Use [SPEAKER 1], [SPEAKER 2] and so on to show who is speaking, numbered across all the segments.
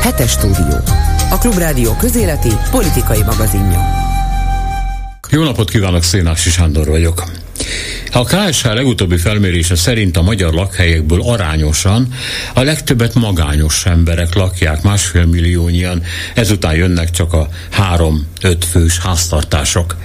[SPEAKER 1] Hetes stúdió. A Klubrádió közéleti politikai magazinja.
[SPEAKER 2] Jó napot kívánok, Szénási Sándor vagyok. A KSH legutóbbi felmérése szerint a magyar lakhelyekből arányosan a legtöbbet magányos emberek lakják, másfél milliónyian, ezután jönnek csak a három-öt fős háztartások.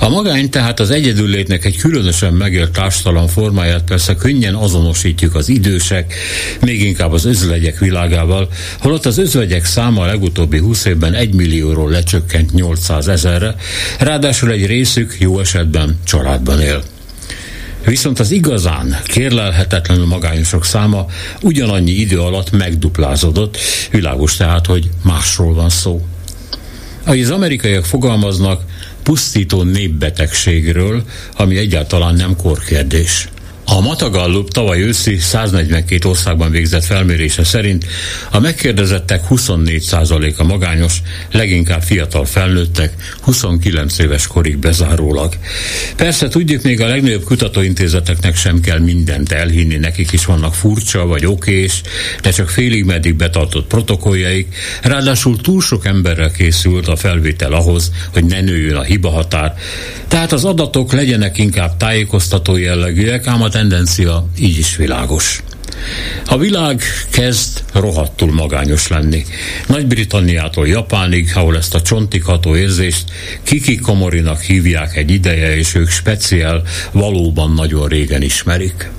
[SPEAKER 2] A magány tehát az egyedüllétnek egy különösen megélt társadalom formáját persze könnyen azonosítjuk az idősek, még inkább az özvegyek világával, holott az özvegyek száma a legutóbbi 20 évben 1 millióról lecsökkent 800 ezerre, ráadásul egy részük jó esetben családban él. Viszont az igazán kérlelhetetlenül magányosok száma ugyanannyi idő alatt megduplázódott, világos tehát, hogy másról van szó. Ahogy az amerikaiak fogalmaznak, pusztító népbetegségről, ami egyáltalán nem korkérdés. A Matagallup tavaly őszi 142 országban végzett felmérése szerint a megkérdezettek 24%-a magányos, leginkább fiatal felnőttek, 29 éves korig bezárólag. Persze tudjuk, még a legnagyobb kutatóintézeteknek sem kell mindent elhinni, nekik is vannak furcsa vagy okés, de csak félig meddig betartott protokolljaik, ráadásul túl sok emberrel készült a felvétel ahhoz, hogy ne nőjön a hibahatár. Tehát az adatok legyenek inkább tájékoztató jellegűek, ám a tendencia így is világos. A világ kezd rohadtul magányos lenni. Nagy-Britanniától Japánig, ahol ezt a csontikható érzést Kiki Komorinak hívják egy ideje, és ők speciál valóban nagyon régen ismerik.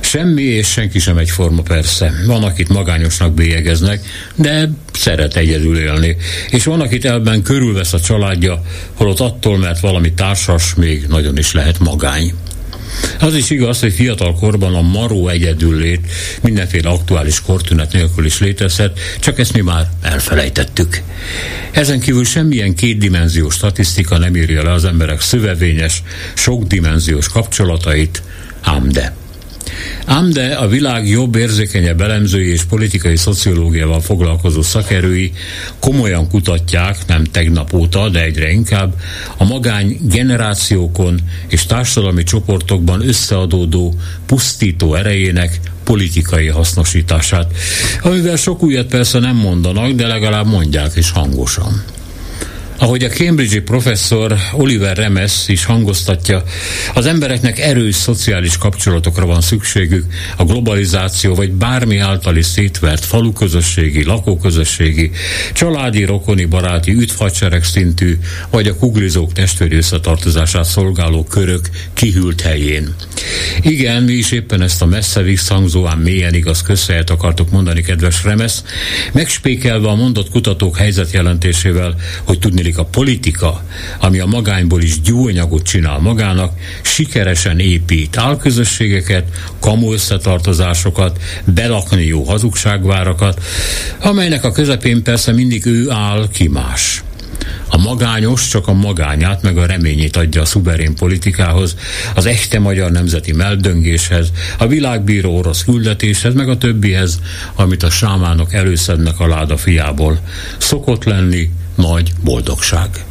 [SPEAKER 2] Semmi és senki sem egyforma persze. Van, akit magányosnak bélyegeznek, de szeret egyedül élni. És van, akit elben körülvesz a családja, holott attól, mert valami társas még nagyon is lehet magány. Az is igaz, hogy fiatal korban a maró egyedüllét mindenféle aktuális kortünet nélkül is létezhet, csak ezt mi már elfelejtettük. Ezen kívül semmilyen kétdimenziós statisztika nem írja le az emberek szövevényes, sokdimenziós kapcsolatait, ám de. Ám de a világ jobb, érzékenyebb elemzői és politikai szociológiával foglalkozó szakerői komolyan kutatják, nem tegnap óta, de egyre inkább, a magány generációkon és társadalmi csoportokban összeadódó pusztító erejének politikai hasznosítását, amivel sok újat persze nem mondanak, de legalább mondják is hangosan. Ahogy a Cambridge-i professzor Oliver Remes is hangoztatja, az embereknek erős szociális kapcsolatokra van szükségük, a globalizáció vagy bármi által is szétvert faluközösségi, lakóközösségi, családi, rokoni, baráti, üdvhadsereg szintű, vagy a kuglizók testvéri összetartozását szolgáló körök kihűlt helyén. Igen, mi is éppen ezt a messze visszhangzó, ám mélyen igaz közhelyet akartok mondani, kedves Remes, megspékelve a mondott kutatók helyzetjelentésével, hogy tudni zajlik a politika, ami a magányból is gyúanyagot csinál magának, sikeresen épít álközösségeket, kamu összetartozásokat, belakni jó hazugságvárakat, amelynek a közepén persze mindig ő áll ki más. A magányos csak a magányát meg a reményét adja a szuverén politikához, az echte magyar nemzeti meldöngéshez, a világbíró orosz küldetéshez, meg a többihez, amit a sámánok előszednek a láda fiából. Szokott lenni nagy boldogság.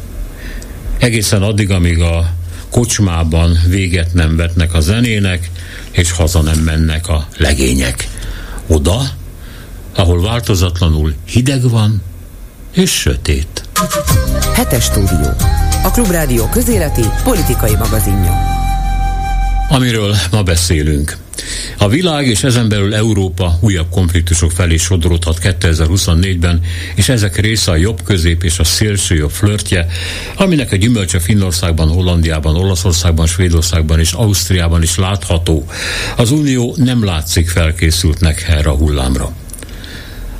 [SPEAKER 2] Egészen addig, amíg a kocsmában véget nem vetnek a zenének, és haza nem mennek a legények. Oda, ahol változatlanul hideg van, és sötét.
[SPEAKER 1] Hetes stúdió. A Klubrádió közéleti politikai magazinja.
[SPEAKER 2] Amiről ma beszélünk. A világ és ezen belül Európa újabb konfliktusok felé sodródhat 2024-ben, és ezek része a jobb közép és a szélső jobb flörtje, aminek a gyümölcse Finnországban, Hollandiában, Olaszországban, Svédországban és Ausztriában is látható. Az Unió nem látszik felkészültnek erre a hullámra.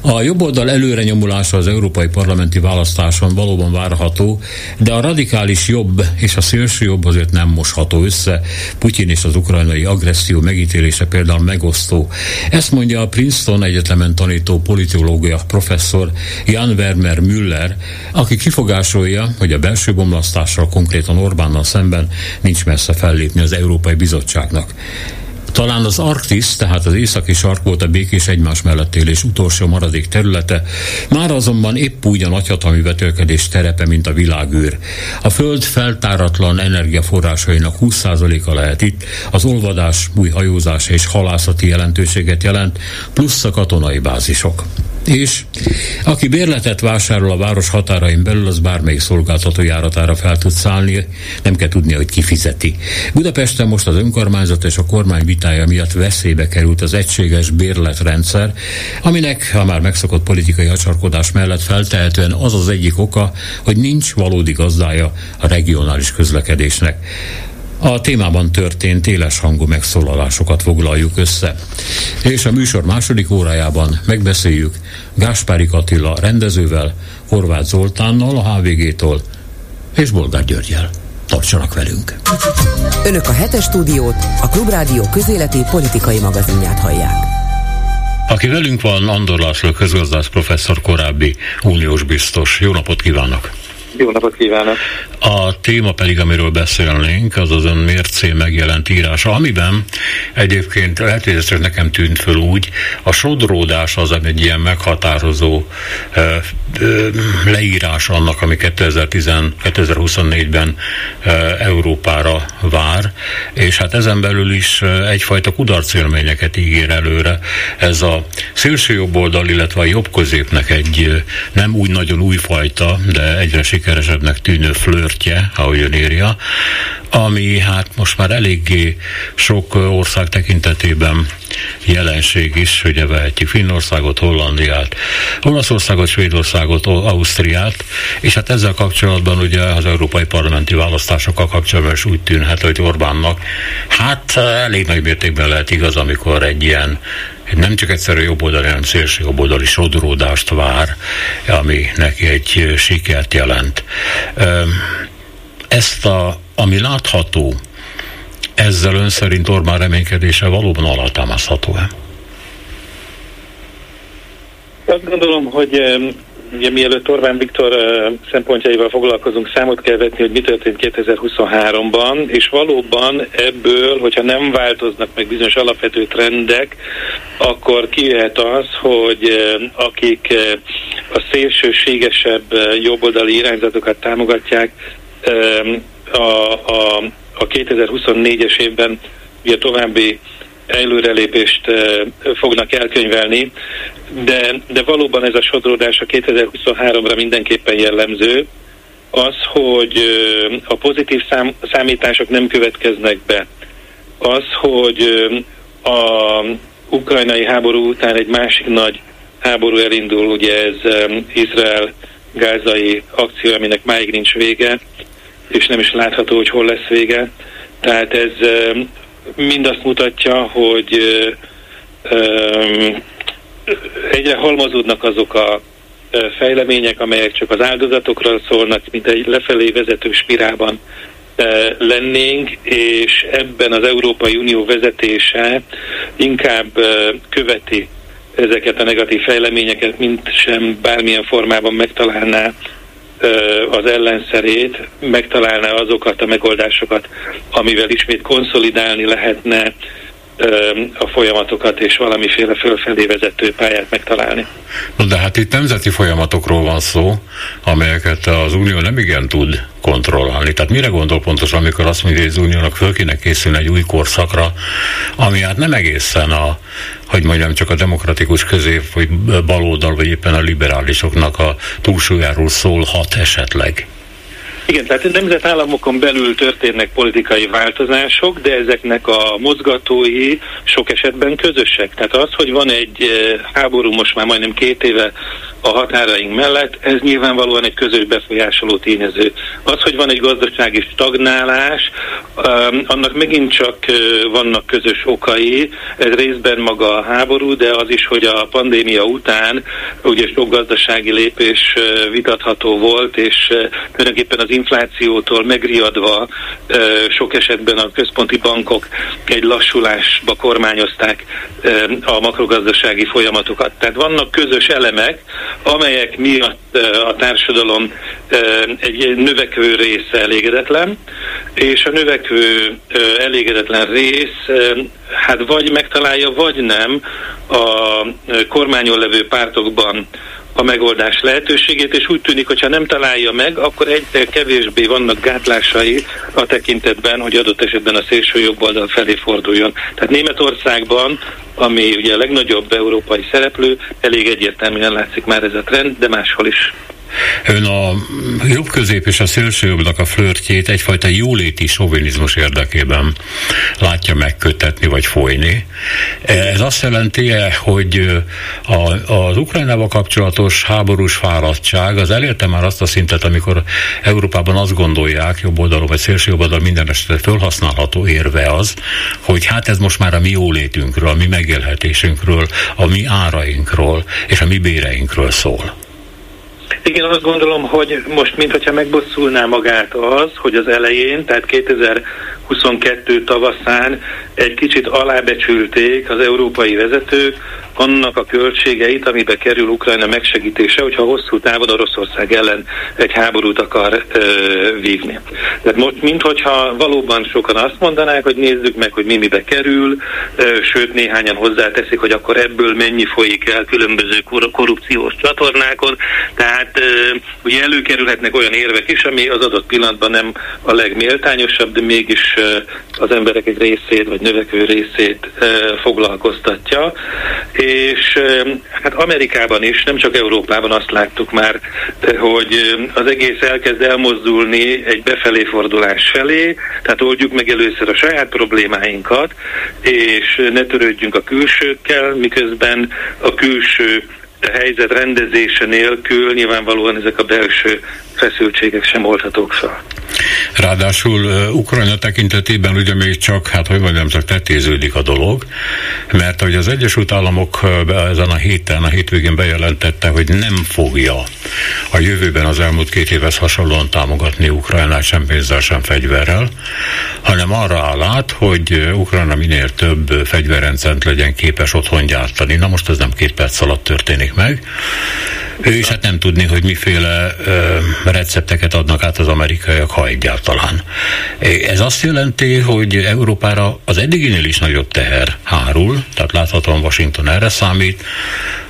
[SPEAKER 2] A jobboldal előre nyomulása az európai parlamenti választáson valóban várható, de a radikális jobb és a szélső jobb azért nem mosható össze. Putyin és az ukrajnai agresszió megítélése például megosztó. Ezt mondja a Princeton Egyetemen tanító politológia professzor Jan Werner Müller, aki kifogásolja, hogy a belső bomlasztással konkrétan Orbánnal szemben nincs messze fellépni az Európai Bizottságnak. Talán az Arktisz, tehát az északi sark volt a békés egymás mellett élés utolsó maradék területe, már azonban épp úgy a nagyhatalmi vetélkedés terepe, mint a világűr. A Föld feltáratlan energiaforrásainak 20%-a lehet itt, az olvadás, új hajózás és halászati jelentőséget jelent, plusz a katonai bázisok. És aki bérletet vásárol a város határain belül, az bármelyik szolgáltató járatára fel tud szállni, nem kell tudni, hogy ki fizeti. Budapesten most az önkormányzat és a kormány vitája miatt veszélybe került az egységes bérletrendszer, aminek a már megszokott politikai hacsarkodás mellett feltehetően az az egyik oka, hogy nincs valódi gazdája a regionális közlekedésnek. A témában történt éles hangú megszólalásokat foglaljuk össze. És a műsor második órájában megbeszéljük Gáspári Attila rendezővel, Horváth Zoltánnal a HVG-tól és Bolgár Györgyel. Tartsanak velünk!
[SPEAKER 1] Önök a hetes stúdiót, a Klubrádió közéleti politikai magazinját hallják.
[SPEAKER 2] Aki velünk van, Andor László közgazdász professzor, korábbi uniós biztos. Jó napot kívánok!
[SPEAKER 3] Jó napot kívánok!
[SPEAKER 2] A téma pedig, amiről beszélnénk, az az ön mércé megjelent írása, amiben egyébként lehet, hogy ez nekem tűnt föl úgy, a sodródás az egy ilyen meghatározó ö, ö, leírás annak, ami 2010-2024-ben Európára vár, és hát ezen belül is egyfajta kudarcélményeket ígér előre. Ez a szélső jobb oldal, illetve a jobb középnek egy nem úgy nagyon újfajta, de egyre sikeresebbnek tűnő flörtje, ahogy ön írja, ami hát most már eléggé sok ország tekintetében jelenség is, ugye vehetjük Finnországot, Hollandiát, Olaszországot, Svédországot, Ausztriát, és hát ezzel kapcsolatban ugye az európai parlamenti választásokkal kapcsolatban is úgy tűnhet, hogy Orbánnak hát elég nagy mértékben lehet igaz, amikor egy ilyen nem csak egyszerű jobboldali, hanem szélső jobboldali sodródást vár, ami neki egy sikert jelent. Ezt a, ami látható, ezzel ön szerint Orbán reménykedése valóban alátámasztható-e?
[SPEAKER 3] Azt gondolom, hogy ugye, mielőtt Orbán Viktor szempontjaival foglalkozunk, számot kell vetni, hogy mi történt 2023-ban, és valóban ebből, hogyha nem változnak meg bizonyos alapvető trendek, akkor kijöhet az, hogy akik a szélsőségesebb jobboldali irányzatokat támogatják, a, a, a 2024-es évben ugye további előrelépést fognak elkönyvelni, de, de valóban ez a sodródás a 2023-ra mindenképpen jellemző, az, hogy a pozitív szám, számítások nem következnek be, az, hogy a ukrajnai háború után egy másik nagy háború elindul, ugye ez Izrael gázai akció, aminek máig nincs vége, és nem is látható, hogy hol lesz vége. Tehát ez mind azt mutatja, hogy egyre halmozódnak azok a fejlemények, amelyek csak az áldozatokról szólnak, mint egy lefelé vezető spirálban lennénk, és ebben az Európai Unió vezetése inkább követi ezeket a negatív fejleményeket, mint sem bármilyen formában megtalálná az ellenszerét, megtalálná azokat a megoldásokat, amivel ismét konszolidálni lehetne a folyamatokat és valamiféle fölfelé vezető pályát megtalálni.
[SPEAKER 2] De hát itt nemzeti folyamatokról van szó, amelyeket az Unió nem igen tud kontrollálni. Tehát mire gondol pontosan, amikor azt mondja, hogy az Uniónak föl kéne készülni egy új korszakra, ami hát nem egészen a, hogy mondjam, csak a demokratikus közép, vagy baloldal, vagy éppen a liberálisoknak a túlsúlyáról szólhat esetleg?
[SPEAKER 3] Igen, tehát nemzetállamokon belül történnek politikai változások, de ezeknek a mozgatói sok esetben közösek. Tehát az, hogy van egy eh, háború most már majdnem két éve a határaink mellett, ez nyilvánvalóan egy közös befolyásoló tényező. Az, hogy van egy gazdasági stagnálás, um, annak megint csak uh, vannak közös okai, ez részben maga a háború, de az is, hogy a pandémia után ugye sok gazdasági lépés uh, vitatható volt, és tulajdonképpen az inflációtól megriadva sok esetben a központi bankok egy lassulásba kormányozták a makrogazdasági folyamatokat. Tehát vannak közös elemek, amelyek miatt a társadalom egy növekvő része elégedetlen, és a növekvő elégedetlen rész hát vagy megtalálja, vagy nem a kormányon levő pártokban a megoldás lehetőségét, és úgy tűnik, hogy ha nem találja meg, akkor egyre kevésbé vannak gátlásai a tekintetben, hogy adott esetben a szélső jobb oldal felé forduljon. Tehát Németországban, ami ugye a legnagyobb európai szereplő, elég egyértelműen látszik már ez a trend, de máshol is.
[SPEAKER 2] Ön a jobb közép és a szélső jobbnak a flörtjét egyfajta jóléti sovinizmus érdekében látja megkötetni vagy folyni. Ez azt jelenti -e, hogy a, az Ukrajnával kapcsolatos háborús fáradtság az elérte már azt a szintet, amikor Európában azt gondolják, jobb oldalon vagy szélső jobb oldalon minden esetre felhasználható érve az, hogy hát ez most már a mi jólétünkről, a mi megélhetésünkről, a mi árainkról és a mi béreinkről szól.
[SPEAKER 3] Igen, azt gondolom, hogy most mintha megbosszulná magát az, hogy az elején, tehát 2022 tavaszán egy kicsit alábecsülték az európai vezetők annak a költségeit, amibe kerül Ukrajna megsegítése, hogyha hosszú távon Oroszország ellen egy háborút akar ö, vívni. Tehát most, minthogyha valóban sokan azt mondanák, hogy nézzük meg, hogy mi mibe kerül, ö, sőt néhányan hozzáteszik, hogy akkor ebből mennyi folyik el különböző kor- korrupciós csatornákon, tehát ugye előkerülhetnek olyan érvek is, ami az adott pillanatban nem a legméltányosabb, de mégis az emberek egy részét, vagy növekvő részét foglalkoztatja. És hát Amerikában is, nem csak Európában azt láttuk már, hogy az egész elkezd elmozdulni egy befelé fordulás felé, tehát oldjuk meg először a saját problémáinkat, és ne törődjünk a külsőkkel, miközben a külső helyzet rendezése nélkül nyilvánvalóan ezek a belső feszültségek sem oldhatók fel.
[SPEAKER 2] Ráadásul Ukrajna tekintetében ugye még csak, hát hogy mondjam, csak tetéződik a dolog, mert hogy az Egyesült Államok uh, ezen a héten, a hétvégén bejelentette, hogy nem fogja a jövőben az elmúlt két évhez hasonlóan támogatni Ukrajnát sem pénzzel, sem fegyverrel, hanem arra áll át, hogy Ukrajna minél több fegyverrendszert legyen képes otthon gyártani. Na most ez nem két perc alatt történik meg, ő is hát nem tudni, hogy miféle ö, recepteket adnak át az amerikaiak, ha egyáltalán. Ez azt jelenti, hogy Európára az eddiginél is nagyobb teher hárul, tehát láthatóan Washington erre számít,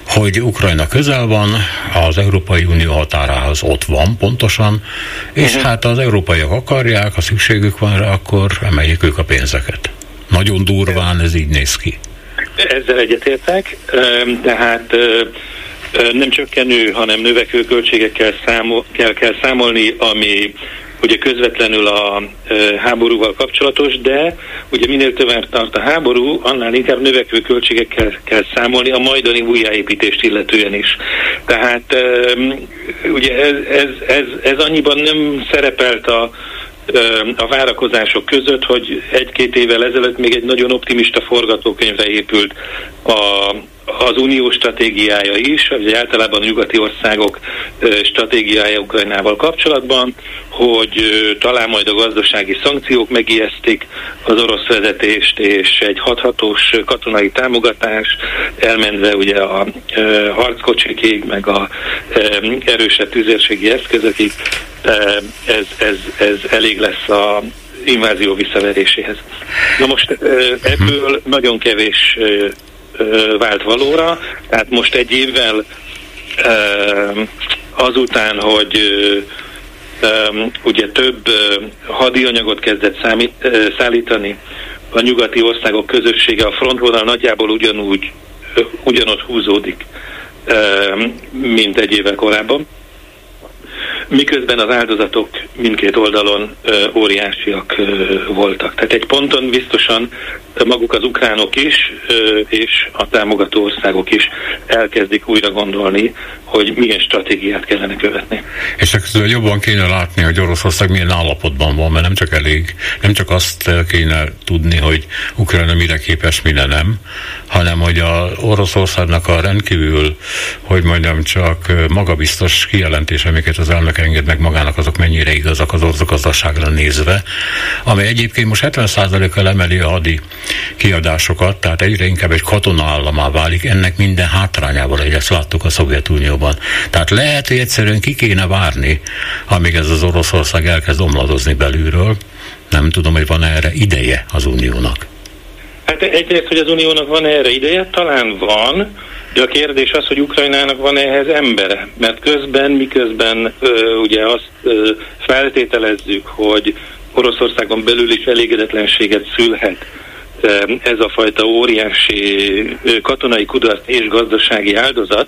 [SPEAKER 2] hogy Ukrajna közel van, az Európai Unió határához ott van pontosan, és uh-huh. hát az európaiak akarják, ha szükségük van rá, akkor emeljék ők a pénzeket. Nagyon durván ez így néz ki.
[SPEAKER 3] Ezzel egyetértek, tehát nem csökkenő, hanem növekvő költségekkel számol, kell, kell számolni, ami ugye közvetlenül a háborúval kapcsolatos, de ugye minél több tart a háború, annál inkább növekvő költségekkel kell számolni a majdani újjáépítést illetően is. Tehát ugye ez, ez, ez, ez annyiban nem szerepelt a a várakozások között, hogy egy-két évvel ezelőtt még egy nagyon optimista forgatókönyvre épült a, az unió stratégiája is, vagy általában a nyugati országok stratégiája Ukrajnával kapcsolatban, hogy talán majd a gazdasági szankciók megijesztik az orosz vezetést, és egy hathatós katonai támogatás, elmenve ugye a harckocsikig, meg a erősebb tüzérségi eszközökig, ez, ez, ez elég lesz a invázió visszaveréséhez. Na most ebből nagyon kevés vált valóra, tehát most egy évvel azután, hogy ugye több hadianyagot kezdett számít, szállítani a nyugati országok közössége, a frontvonal nagyjából ugyanúgy, ugyanott húzódik, mint egy évvel korábban miközben az áldozatok mindkét oldalon óriásiak voltak. Tehát egy ponton biztosan maguk az ukránok is, és a támogató országok is elkezdik újra gondolni, hogy milyen stratégiát kellene követni.
[SPEAKER 2] És ekkor jobban kéne látni, hogy Oroszország milyen állapotban van, mert nem csak elég, nem csak azt kéne tudni, hogy Ukrajna mire képes, mire nem, hanem hogy a Oroszországnak a rendkívül, hogy mondjam, csak magabiztos kijelentés, amiket az elnök enged meg magának, azok mennyire igazak az orosz gazdaságra nézve, amely egyébként most 70%-kal emeli a hadi kiadásokat, tehát egyre inkább egy katona államá válik, ennek minden hátrányával, hogy ezt láttuk a Szovjetunióban. Tehát lehet, hogy egyszerűen ki kéne várni, amíg ez az Oroszország elkezd omladozni belülről. Nem tudom, hogy van erre ideje az Uniónak.
[SPEAKER 3] Hát egyrészt, hogy az Uniónak van erre ideje, talán van, de a kérdés az, hogy Ukrajnának van ehhez embere, mert közben, miközben ö, ugye azt ö, feltételezzük, hogy Oroszországon belül is elégedetlenséget szülhet ez a fajta óriási katonai kudarc és gazdasági áldozat,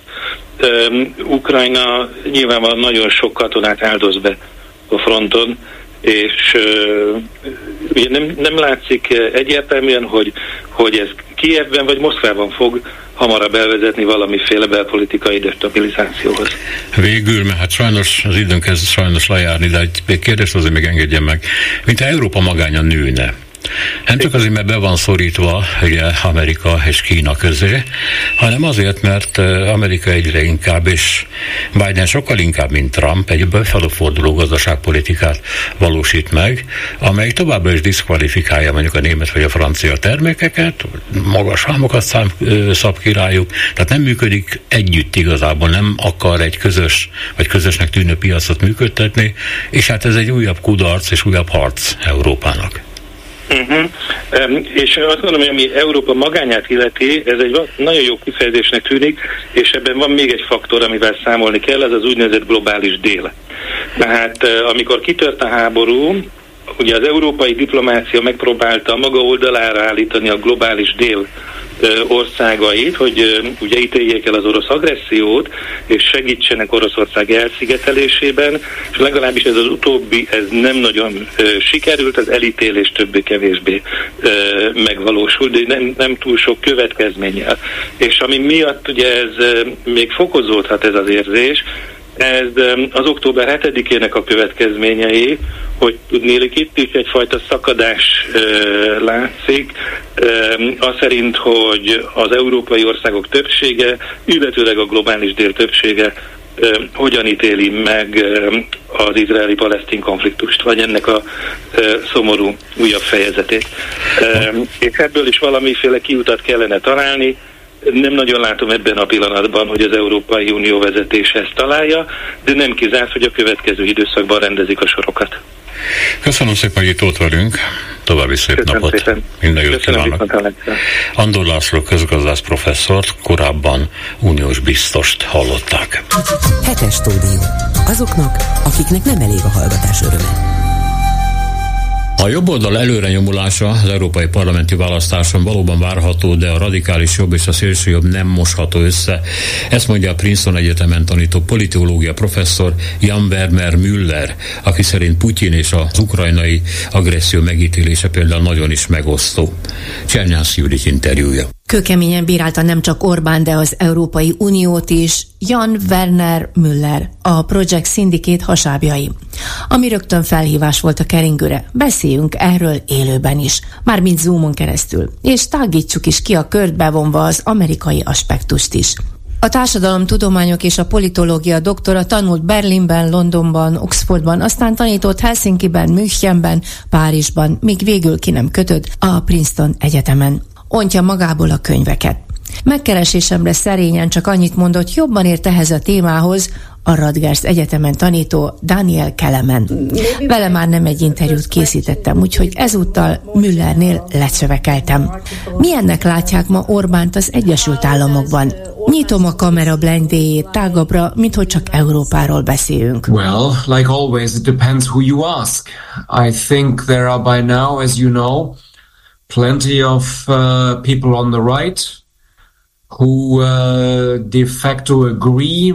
[SPEAKER 3] Ukrajna nyilvánvalóan nagyon sok katonát áldoz be a fronton, és ugye nem, nem látszik egyértelműen, hogy, hogy ez Kievben vagy Moszkvában fog hamarabb elvezetni valamiféle belpolitikai destabilizációhoz.
[SPEAKER 2] Végül, mert hát sajnos az időnk kezd sajnos lejárni, de egy kérdést azért még engedjen meg. Mint Európa magánya nőne, nem csak azért, mert be van szorítva ugye, Amerika és Kína közé, hanem azért, mert Amerika egyre inkább, és Biden sokkal inkább, mint Trump, egy befelforduló gazdaságpolitikát valósít meg, amely továbbra is diszkvalifikálja mondjuk a német vagy a francia termékeket, magas hámokat szab királyuk, tehát nem működik együtt igazából, nem akar egy közös, vagy közösnek tűnő piacot működtetni, és hát ez egy újabb kudarc és újabb harc Európának.
[SPEAKER 3] Uh-huh. Um, és azt gondolom, hogy ami Európa magányát illeti, ez egy nagyon jó kifejezésnek tűnik, és ebben van még egy faktor, amivel számolni kell, ez az úgynevezett globális dél. Tehát amikor kitört a háború, ugye az európai diplomácia megpróbálta maga oldalára állítani a globális dél országait, hogy ugye ítéljék el az orosz agressziót, és segítsenek Oroszország elszigetelésében, és legalábbis ez az utóbbi, ez nem nagyon sikerült, az elítélés többé-kevésbé megvalósult, de nem, nem túl sok következménnyel. És ami miatt ugye ez még fokozódhat ez az érzés, ez az október 7-ének a következményei, hogy tudnélik itt is egyfajta szakadás e, látszik, e, az szerint, hogy az európai országok többsége, illetőleg a globális dél többsége e, hogyan ítéli meg az izraeli-palesztin konfliktust, vagy ennek a e, szomorú újabb fejezetét. E, és ebből is valamiféle kiutat kellene találni, nem nagyon látom ebben a pillanatban, hogy az Európai Unió vezetése ezt találja, de nem kizárt, hogy a következő időszakban rendezik a sorokat.
[SPEAKER 2] Köszönöm szépen, hogy itt ott velünk. További szép Köszönöm napot. Szépen. Minden jót kívánok. Andor László közgazdász professzort, korábban uniós biztost hallották.
[SPEAKER 1] Hetes stúdió. Azoknak, akiknek nem elég a hallgatás öröme.
[SPEAKER 2] A jobboldal előre nyomulása az európai parlamenti választáson valóban várható, de a radikális jobb és a szélső jobb nem mosható össze. Ezt mondja a Princeton Egyetemen tanító politológia professzor Jan Werner Müller, aki szerint Putyin és az ukrajnai agresszió megítélése például nagyon is megosztó. Csernyász Judit interjúja.
[SPEAKER 4] Kőkeményen bírálta nem csak Orbán, de az Európai Uniót is Jan Werner Müller, a Project Syndicate hasábjai. Ami rögtön felhívás volt a keringőre, beszéljünk erről élőben is, mármint Zoomon keresztül, és tágítsuk is ki a kört bevonva az amerikai aspektust is. A társadalomtudományok és a politológia doktora tanult Berlinben, Londonban, Oxfordban, aztán tanított Helsinkiben, Münchenben, Párizsban, míg végül ki nem kötött a Princeton Egyetemen ontja magából a könyveket. Megkeresésemre szerényen csak annyit mondott, jobban ért ehhez a témához a Radgers Egyetemen tanító Daniel Kelemen. Vele már nem egy interjút készítettem, úgyhogy ezúttal Müllernél lecövekeltem. Milyennek látják ma Orbánt az Egyesült Államokban? Nyitom a kamera blendéjét tágabbra, mint hogy csak Európáról beszélünk.
[SPEAKER 5] Well, like always, it depends who you ask. I think there are by now, as you know, plenty of uh, people on the right who uh, de facto agree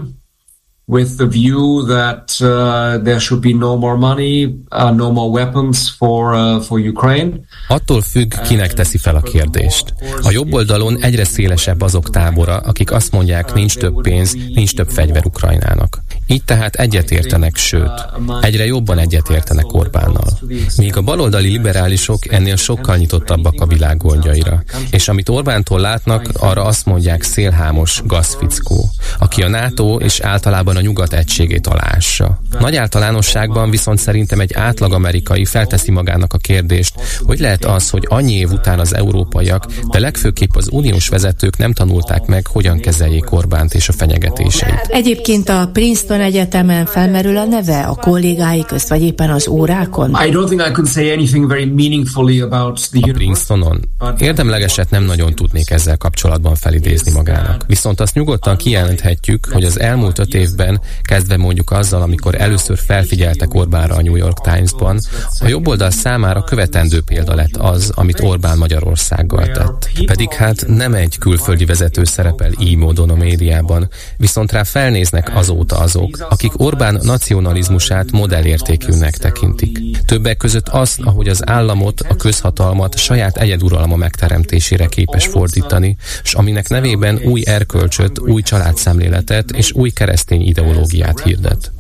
[SPEAKER 5] with the view that uh, there should be no more money, uh, no more weapons for uh, for Ukraine.
[SPEAKER 6] Attól függ, kinek teszi fel a kérdést. A jobb oldalon egyre szélesebb azok tábora, akik azt mondják, nincs több pénz, nincs több fegyver Ukrajnának. Így tehát egyetértenek, sőt, egyre jobban egyetértenek Orbánnal. Míg a baloldali liberálisok ennél sokkal nyitottabbak a világ gondjaira. És amit Orbántól látnak, arra azt mondják szélhámos gazfickó, aki a NATO és általában a nyugat egységét alássa. Nagy általánosságban viszont szerintem egy átlag amerikai felteszi magának a kérdést, hogy lehet az, hogy annyi év után az európaiak, de legfőképp az uniós vezetők nem tanulták meg, hogyan kezeljék Orbánt és a fenyegetéseit.
[SPEAKER 4] Egyébként a Princeton Egyetemen felmerül a neve a kollégái közt, vagy éppen az órákon?
[SPEAKER 5] I don't think I could say anything very meaningfully about
[SPEAKER 6] the a Princetonon érdemlegeset nem nagyon tudnék ezzel kapcsolatban felidézni magának. Viszont azt nyugodtan kijelenthetjük, hogy az elmúlt öt évben, kezdve mondjuk azzal, amikor először felfigyeltek Orbánra a New York Times-ban, a jobboldal számára követendő példa lett az, amit Orbán Magyarországgal tett. Pedig hát nem egy külföldi vezető szerepel így módon a médiában, viszont rá felnéznek azóta azok, akik Orbán nacionalizmusát modellértékűnek tekintik. Többek között azt, ahogy az államot, a közhatalmat saját egyeduralma megteremtésére képes fordítani, és aminek nevében új erkölcsöt, új családszemléletet és új keresztény ideológiát hirdet.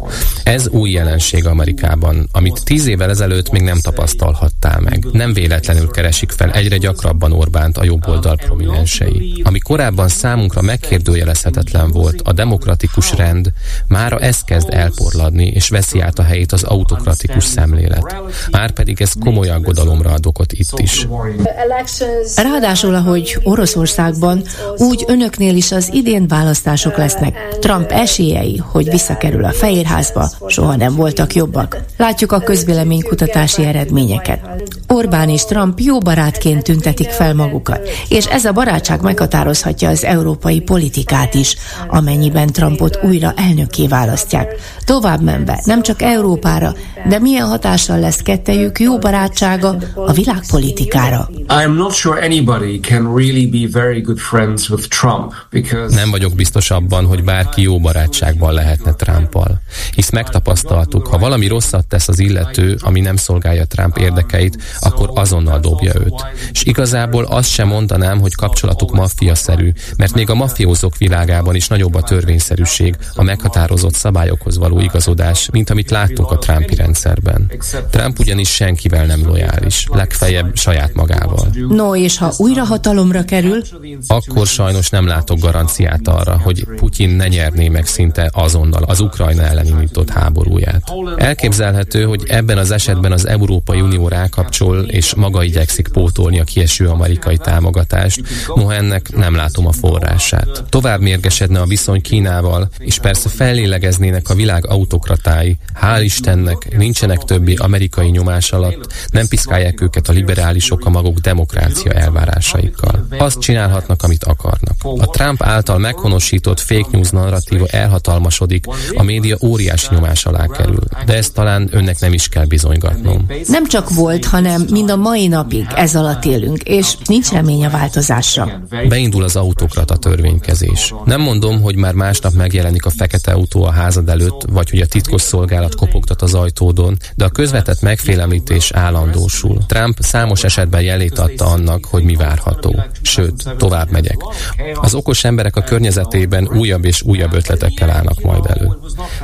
[SPEAKER 6] Ez új jelenség Amerikában, amit tíz évvel ezelőtt még nem tapasztalhattál meg. Nem véletlenül keresik fel egyre gyakrabban Orbánt a jobboldal prominensei. Ami korábban számunkra megkérdőjelezhetetlen volt, a demokratikus rend, mára ez kezd elporladni, és veszi át a helyét az autokratikus szemlélet. Márpedig ez komoly aggodalomra ad okot itt is.
[SPEAKER 4] Ráadásul, ahogy Oroszországban, úgy önöknél is az idén választások lesznek. Trump esélyei, hogy visszakerül a Fehérházba, soha nem voltak jobbak. Látjuk a közvéleménykutatási eredményeket. Orbán és Trump jó barátként tüntetik fel magukat, és ez a barátság meghatározhatja az európai politikát is, amennyiben Trumpot újra elnökké választják. Tovább menve, nem csak Európára, de milyen hatással lesz kettejük jó barátsága a világpolitikára.
[SPEAKER 6] Nem vagyok biztos abban, hogy bárki jó barátságban lehetne Trumpal. Hisz megtapasztaltuk, ha valami rosszat tesz az illető, ami nem szolgálja Trump érdekeit, akkor azonnal dobja őt. És igazából azt sem mondanám, hogy kapcsolatuk maffiaszerű, mert még a mafiózók világában is nagyobb a törvényszerűség, a meghatározott szabályokhoz való igazodás, mint amit láttunk a Trumpi rendszerben. Trump ugyanis senkivel nem lojális, legfeljebb saját magával.
[SPEAKER 4] No, és ha újra hatalomra kerül,
[SPEAKER 6] akkor sajnos nem látok garanciát arra, hogy Putyin ne nyerné meg szinte azonnal az Ukrajna ellen indított háborúját. Elképzelhető, hogy ebben az esetben az Európai Unió rákapcsol, és maga igyekszik pótolni a kieső amerikai támogatást, noha ennek nem látom a forrását. Tovább mérgesedne a viszony Kínával, és persze fellélegeznének a világ autokratái. Hál' Istennek nincsenek többi amerikai nyomás alatt, nem piszkálják őket a liberálisok a maguk demokrácia elvárásaikkal. Azt csinálhatnak, amit akarnak. A Trump által meghonosított fake news narratíva elhatalmasodik, a média óriási nyomás alá kerül. De ezt talán önnek nem is kell bizonygatnom.
[SPEAKER 4] Nem csak volt, hanem mind a mai napig ez alatt élünk, és nincs remény a változásra.
[SPEAKER 6] Beindul az autokrata törvénykezés. Nem mondom, hogy már másnap megjelenik a fekete autó a házad előtt, vagy hogy a titkos szolgálat kopogtat az ajtódon, de a közvetett megfélemlítés állandósul. Trump számos esetben jelét adta annak, hogy mi várható. Sőt, tovább megyek. Az okos emberek a környezetében újabb és újabb ötletekkel állnak majd elő.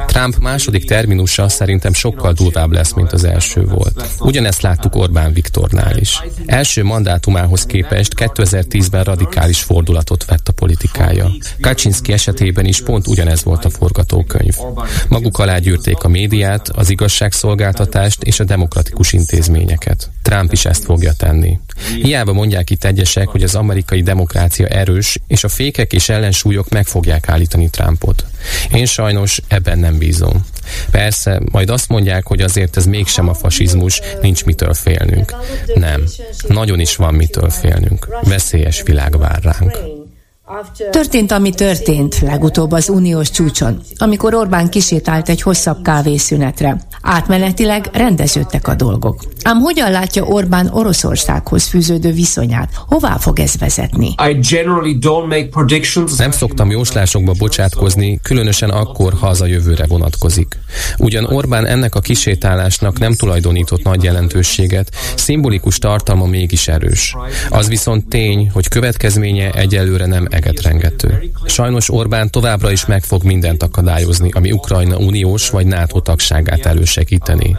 [SPEAKER 6] Trump második terminusa szerintem sokkal durvább lesz, mint az első volt. Ugyanezt láttuk Orbán Viktornál is. Első mandátumához képest 2010-ben radikális fordulatot vett a politikája. Kaczynski esetében is pont ugyanez volt a forgatókönyv. Maguk alá gyűrték a médiát, az igazságszolgáltatást és a demokratikus intézményeket. Trump is ezt fogja tenni. Hiába mondják itt egyesek, hogy az amerikai demokrácia erős, és a fékek és ellensúlyok meg fogják állítani Trumpot. Én sajnos ebben nem bízom. Persze, majd azt mondják, hogy azért ez mégsem a fasizmus, nincs mitől félnünk. Nem, nagyon is van mitől félnünk. Veszélyes világ vár ránk.
[SPEAKER 4] Történt, ami történt legutóbb az uniós csúcson, amikor Orbán kisétált egy hosszabb kávészünetre. Átmenetileg rendeződtek a dolgok. Ám hogyan látja Orbán Oroszországhoz fűződő viszonyát? Hová fog ez vezetni?
[SPEAKER 6] Nem szoktam jóslásokba bocsátkozni, különösen akkor, ha az a jövőre vonatkozik. Ugyan Orbán ennek a kisétálásnak nem tulajdonított nagy jelentőséget, szimbolikus tartalma mégis erős. Az viszont tény, hogy következménye egyelőre nem egetrengető. Sajnos Orbán továbbra is meg fog mindent akadályozni, ami Ukrajna uniós vagy NATO tagságát elősegíteni.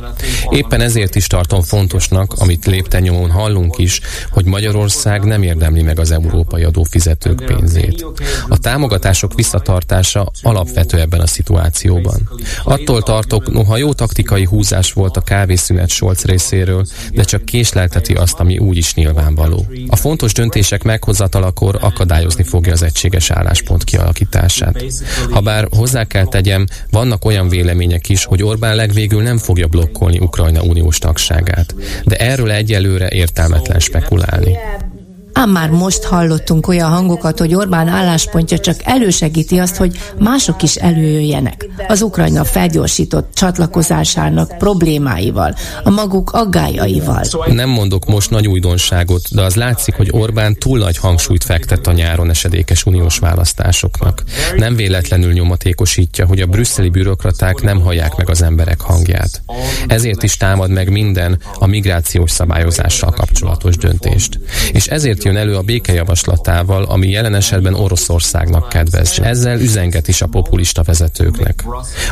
[SPEAKER 6] Éppen ezért is tartom fontosnak, amit lépten hallunk is, hogy Magyarország nem érdemli meg az európai adófizetők pénzét. A támogatások visszatartása alapvető ebben a szituációban. Attól tartok, noha jó taktikai húzás volt a kávészünet Scholz részéről, de csak késlelteti azt, ami úgy is nyilvánvaló. A fontos döntések meghozatalakor akadályozni fogja az egységes álláspont kialakítását. Habár hozzá kell tegyem, vannak olyan vélemények is, hogy Orbán legvégül nem fogja blokkolni Ukrajna uniós tagságát, de erről egyelőre értelmetlen spekulálni.
[SPEAKER 4] Ám már most hallottunk olyan hangokat, hogy Orbán álláspontja csak elősegíti azt, hogy mások is előjöjjenek. Az Ukrajna felgyorsított csatlakozásának problémáival, a maguk aggájaival.
[SPEAKER 6] Nem mondok most nagy újdonságot, de az látszik, hogy Orbán túl nagy hangsúlyt fektet a nyáron esedékes uniós választásoknak. Nem véletlenül nyomatékosítja, hogy a brüsszeli bürokraták nem hallják meg az emberek hangját. Ezért is támad meg minden a migrációs szabályozással kapcsolatos döntést. És ezért jön elő a békejavaslatával, ami jelen esetben Oroszországnak kedvez. Ezzel üzenget is a populista vezetőknek.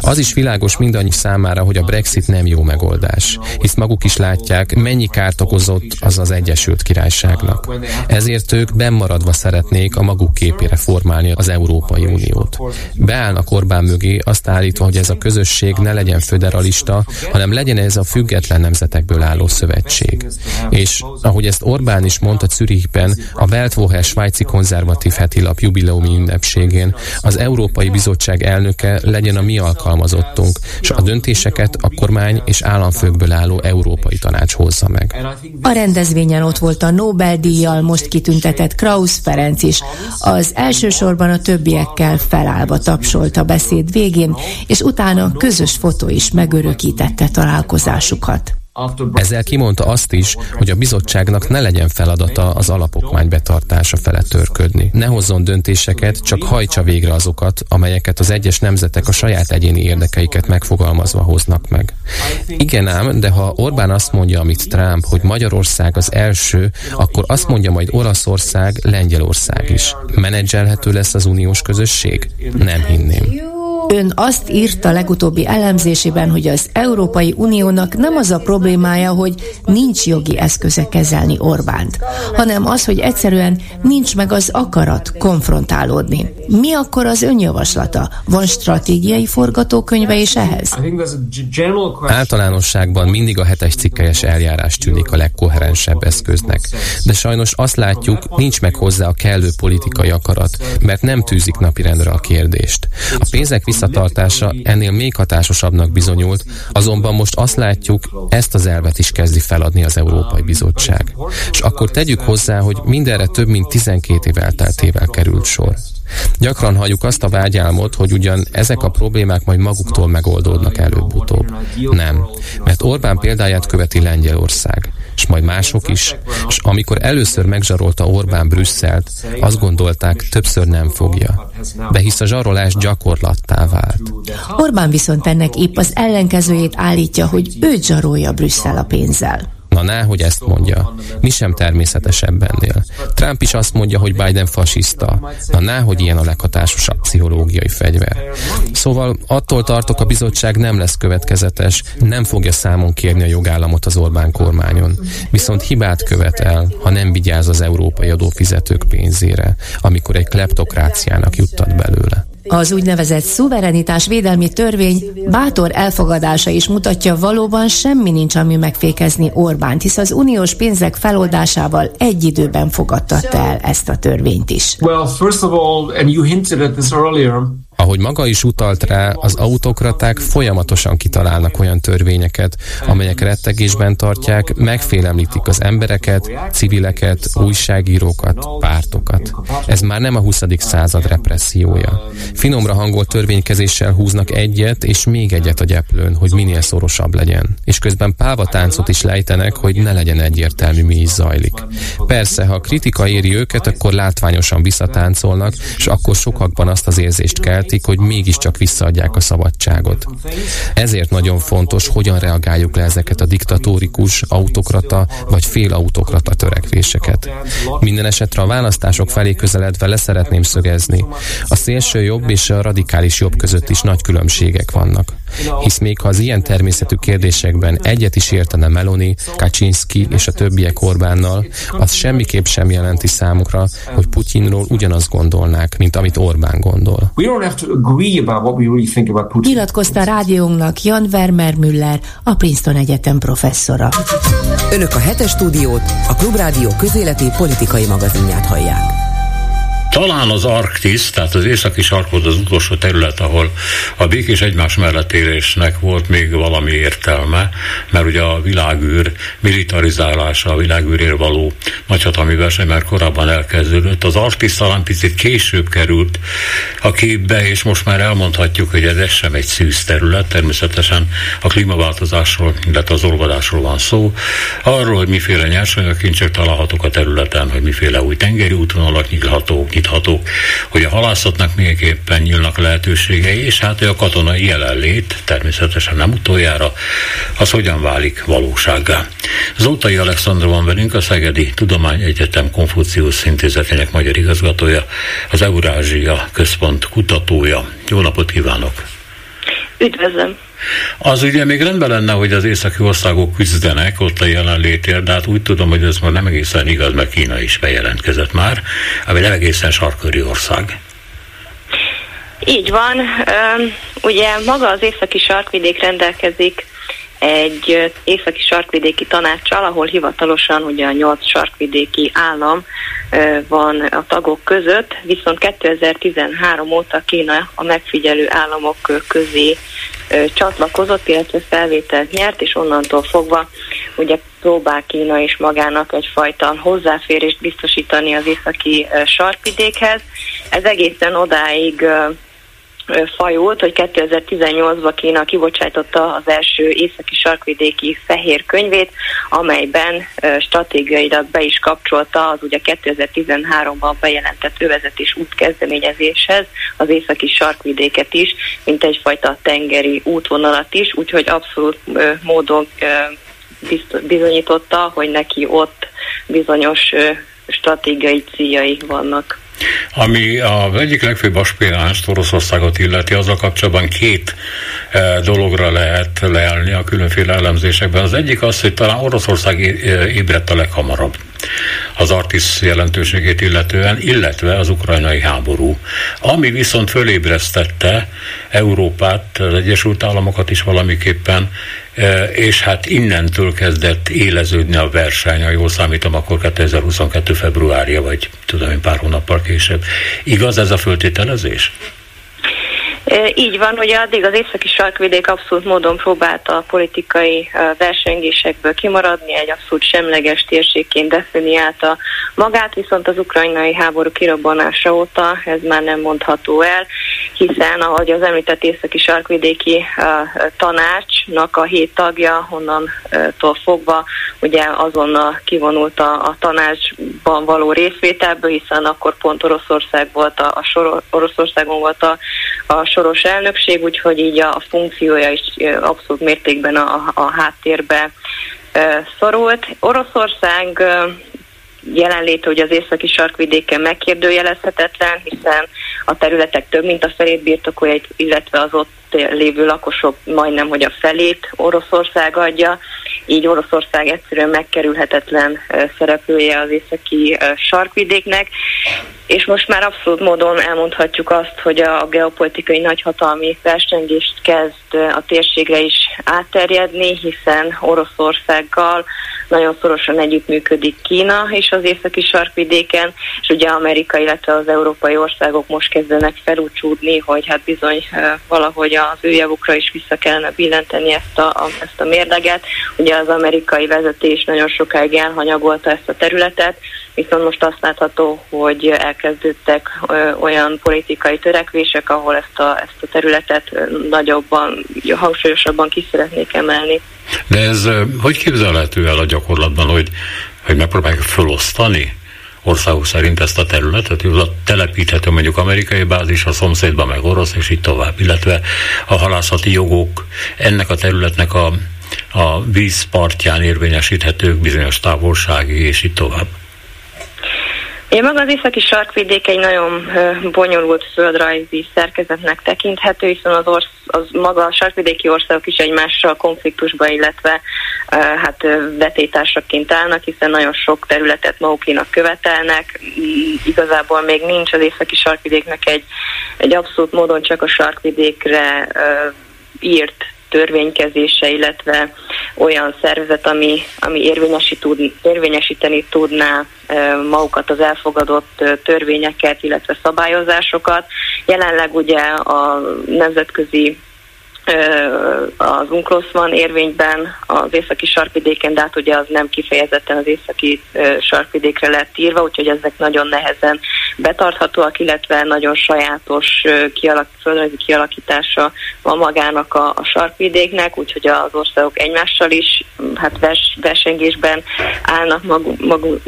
[SPEAKER 6] Az is világos mindannyi számára, hogy a Brexit nem jó megoldás, hisz maguk is látják, mennyi kárt okozott az az Egyesült Királyságnak. Ezért ők bennmaradva szeretnék a maguk képére formálni az Európai Uniót. Beállnak Orbán mögé, azt állítva, hogy ez a közösség ne legyen föderalista, hanem legyen ez a független nemzetekből álló szövetség. És ahogy ezt Orbán is mondta Zürichben, évben a Weltwoche svájci konzervatív hetilap jubileumi ünnepségén az Európai Bizottság elnöke legyen a mi alkalmazottunk, és a döntéseket a kormány és államfőkből álló Európai Tanács hozza meg.
[SPEAKER 4] A rendezvényen ott volt a Nobel-díjjal most kitüntetett Krausz Ferenc is. Az elsősorban a többiekkel felállva tapsolt a beszéd végén, és utána közös fotó is megörökítette találkozásukat.
[SPEAKER 6] Ezzel kimondta azt is, hogy a bizottságnak ne legyen feladata az alapokmány betartása fele törködni. Ne hozzon döntéseket, csak hajtsa végre azokat, amelyeket az egyes nemzetek a saját egyéni érdekeiket megfogalmazva hoznak meg. Igen ám, de ha Orbán azt mondja, amit Trump, hogy Magyarország az első, akkor azt mondja majd Olaszország, Lengyelország is. Menedzselhető lesz az uniós közösség? Nem hinném.
[SPEAKER 4] Ön azt írta legutóbbi elemzésében, hogy az Európai Uniónak nem az a problémája, hogy nincs jogi eszköze kezelni Orbánt, hanem az, hogy egyszerűen nincs meg az akarat konfrontálódni. Mi akkor az önjavaslata? Van stratégiai forgatókönyve is ehhez?
[SPEAKER 6] Általánosságban mindig a hetes cikkelyes eljárás tűnik a legkoherensebb eszköznek, de sajnos azt látjuk, nincs meg hozzá a kellő politikai akarat, mert nem tűzik napirendre a kérdést. A pénzek visszatartása ennél még hatásosabbnak bizonyult, azonban most azt látjuk, ezt az elvet is kezdi feladni az Európai Bizottság. És akkor tegyük hozzá, hogy mindenre több mint 12 év elteltével került sor. Gyakran halljuk azt a vágyálmot, hogy ugyan ezek a problémák majd maguktól megoldódnak előbb-utóbb. Nem, mert Orbán példáját követi Lengyelország, és majd mások is, és amikor először megzsarolta Orbán Brüsszelt, azt gondolták, többször nem fogja. De hisz a zsarolás gyakorlattá vált.
[SPEAKER 4] Orbán viszont ennek épp az ellenkezőjét állítja, hogy őt zsarolja Brüsszel a pénzzel.
[SPEAKER 6] Na ná, hogy ezt mondja. Mi sem természetesebb ennél. Trump is azt mondja, hogy Biden fasiszta. Na ná, hogy ilyen a leghatásosabb pszichológiai fegyver. Szóval attól tartok, a bizottság nem lesz következetes, nem fogja számon kérni a jogállamot az Orbán kormányon. Viszont hibát követ el, ha nem vigyáz az európai adófizetők pénzére, amikor egy kleptokráciának juttat belőle.
[SPEAKER 4] Az úgynevezett szuverenitás védelmi törvény bátor elfogadása is mutatja, valóban semmi nincs, ami megfékezni Orbánt, hisz az uniós pénzek feloldásával egy időben fogadtatta el ezt a törvényt is. Well, first of all, and you hinted at this earlier,
[SPEAKER 6] ahogy maga is utalt rá, az autokraták folyamatosan kitalálnak olyan törvényeket, amelyek rettegésben tartják, megfélemlítik az embereket, civileket, újságírókat, pártokat. Ez már nem a 20. század repressziója. Finomra hangolt törvénykezéssel húznak egyet és még egyet a gyeplőn, hogy minél szorosabb legyen. És közben pávatáncot is lejtenek, hogy ne legyen egyértelmű, mi is zajlik. Persze, ha kritika éri őket, akkor látványosan visszatáncolnak, és akkor sokakban azt az érzést kelt, fenyegetik, hogy mégiscsak visszaadják a szabadságot. Ezért nagyon fontos, hogyan reagáljuk le ezeket a diktatórikus, autokrata vagy félautokrata törekvéseket. Minden esetre a választások felé közeledve leszeretném szögezni. A szélső jobb és a radikális jobb között is nagy különbségek vannak. Hisz még ha az ilyen természetű kérdésekben egyet is értene Meloni, Kaczynski és a többiek Orbánnal, az semmiképp sem jelenti számukra, hogy Putyinról ugyanazt gondolnák, mint amit Orbán gondol.
[SPEAKER 4] Nyilatkozta a rádiónknak Jan Vermeer Müller, a Princeton Egyetem professzora.
[SPEAKER 1] Önök a hetes stúdiót, a Klubrádió közéleti politikai magazinját hallják.
[SPEAKER 2] Talán az Arktisz, tehát az északi sark az utolsó terület, ahol a békés egymás mellett élésnek volt még valami értelme, mert ugye a világűr militarizálása, a világűrér való nagyhatalmi verseny már korábban elkezdődött. Az Arktisz talán picit később került a képbe, és most már elmondhatjuk, hogy ez sem egy szűz terület, természetesen a klímaváltozásról, illetve az olvadásról van szó, arról, hogy miféle nyersanyagkincsek találhatók a területen, hogy miféle új tengeri útvonalak nyílhatók, alakíthatók, hogy a halászatnak miképpen nyílnak lehetőségei, és hát a katonai jelenlét természetesen nem utoljára, az hogyan válik valósággá. Zoltai Alexandra van velünk, a Szegedi Tudományegyetem Konfuciusz Intézetének magyar igazgatója, az Eurázsia Központ kutatója. Jó napot kívánok!
[SPEAKER 7] Üdvözlöm!
[SPEAKER 2] Az ugye még rendben lenne, hogy az északi országok küzdenek ott a jelenlétért, de hát úgy tudom, hogy ez már nem egészen igaz, mert Kína is bejelentkezett már, ami nem egészen sarköri ország.
[SPEAKER 7] Így van. Ugye maga az északi sarkvidék rendelkezik egy északi sarkvidéki tanácssal, ahol hivatalosan ugye a nyolc sarkvidéki állam van a tagok között, viszont 2013 óta Kína a megfigyelő államok közé csatlakozott, illetve felvételt nyert, és onnantól fogva ugye próbál Kína is magának egyfajta hozzáférést biztosítani az északi sarkvidékhez. Ez egészen odáig fajult, hogy 2018-ban Kína kibocsátotta az első északi sarkvidéki fehér könyvét, amelyben stratégiailag be is kapcsolta az ugye 2013-ban bejelentett övezetés útkezdeményezéshez az északi sarkvidéket is, mint egyfajta tengeri útvonalat is, úgyhogy abszolút módon bizonyította, hogy neki ott bizonyos stratégiai céljai vannak.
[SPEAKER 2] Ami az egyik legfőbb aspiráns Oroszországot illeti, azzal kapcsolatban két e, dologra lehet leelni a különféle elemzésekben. Az egyik az, hogy talán Oroszország ébredt a leghamarabb az Artis jelentőségét illetően, illetve az ukrajnai háború. Ami viszont fölébresztette Európát, az Egyesült Államokat is valamiképpen, e, és hát innentől kezdett éleződni a verseny, ha jól számítom, akkor 2022. februárja, vagy tudom én pár hónappal később. Igaz ez a föltételezés?
[SPEAKER 7] Így van, ugye addig az északi sarkvidék abszolút módon próbálta a politikai versengésekből kimaradni, egy abszolút semleges térségként definiálta magát, viszont az ukrajnai háború kirobbanása óta ez már nem mondható el, hiszen ahogy az említett északi sarkvidéki tanácsnak a hét tagja honnantól fogva ugye azonnal kivonult a, a tanácsban való részvételből, hiszen akkor pont Oroszország volt a, a sor, Oroszországon volt a, a soros elnökség, úgyhogy így a, funkciója is abszolút mértékben a, a háttérbe szorult. Oroszország jelenléte hogy az északi sarkvidéken megkérdőjelezhetetlen, hiszen a területek több mint a felét birtokolja, illetve az ott lévő lakosok majdnem, hogy a felét Oroszország adja, így Oroszország egyszerűen megkerülhetetlen szereplője az északi sarkvidéknek, és most már abszolút módon elmondhatjuk azt, hogy a geopolitikai nagyhatalmi versengést kezd a térségre is átterjedni, hiszen Oroszországgal nagyon szorosan együttműködik Kína és az északi sarkvidéken, és ugye Amerika, illetve az európai országok most kezdenek felúcsúdni, hogy hát bizony valahogy az ő javukra is vissza kellene billenteni ezt a, a, ezt a mérleget. Ugye az amerikai vezetés nagyon sokáig elhanyagolta ezt a területet, viszont most azt látható, hogy elkezdődtek olyan politikai törekvések, ahol ezt a, ezt a területet nagyobban, hangsúlyosabban ki szeretnék emelni.
[SPEAKER 2] De ez hogy képzelhető el a gyakorlatban, hogy, hogy megpróbálják felosztani országok szerint ezt a területet, oda telepíthető mondjuk amerikai bázis, a szomszédban meg orosz, és így tovább, illetve a halászati jogok ennek a területnek a, a vízpartján érvényesíthetők bizonyos távolsági, és így tovább.
[SPEAKER 7] Én maga az északi sarkvidék egy nagyon bonyolult földrajzi szerkezetnek tekinthető, hiszen az, orsz, az maga a sarkvidéki országok is egymással konfliktusba, illetve hát vetétársaként állnak, hiszen nagyon sok területet magukénak követelnek. Igazából még nincs az északi sarkvidéknek egy, egy abszolút módon csak a sarkvidékre írt törvénykezése, illetve olyan szervezet, ami, ami érvényesíteni tudná magukat az elfogadott törvényeket, illetve szabályozásokat. Jelenleg ugye a nemzetközi az UNCLOS van érvényben az északi sarkvidéken, de hát ugye az nem kifejezetten az északi sarkvidékre lett írva, úgyhogy ezek nagyon nehezen betarthatóak, illetve nagyon sajátos kialak, földrajzi kialakítása van magának a, a sarkvidéknek, úgyhogy az országok egymással is hát vers, versengésben állnak mag, mag,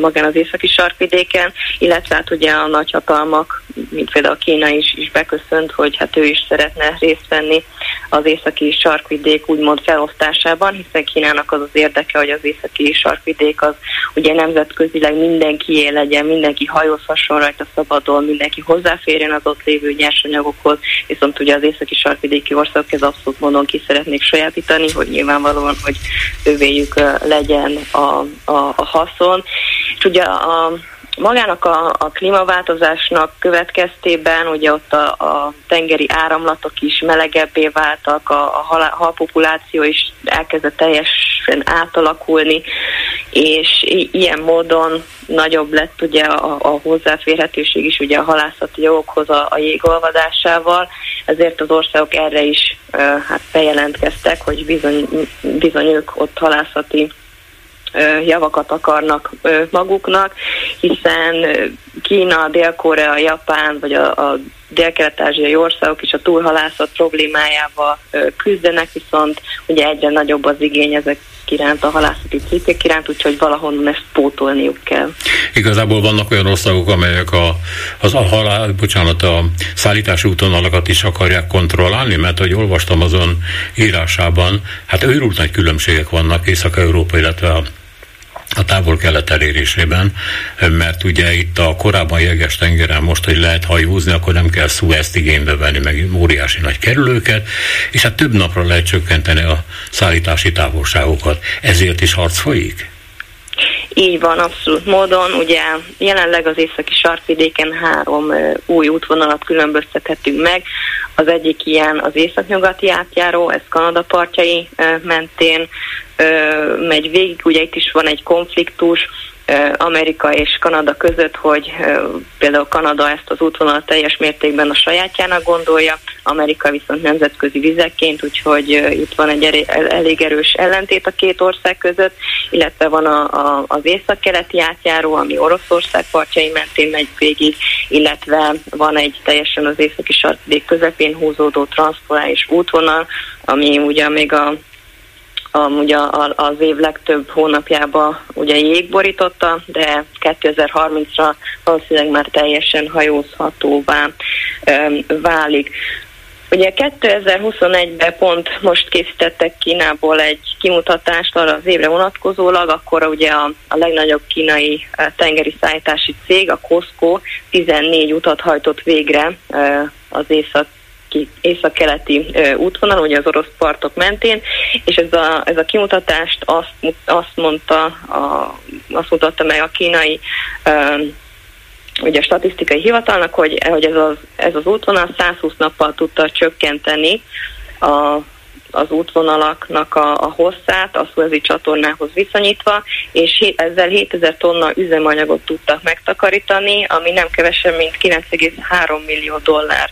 [SPEAKER 7] magán az északi sarkvidéken, illetve hát ugye a nagyhatalmak, mint például Kína is, is beköszönt, hogy hát ő is szeretne részt venni az északi sarkvidék úgymond felosztásában, hiszen Kínának az az érdeke, hogy az északi sarkvidék az ugye nemzetközileg mindenki legyen, mindenki hajózhasson rajta szabadon, mindenki hozzáférjen az ott lévő nyersanyagokhoz, viszont ugye az északi sarkvidéki országok ez abszolút módon ki szeretnék sajátítani, hogy nyilvánvalóan, hogy ővéjük legyen a, a, a haszon. És ugye a, magának a, a klímaváltozásnak következtében ugye ott a, a tengeri áramlatok is melegebbé váltak, a, a hal, halpopuláció is elkezdett teljesen átalakulni, és ilyen módon nagyobb lett ugye a, a hozzáférhetőség is ugye a halászati jogokhoz a, a jégolvadásával, ezért az országok erre is hát bejelentkeztek, hogy bizony, bizony ők ott halászati javakat akarnak maguknak, hiszen Kína, Dél-Korea, Japán vagy a, a dél-kelet-ázsiai országok is a túlhalászat problémájával küzdenek, viszont ugye egyre nagyobb az igény ezek iránt, a halászati cikkek iránt, úgyhogy valahonnan ezt pótolniuk kell.
[SPEAKER 2] Igazából vannak olyan országok, amelyek a, az a halál, bocsánat, a szállítási útonalakat is akarják kontrollálni, mert hogy olvastam azon írásában, hát őrült nagy különbségek vannak Észak-Európa, illetve a a távol-kelet elérésében, mert ugye itt a korábban jeges tengeren most, hogy lehet hajózni, akkor nem kell ezt igénybe venni, meg óriási nagy kerülőket, és hát több napra lehet csökkenteni a szállítási távolságokat. Ezért is harc folyik?
[SPEAKER 7] Így van, abszolút módon. Ugye jelenleg az északi sarkvidéken három uh, új útvonalat különböztethetünk meg. Az egyik ilyen az északnyugati átjáró, ez Kanada partjai mentén uh, megy végig. Ugye itt is van egy konfliktus, Amerika és Kanada között, hogy például Kanada ezt az útvonalat teljes mértékben a sajátjának gondolja, Amerika viszont nemzetközi vizekként, úgyhogy itt van egy elég erős ellentét a két ország között, illetve van a, a, az észak-keleti átjáró, ami Oroszország partjai mentén megy végig, illetve van egy teljesen az északi sarkvidék közepén húzódó transzpoláris útvonal, ami ugye még a amúgy a, az év legtöbb hónapjában ugye jég borította, de 2030-ra valószínűleg már teljesen hajózhatóvá um, válik. Ugye 2021-ben pont most készítettek Kínából egy kimutatást arra az évre vonatkozólag, akkor ugye a, a legnagyobb kínai tengeri szállítási cég, a COSCO 14 utat hajtott végre az észak észak-keleti útvonal, ugye az orosz partok mentén, és ez a, ez a kimutatást azt, azt mondta, a, azt mutatta meg a kínai ugye a statisztikai hivatalnak, hogy, hogy ez, az, ez az útvonal 120 nappal tudta csökkenteni a az útvonalaknak a, a hosszát a szuezi csatornához viszonyítva, és ezzel 7000 tonna üzemanyagot tudtak megtakarítani, ami nem kevesebb, mint 9,3 millió dollár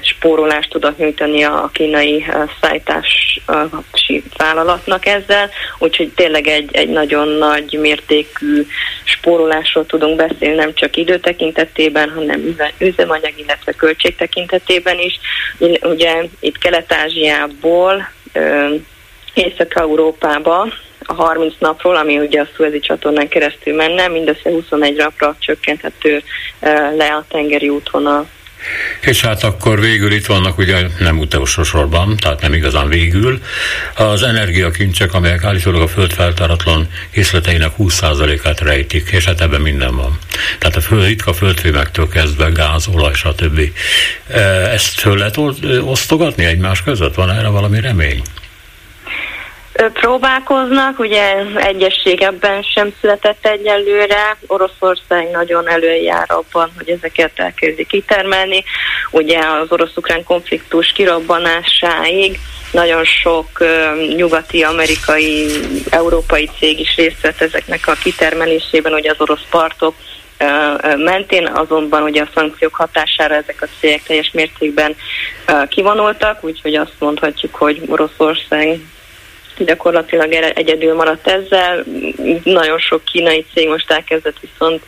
[SPEAKER 7] spórolást tudott nyújtani a kínai szállítási vállalatnak ezzel, úgyhogy tényleg egy, egy nagyon nagy mértékű spórolásról tudunk beszélni, nem csak idő tekintetében, hanem üzemanyag, illetve költség tekintetében is. Ugye itt Kelet-Ázsiából Észak-Európába a 30 napról, ami ugye a Suezi csatornán keresztül menne, mindössze 21 napra csökkenthető le a tengeri útvonal.
[SPEAKER 2] És hát akkor végül itt vannak ugye nem utolsó sorban, tehát nem igazán végül, az energiakincsek, amelyek állítólag a föld feltáratlan készleteinek 20%-át rejtik, és hát ebben minden van. Tehát a föld, ritka földfémektől kezdve gáz, olaj, stb. Ezt föl lehet osztogatni egymás között? Van erre valami remény?
[SPEAKER 7] Próbálkoznak, ugye egyesség ebben sem született egyelőre. Oroszország nagyon előjár abban, hogy ezeket elkezdi kitermelni. Ugye az orosz-ukrán konfliktus kirobbanásáig nagyon sok nyugati, amerikai, európai cég is részt vett ezeknek a kitermelésében, ugye az orosz partok mentén, azonban ugye a szankciók hatására ezek a cégek teljes mértékben kivonultak, úgyhogy azt mondhatjuk, hogy Oroszország gyakorlatilag egyedül maradt ezzel. Nagyon sok kínai cég most elkezdett viszont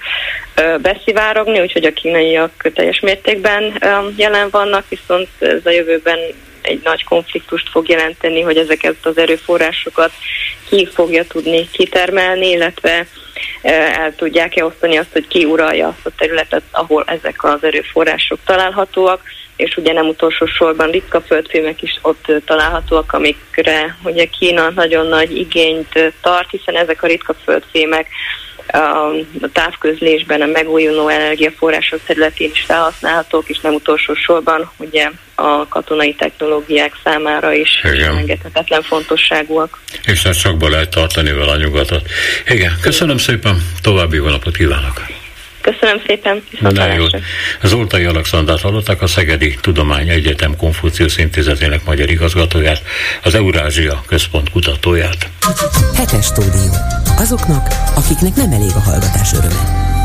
[SPEAKER 7] beszivárogni, úgyhogy a kínaiak teljes mértékben jelen vannak, viszont ez a jövőben egy nagy konfliktust fog jelenteni, hogy ezeket az erőforrásokat ki fogja tudni kitermelni, illetve el tudják-e osztani azt, hogy ki uralja azt a területet, ahol ezek az erőforrások találhatóak és ugye nem utolsó sorban ritka földfémek is ott találhatóak, amikre ugye Kína nagyon nagy igényt tart, hiszen ezek a ritka földfémek a távközlésben, a megújuló energiaforrások területén is felhasználhatók, és nem utolsó sorban ugye a katonai technológiák számára is engedhetetlen fontosságúak.
[SPEAKER 2] És ezt sokba lehet tartani vele a nyugatot. Igen, köszönöm szépen, további jó napot kívánok!
[SPEAKER 7] Köszönöm szépen.
[SPEAKER 2] Minden jó. Zoltai Alexandrát hallották, a Szegedi Tudomány Egyetem Konfuciusz Intézetének magyar igazgatóját, az Eurázsia Központ kutatóját.
[SPEAKER 1] Hetes stúdió. Azoknak, akiknek nem elég a hallgatás öröme.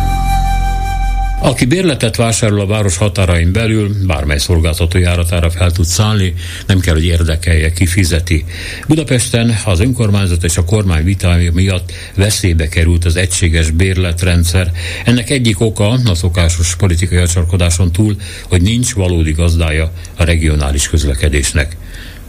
[SPEAKER 2] Aki bérletet vásárol a város határain belül, bármely szolgáltató járatára fel tud szállni, nem kell, hogy érdekelje, ki fizeti. Budapesten az önkormányzat és a kormány vitája miatt veszélybe került az egységes bérletrendszer. Ennek egyik oka a szokásos politikai acsarkodáson túl, hogy nincs valódi gazdája a regionális közlekedésnek.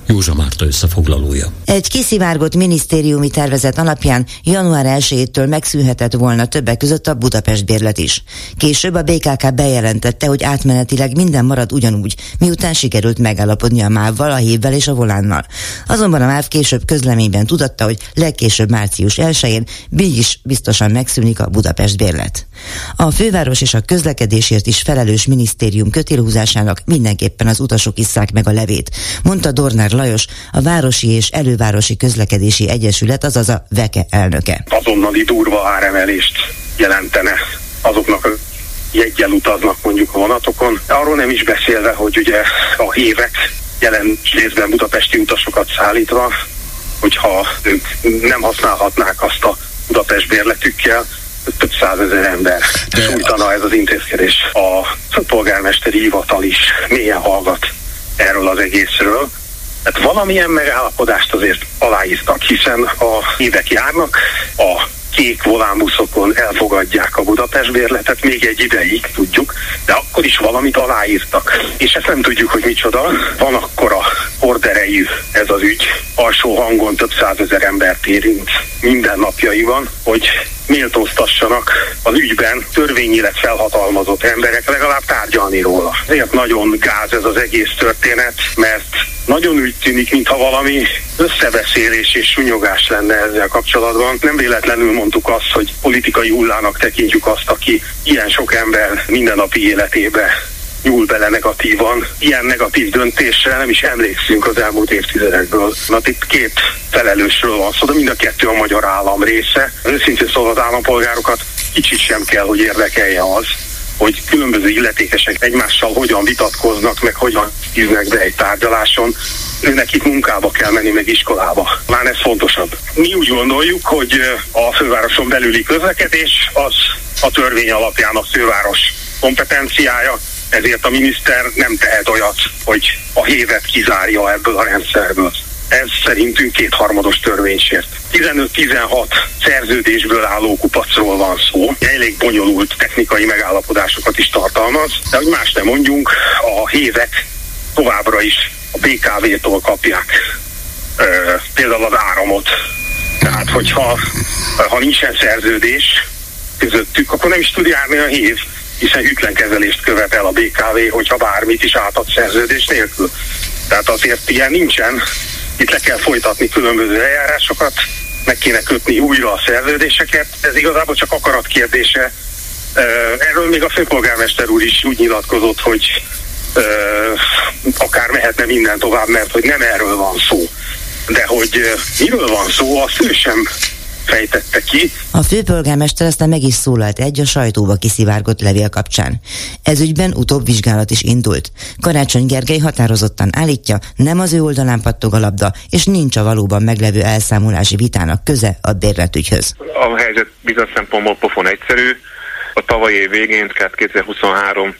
[SPEAKER 2] Józsa Márta összefoglalója.
[SPEAKER 8] Egy kiszivárgott minisztériumi tervezet alapján január 1-től megszűnhetett volna többek között a Budapest bérlet is. Később a BKK bejelentette, hogy átmenetileg minden marad ugyanúgy, miután sikerült megállapodni a MÁV-val, a hívvel és a volánnal. Azonban a MÁV később közleményben tudatta, hogy legkésőbb március 1-én is biztosan megszűnik a Budapest bérlet. A főváros és a közlekedésért is felelős minisztérium kötélhúzásának mindenképpen az utasok isszák meg a levét, mondta Dorner Lajos, a Városi és Elővárosi Közlekedési Egyesület, azaz a VEKE elnöke.
[SPEAKER 9] Azonnali durva áremelést jelentene azoknak a jeggyel utaznak mondjuk a vonatokon. Arról nem is beszélve, hogy ugye a hívek jelen részben budapesti utasokat szállítva, hogyha ők nem használhatnák azt a Budapest bérletükkel, több százezer ember De sújtana ez az intézkedés. A polgármesteri hivatal is mélyen hallgat erről az egészről, tehát valamilyen megállapodást azért aláírtak, hiszen a évek járnak, a kék volánbuszokon elfogadják a Budapest bérletet még egy ideig, tudjuk, de akkor is valamit aláírtak. És ezt nem tudjuk, hogy micsoda. Van akkora orderejű ez az ügy, alsó hangon több százezer embert érint minden napjaiban, hogy méltóztassanak az ügyben törvényileg felhatalmazott emberek legalább tárgyalni róla. Ezért nagyon gáz ez az egész történet, mert nagyon úgy tűnik, mintha valami összebeszélés és sunyogás lenne ezzel kapcsolatban. Nem véletlenül mondtuk azt, hogy politikai hullának tekintjük azt, aki ilyen sok ember mindennapi életébe nyúl bele negatívan. Ilyen negatív döntésre nem is emlékszünk az elmúlt évtizedekből. Na itt két felelősről van szó, de mind a kettő a magyar állam része. Őszintén szóval az állampolgárokat kicsit sem kell, hogy érdekelje az, hogy különböző illetékesek egymással hogyan vitatkoznak, meg hogyan hívnak be egy tárgyaláson, nekik munkába kell menni, meg iskolába. Már ez fontosabb. Mi úgy gondoljuk, hogy a fővároson belüli közlekedés az a törvény alapján a főváros kompetenciája, ezért a miniszter nem tehet olyat, hogy a hévet kizárja ebből a rendszerből. Ez szerintünk kétharmados törvénysért. 15-16 szerződésből álló kupacról van szó. Elég bonyolult technikai megállapodásokat is tartalmaz, de hogy más nem mondjunk, a hévek továbbra is a BKV-tól kapják ö, például az áramot, Tehát, hogyha ha nincsen szerződés közöttük, akkor nem is tud járni a hív, hiszen hűtlenkezelést követel a BKV, hogyha bármit is átad szerződés nélkül. Tehát azért ilyen nincsen, itt le kell folytatni különböző eljárásokat, meg kéne kötni újra a szerződéseket. Ez igazából csak akarat kérdése. Erről még a főpolgármester úr is úgy nyilatkozott, hogy akár mehetne minden tovább, mert hogy nem erről van szó. De hogy miről van szó, azt ő sem fejtette ki.
[SPEAKER 8] A főpolgármester aztán meg is szólalt egy a sajtóba kiszivárgott levél kapcsán. Ez ügyben utóbb vizsgálat is indult. Karácsony Gergely határozottan állítja, nem az ő oldalán pattog a labda, és nincs a valóban meglevő elszámolási vitának köze a bérletügyhöz.
[SPEAKER 10] A helyzet bizonyos szempontból pofon egyszerű. A tavalyi év végén, 2023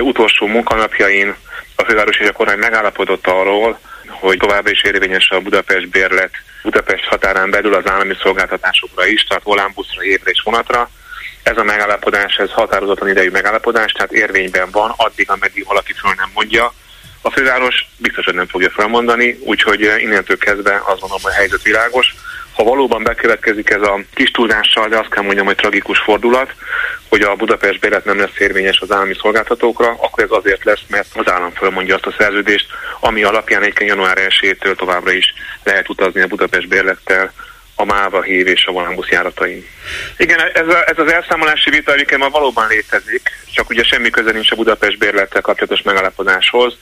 [SPEAKER 10] utolsó munkanapjain a főváros és a kormány megállapodott arról, hogy továbbra is érvényes a Budapest bérlet Budapest határán belül az állami szolgáltatásokra is, tehát volánbuszra, évre és vonatra. Ez a megállapodás, ez határozatlan idejű megállapodás, tehát érvényben van, addig, ameddig valaki föl nem mondja. A főváros biztos, hogy nem fogja felmondani, úgyhogy innentől kezdve azt gondolom, hogy a helyzet világos. Ha valóban bekövetkezik ez a kis túlzással, de azt kell mondjam, hogy tragikus fordulat, hogy a Budapest bélet nem lesz érvényes az állami szolgáltatókra, akkor ez azért lesz, mert az állam fölmondja azt a szerződést, ami alapján egyébként január 1-től továbbra is lehet utazni a Budapest bérlettel a MÁVA hív és a volánbusz járatain. Igen, ez, a, ez az elszámolási vita egyébként már valóban létezik, csak ugye semmi köze nincs a Budapest bérlettel kapcsolatos megállapodáshoz.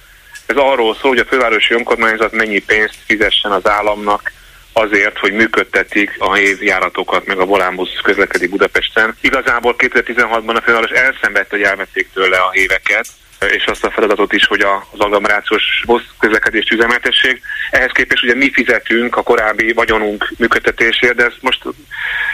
[SPEAKER 10] Ez arról szól, hogy a fővárosi önkormányzat mennyi pénzt fizessen az államnak azért, hogy működtetik a járatokat, meg a volánbusz közlekedik Budapesten. Igazából 2016-ban a főváros elszenvedt, hogy elvették tőle a éveket, és azt a feladatot is, hogy az agglomerációs busz közlekedést üzemeltessék. Ehhez képest ugye mi fizetünk a korábbi vagyonunk működtetésért, de ezt most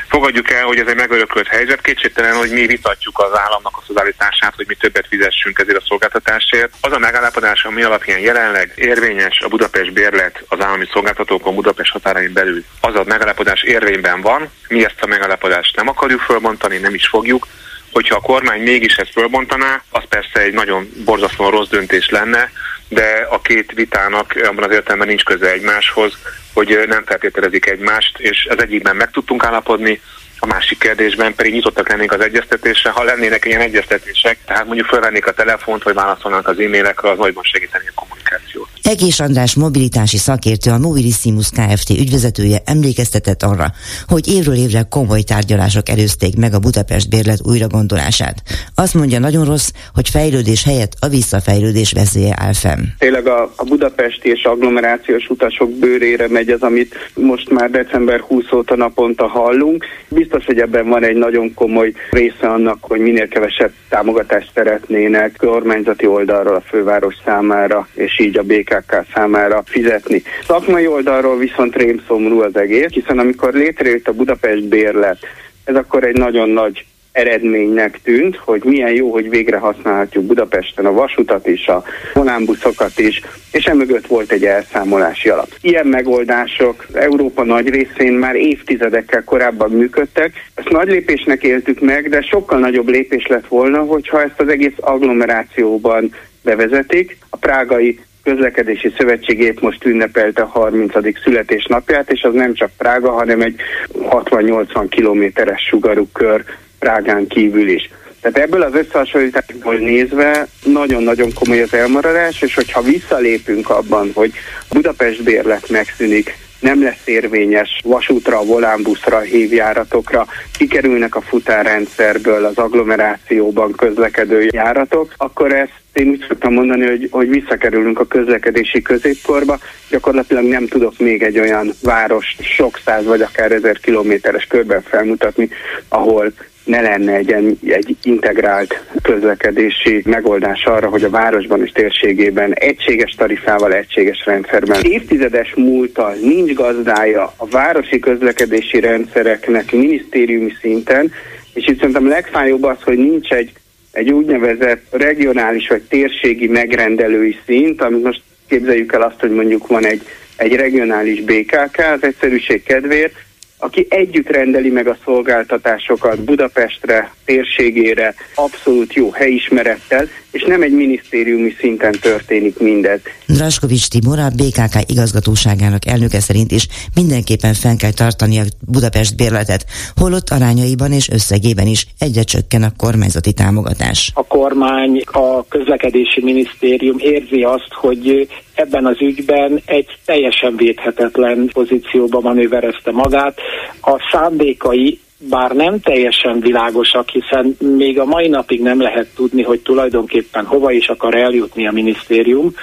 [SPEAKER 10] fogadjuk el, hogy ez egy megörökölt helyzet. Kétségtelen, hogy mi vitatjuk az államnak a szolgáltatását, hogy mi többet fizessünk ezért a szolgáltatásért. Az a megállapodás, ami alapján jelenleg érvényes a Budapest bérlet az állami szolgáltatókon Budapest határain belül, az a megállapodás érvényben van. Mi ezt a megállapodást nem akarjuk fölbontani, nem is fogjuk Hogyha a kormány mégis ezt fölbontaná, az persze egy nagyon borzasztóan rossz döntés lenne, de a két vitának abban az értelemben nincs köze egymáshoz, hogy nem feltételezik egymást, és az egyikben meg tudtunk állapodni, a másik kérdésben pedig nyitottak lennénk az egyeztetésre. Ha lennének ilyen egyeztetések, tehát mondjuk felvennék a telefont, vagy válaszolnánk az e-mailekre, az nagyban segíteni a kommunikációt.
[SPEAKER 8] Egész András mobilitási szakértő, a Mobilissimus Kft. ügyvezetője emlékeztetett arra, hogy évről évre komoly tárgyalások előzték meg a Budapest bérlet újragondolását. Azt mondja nagyon rossz, hogy fejlődés helyett a visszafejlődés veszélye áll fenn.
[SPEAKER 11] Tényleg a, a budapesti és agglomerációs utasok bőrére megy az, amit most már december 20 óta naponta hallunk. Biztos, hogy ebben van egy nagyon komoly része annak, hogy minél kevesebb támogatást szeretnének kormányzati oldalról a főváros számára, és így a BK BKK számára fizetni. Szakmai oldalról viszont rémszomorú az egész, hiszen amikor létrejött a Budapest bérlet, ez akkor egy nagyon nagy eredménynek tűnt, hogy milyen jó, hogy végre használhatjuk Budapesten a vasutat is, a volánbuszokat is, és emögött volt egy elszámolási alap. Ilyen megoldások Európa nagy részén már évtizedekkel korábban működtek. Ezt nagy lépésnek éltük meg, de sokkal nagyobb lépés lett volna, hogyha ezt az egész agglomerációban bevezetik. A prágai közlekedési szövetségét most ünnepelte a 30. születésnapját, és az nem csak Prága, hanem egy 60-80 kilométeres sugarú kör Prágán kívül is. Tehát ebből az összehasonlításból nézve nagyon-nagyon komoly az elmaradás, és hogyha visszalépünk abban, hogy Budapest bérlet megszűnik, nem lesz érvényes vasútra, volánbuszra, hívjáratokra, kikerülnek a futárrendszerből az agglomerációban közlekedő járatok, akkor ezt én úgy szoktam mondani, hogy, hogy visszakerülünk a közlekedési középkorba, gyakorlatilag nem tudok még egy olyan város sok száz vagy akár ezer kilométeres körben felmutatni, ahol ne lenne egy, egy integrált közlekedési megoldás arra, hogy a városban és térségében egységes tarifával, egységes rendszerben. Évtizedes múltal nincs gazdája a városi közlekedési rendszereknek minisztériumi szinten, és itt szerintem legfájóbb az, hogy nincs egy, egy úgynevezett regionális vagy térségi megrendelői szint, amit most képzeljük el azt, hogy mondjuk van egy, egy regionális BKK az egyszerűség kedvéért, aki együtt rendeli meg a szolgáltatásokat Budapestre, térségére abszolút jó helyismerettel, és nem egy minisztériumi szinten történik mindez.
[SPEAKER 8] Draskovics Tibor, a BKK igazgatóságának elnöke szerint is mindenképpen fenn kell tartani a Budapest bérletet, holott arányaiban és összegében is egyre csökken a kormányzati támogatás.
[SPEAKER 12] A kormány, a közlekedési minisztérium érzi azt, hogy ebben az ügyben egy teljesen védhetetlen pozícióba manőverezte magát. A szándékai bár nem teljesen világosak, hiszen még a mai napig nem lehet tudni, hogy tulajdonképpen hova is akar eljutni a minisztérium.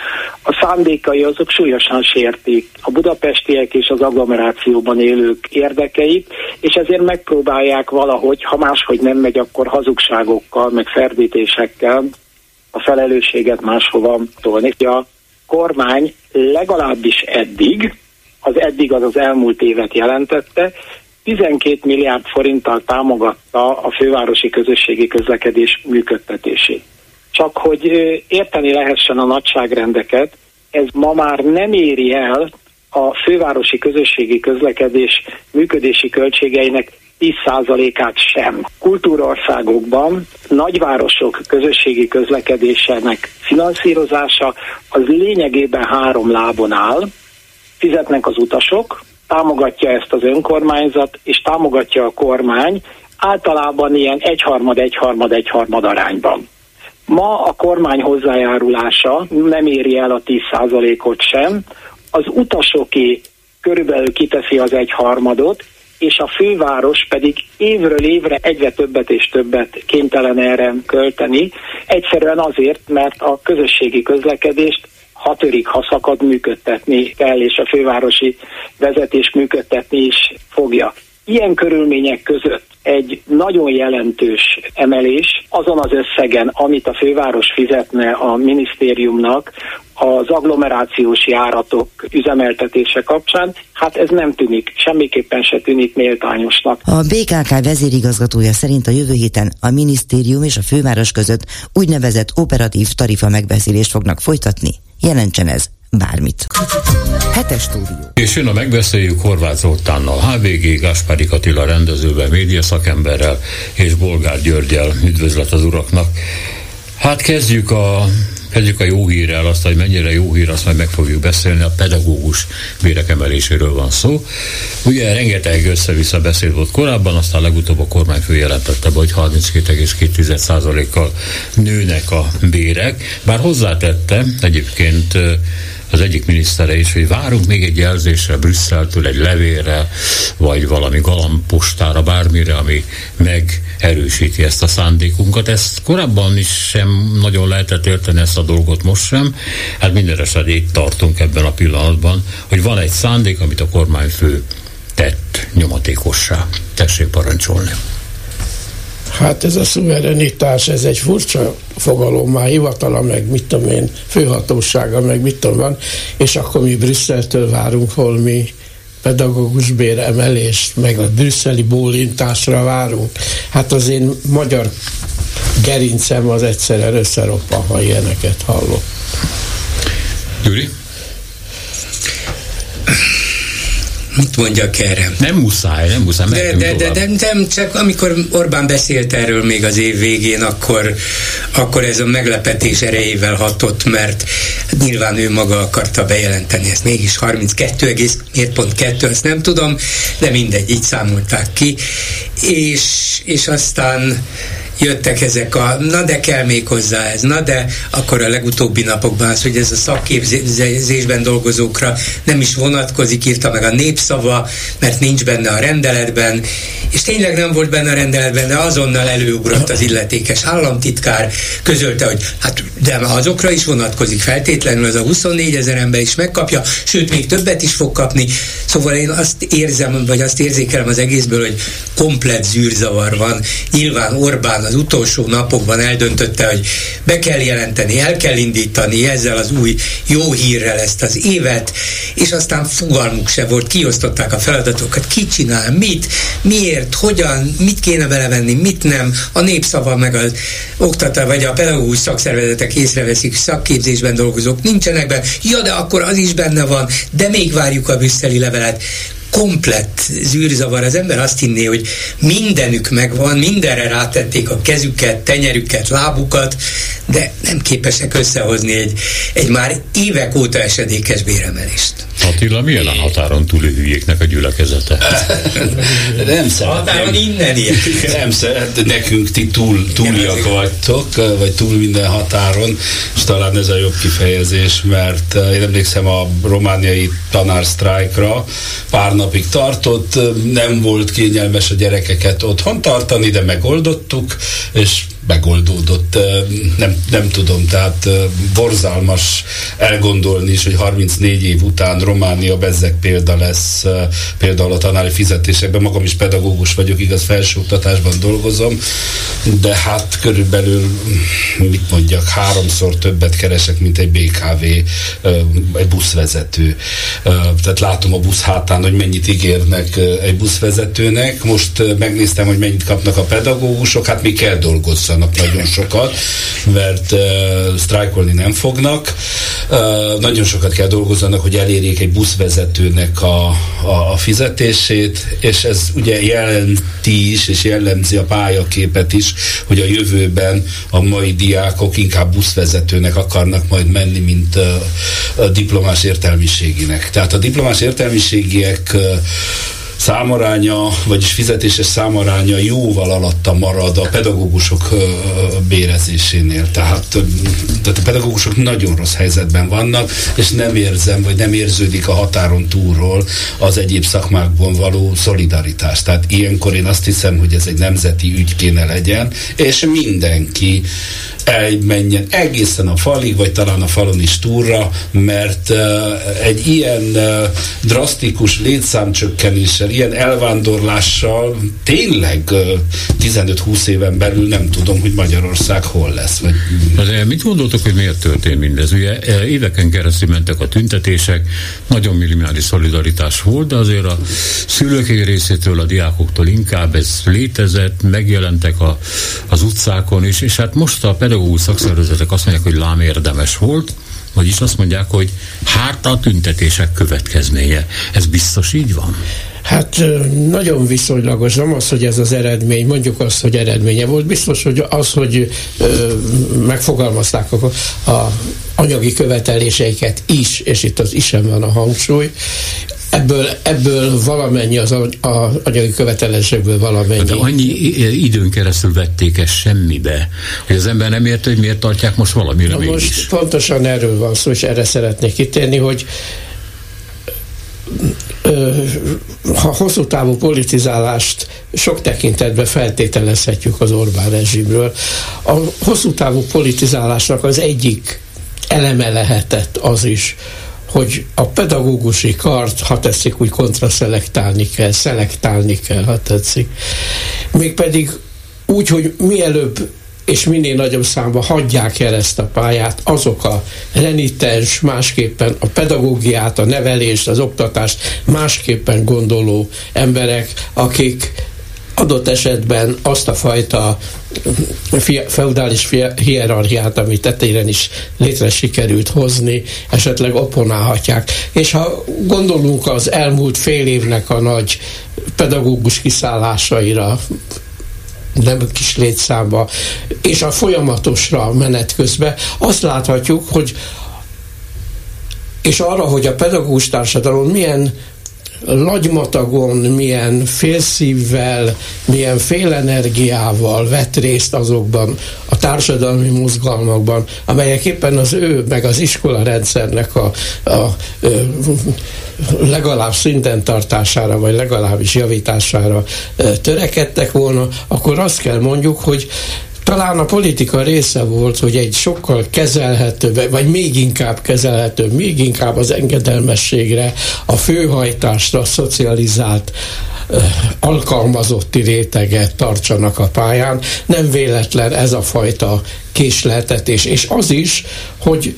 [SPEAKER 12] A szándékai azok súlyosan sértik a budapestiek és az agglomerációban élők érdekeit, és ezért megpróbálják valahogy, ha máshogy nem megy, akkor hazugságokkal, meg ferdítésekkel a felelősséget máshova tolni. A kormány legalábbis eddig, az eddig az az elmúlt évet jelentette, 12 milliárd forinttal támogatta a fővárosi közösségi közlekedés működtetését. Csak hogy érteni lehessen a nagyságrendeket, ez ma már nem éri el a fővárosi közösségi közlekedés működési költségeinek 10%-át sem. Kultúrországokban nagyvárosok közösségi közlekedésének finanszírozása az lényegében három lábon áll. Fizetnek az utasok, támogatja ezt az önkormányzat, és támogatja a kormány, általában ilyen egyharmad, egyharmad, egyharmad arányban. Ma a kormány hozzájárulása nem éri el a 10%-ot sem, az utasoké körülbelül kiteszi az egyharmadot, és a főváros pedig évről évre egyre többet és többet kénytelen erre költeni, egyszerűen azért, mert a közösségi közlekedést ha törik, ha szakad, működtetni kell, és a fővárosi vezetés működtetni is fogja. Ilyen körülmények között egy nagyon jelentős emelés azon az összegen, amit a főváros fizetne a minisztériumnak az agglomerációs járatok üzemeltetése kapcsán, hát ez nem tűnik, semmiképpen se tűnik méltányosnak.
[SPEAKER 8] A BKK vezérigazgatója szerint a jövő héten a minisztérium és a főváros között úgynevezett operatív tarifa megbeszélést fognak folytatni. Jelentsen ez bármit.
[SPEAKER 1] Hetes stúdió.
[SPEAKER 2] És jön a megbeszéljük Horváth Zoltánnal, HVG, Gáspári Katila rendezővel, média szakemberrel és Bolgár Györgyel. Üdvözlet az uraknak! Hát kezdjük a Kezdjük a jó hírrel, azt, hogy mennyire jó hír, azt majd meg fogjuk beszélni, a pedagógus bérek emeléséről van szó. Ugye rengeteg össze-vissza beszél volt korábban, aztán legutóbb a kormányfő jelentette be, hogy 32,2%-kal nőnek a bérek, bár hozzátette egyébként az egyik minisztere is, hogy várunk még egy jelzésre Brüsszeltől, egy levélre, vagy valami galampostára, bármire, ami megerősíti ezt a szándékunkat. Ezt korábban is sem nagyon lehetett érteni ezt a dolgot, most sem. Hát minden esetben itt tartunk ebben a pillanatban, hogy van egy szándék, amit a kormányfő tett nyomatékossá. Tessék parancsolni.
[SPEAKER 13] Hát ez a szuverenitás, ez egy furcsa fogalom, már hivatala, meg mit tudom én, főhatósága, meg mit tudom van, és akkor mi Brüsszeltől várunk holmi pedagógus bér emelést, meg a brüsszeli bólintásra várunk. Hát az én magyar gerincem az egyszerűen összeroppan, ha ilyeneket hallok.
[SPEAKER 2] Gyuri?
[SPEAKER 14] Mit mondjak erre?
[SPEAKER 2] Nem muszáj, nem muszáj.
[SPEAKER 14] De, de, de, de, nem, csak amikor Orbán beszélt erről még az év végén, akkor, akkor ez a meglepetés erejével hatott, mert nyilván ő maga akarta bejelenteni ezt. Mégis 32,2, ezt nem tudom, de mindegy, így számolták ki. És, és aztán jöttek ezek a, na de kell még hozzá ez, na de akkor a legutóbbi napokban az, hogy ez a szakképzésben dolgozókra nem is vonatkozik, írta meg a népszava, mert nincs benne a rendeletben, és tényleg nem volt benne a rendeletben, de azonnal előugrott az illetékes államtitkár, közölte, hogy hát de azokra is vonatkozik feltétlenül, az a 24 ezer ember is megkapja, sőt, még többet is fog kapni. Szóval én azt érzem, vagy azt érzékelem az egészből, hogy komplet zűrzavar van. Nyilván Orbán az utolsó napokban eldöntötte, hogy be kell jelenteni, el kell indítani ezzel az új jó hírrel ezt az évet, és aztán fogalmuk se volt, kiosztották a feladatokat, ki csinál, mit, miért, hogyan, mit kéne belevenni, mit nem, a népszava meg az oktatá, vagy a pedagógus szakszervezetek észreveszik, szakképzésben dolgozók nincsenek benne, ja, de akkor az is benne van, de még várjuk a brüsszeli levelet komplett zűrzavar. Az ember azt hinné, hogy mindenük megvan, mindenre rátették a kezüket, tenyerüket, lábukat, de nem képesek összehozni egy, egy már évek óta esedékes béremelést.
[SPEAKER 2] Attila, milyen a határon túli hülyéknek a gyülekezete?
[SPEAKER 15] nem szeretném.
[SPEAKER 14] Határon innen.
[SPEAKER 15] Nem szeret, nekünk ti túl, túliak vagytok, vagy túl minden határon, és talán ez a jobb kifejezés, mert én emlékszem a romániai tanársztrájkra, pár napig tartott, nem volt kényelmes a gyerekeket otthon tartani, de megoldottuk, és megoldódott. Nem, nem tudom, tehát borzalmas elgondolni is, hogy 34 év után Románia bezzek példa lesz például a tanári fizetésekben. Magam is pedagógus vagyok, igaz, felsőoktatásban dolgozom, de hát körülbelül, mit mondjak, háromszor többet keresek, mint egy BKV, egy buszvezető. Tehát látom a busz hátán, hogy mennyit ígérnek egy buszvezetőnek. Most megnéztem, hogy mennyit kapnak a pedagógusok, hát mi kell dolgozni dolgozzanak nagyon sokat, mert uh, sztrájkolni nem fognak. Uh, nagyon sokat kell dolgozzanak, hogy elérjék egy buszvezetőnek a, a, a fizetését, és ez ugye jelenti is, és jellemzi a pályaképet is, hogy a jövőben a mai diákok inkább buszvezetőnek akarnak majd menni, mint uh, a diplomás értelmiséginek. Tehát a diplomás értelmiségiek uh, számaránya, vagyis fizetéses számaránya jóval alatta marad a pedagógusok bérezésénél. Tehát, tehát a pedagógusok nagyon rossz helyzetben vannak, és nem érzem, vagy nem érződik a határon túlról az egyéb szakmákban való szolidaritás. Tehát ilyenkor én azt hiszem, hogy ez egy nemzeti ügy kéne legyen, és mindenki elmenjen egészen a falig, vagy talán a falon is túlra, mert uh, egy ilyen uh, drasztikus létszámcsökkenéssel, ilyen elvándorlással tényleg uh, 15-20 éven belül nem tudom, hogy Magyarország hol lesz. Vagy...
[SPEAKER 2] De mit gondoltok, hogy miért történt mindez? Ugye éveken keresztül mentek a tüntetések, nagyon minimális szolidaritás volt, de azért a szülők részétől, a diákoktól inkább ez létezett, megjelentek a, az utcákon is, és hát most a pedagógus pedagógus szakszervezetek azt mondják, hogy lám érdemes volt, vagyis azt mondják, hogy hát a tüntetések következménye. Ez biztos így van?
[SPEAKER 13] Hát nagyon viszonylagos, nem az, hogy ez az eredmény, mondjuk azt, hogy eredménye volt, biztos, hogy az, hogy megfogalmazták a, a anyagi követeléseiket is, és itt az is van a hangsúly, ebből, ebből valamennyi az a, anyagi követelésekből valamennyi.
[SPEAKER 2] De annyi időn keresztül vették ezt semmibe, hogy az ember nem érte, hogy miért tartják most valamire Na mégis. Most
[SPEAKER 13] pontosan erről van szó, és erre szeretnék kitérni, hogy ha hosszú távú politizálást sok tekintetben feltételezhetjük az Orbán rezsimről, a hosszú távú politizálásnak az egyik eleme lehetett az is, hogy a pedagógusi kart, ha tetszik, úgy kontraszelektálni kell, szelektálni kell, ha tetszik. Mégpedig úgy, hogy mielőbb és minél nagyobb számban hagyják el ezt a pályát azok a renitens, másképpen a pedagógiát, a nevelést, az oktatást másképpen gondoló emberek, akik adott esetben azt a fajta feudális hierarchiát, amit tetején is létre sikerült hozni, esetleg opponálhatják. És ha gondolunk az elmúlt fél évnek a nagy pedagógus kiszállásaira, nem kis létszámba, és a folyamatosra menet közben, azt láthatjuk, hogy és arra, hogy a pedagógus társadalom milyen Lagymatagon milyen félszívvel, milyen félenergiával vett részt azokban a társadalmi mozgalmakban, amelyek éppen az ő, meg az iskola rendszernek a, a, a legalább szinten tartására, vagy legalábbis javítására törekedtek volna, akkor azt kell mondjuk, hogy talán a politika része volt, hogy egy sokkal kezelhetőbb, vagy még inkább kezelhetőbb, még inkább az engedelmességre, a főhajtásra szocializált alkalmazotti réteget tartsanak a pályán. Nem véletlen ez a fajta késleltetés, és az is, hogy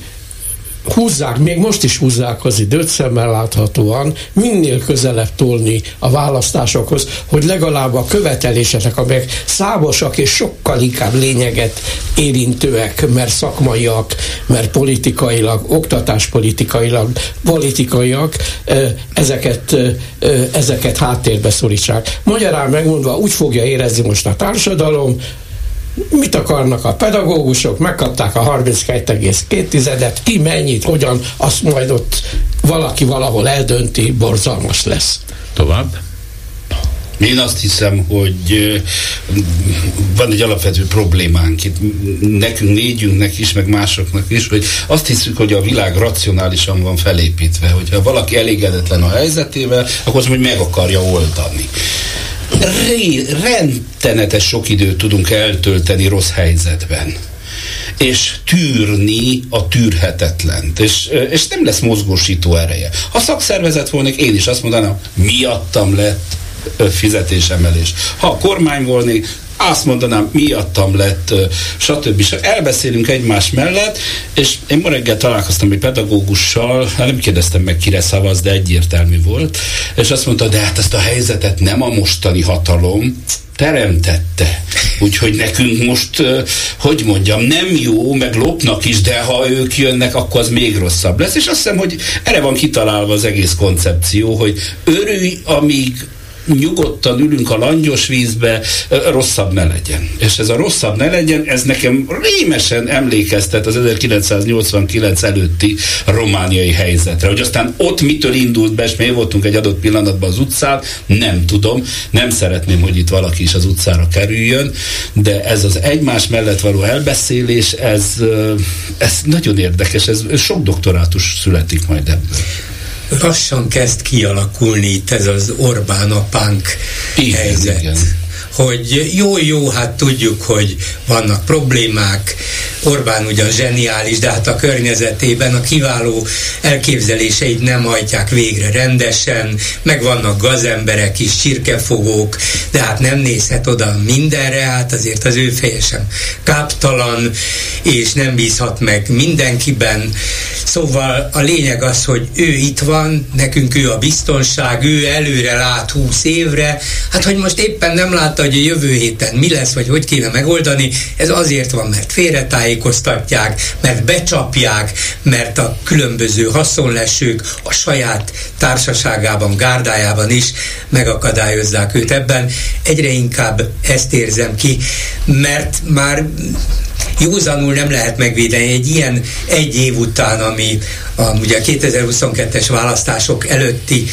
[SPEAKER 13] húzzák, még most is húzzák az időt szemmel láthatóan, minél közelebb tolni a választásokhoz, hogy legalább a követelésetek, amelyek számosak és sokkal inkább lényeget érintőek, mert szakmaiak, mert politikailag, oktatáspolitikailag, politikaiak, ezeket, ezeket háttérbe szorítsák. Magyarán megmondva úgy fogja érezni most a társadalom, Mit akarnak a pedagógusok? Megkapták a 32,2-et, ki mennyit, hogyan, azt majd ott valaki valahol eldönti, borzalmas lesz.
[SPEAKER 2] Tovább?
[SPEAKER 15] Én azt hiszem, hogy van egy alapvető problémánk itt nekünk négyünknek is, meg másoknak is, hogy azt hiszük, hogy a világ racionálisan van felépítve, hogyha valaki elégedetlen a helyzetével, akkor azt hogy meg akarja oldani ré, rendenetes sok időt tudunk eltölteni rossz helyzetben és tűrni a tűrhetetlent, és, és nem lesz mozgósító ereje. Ha szakszervezet volnék, én is azt mondanám, miattam lett fizetésemelés. Ha a kormány volnék, azt mondanám, miattam lett, stb. Elbeszélünk egymás mellett, és én ma reggel találkoztam egy pedagógussal, hát nem kérdeztem meg, kire szavaz, de egyértelmű volt, és azt mondta, de hát ezt a helyzetet nem a mostani hatalom teremtette. Úgyhogy nekünk most, hogy mondjam, nem jó, meg lopnak is, de ha ők jönnek, akkor az még rosszabb lesz. És azt hiszem, hogy erre van kitalálva az egész koncepció, hogy örülj, amíg nyugodtan ülünk a langyos vízbe, rosszabb ne legyen. És ez a rosszabb ne legyen, ez nekem rémesen emlékeztet az 1989 előtti romániai helyzetre. Hogy aztán ott mitől indult be, és mi voltunk egy adott pillanatban az utcán, nem tudom, nem szeretném, hogy itt valaki is az utcára kerüljön, de ez az egymás mellett való elbeszélés, ez, ez nagyon érdekes, ez sok doktorátus születik majd ebből
[SPEAKER 14] lassan kezd kialakulni itt ez az Orbán apánk igen, helyzet. Igen hogy jó-jó, hát tudjuk, hogy vannak problémák, Orbán ugyan zseniális, de hát a környezetében a kiváló elképzeléseit nem hajtják végre rendesen, meg vannak gazemberek is, csirkefogók, de hát nem nézhet oda mindenre, hát azért az ő feje sem káptalan, és nem bízhat meg mindenkiben. Szóval a lényeg az, hogy ő itt van, nekünk ő a biztonság, ő előre lát húsz évre, hát hogy most éppen nem látta, hogy a jövő héten mi lesz, vagy hogy kéne megoldani, ez azért van, mert félretájékoztatják, mert becsapják, mert a különböző haszonlesők a saját társaságában, gárdájában is megakadályozzák őt ebben. Egyre inkább ezt érzem ki, mert már józanul nem lehet megvédeni egy ilyen egy év után, ami a, ugye a 2022-es választások előtti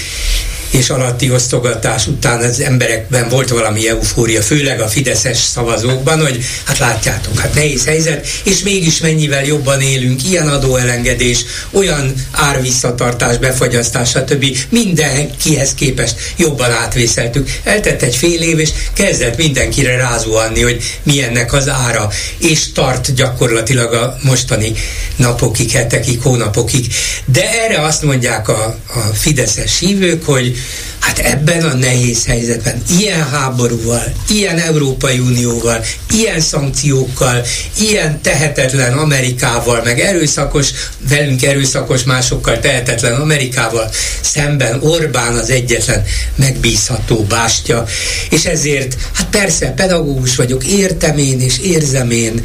[SPEAKER 14] és alatti osztogatás után az emberekben volt valami eufória, főleg a fideszes szavazókban, hogy hát látjátok, hát nehéz helyzet, és mégis mennyivel jobban élünk, ilyen adóelengedés, olyan árvisszatartás, befagyasztás, stb. Mindenkihez képest jobban átvészeltük. Eltett egy fél év, és kezdett mindenkire rázuhanni, hogy milyennek az ára, és tart gyakorlatilag a mostani napokig, hetekig, hónapokig. De erre azt mondják a, a fideszes hívők, hogy Hát ebben a nehéz helyzetben, ilyen háborúval, ilyen Európai Unióval, ilyen szankciókkal, ilyen tehetetlen Amerikával, meg erőszakos, velünk erőszakos, másokkal tehetetlen Amerikával szemben Orbán az egyetlen megbízható bástya, és ezért, hát persze, pedagógus vagyok, értem én és érzem én,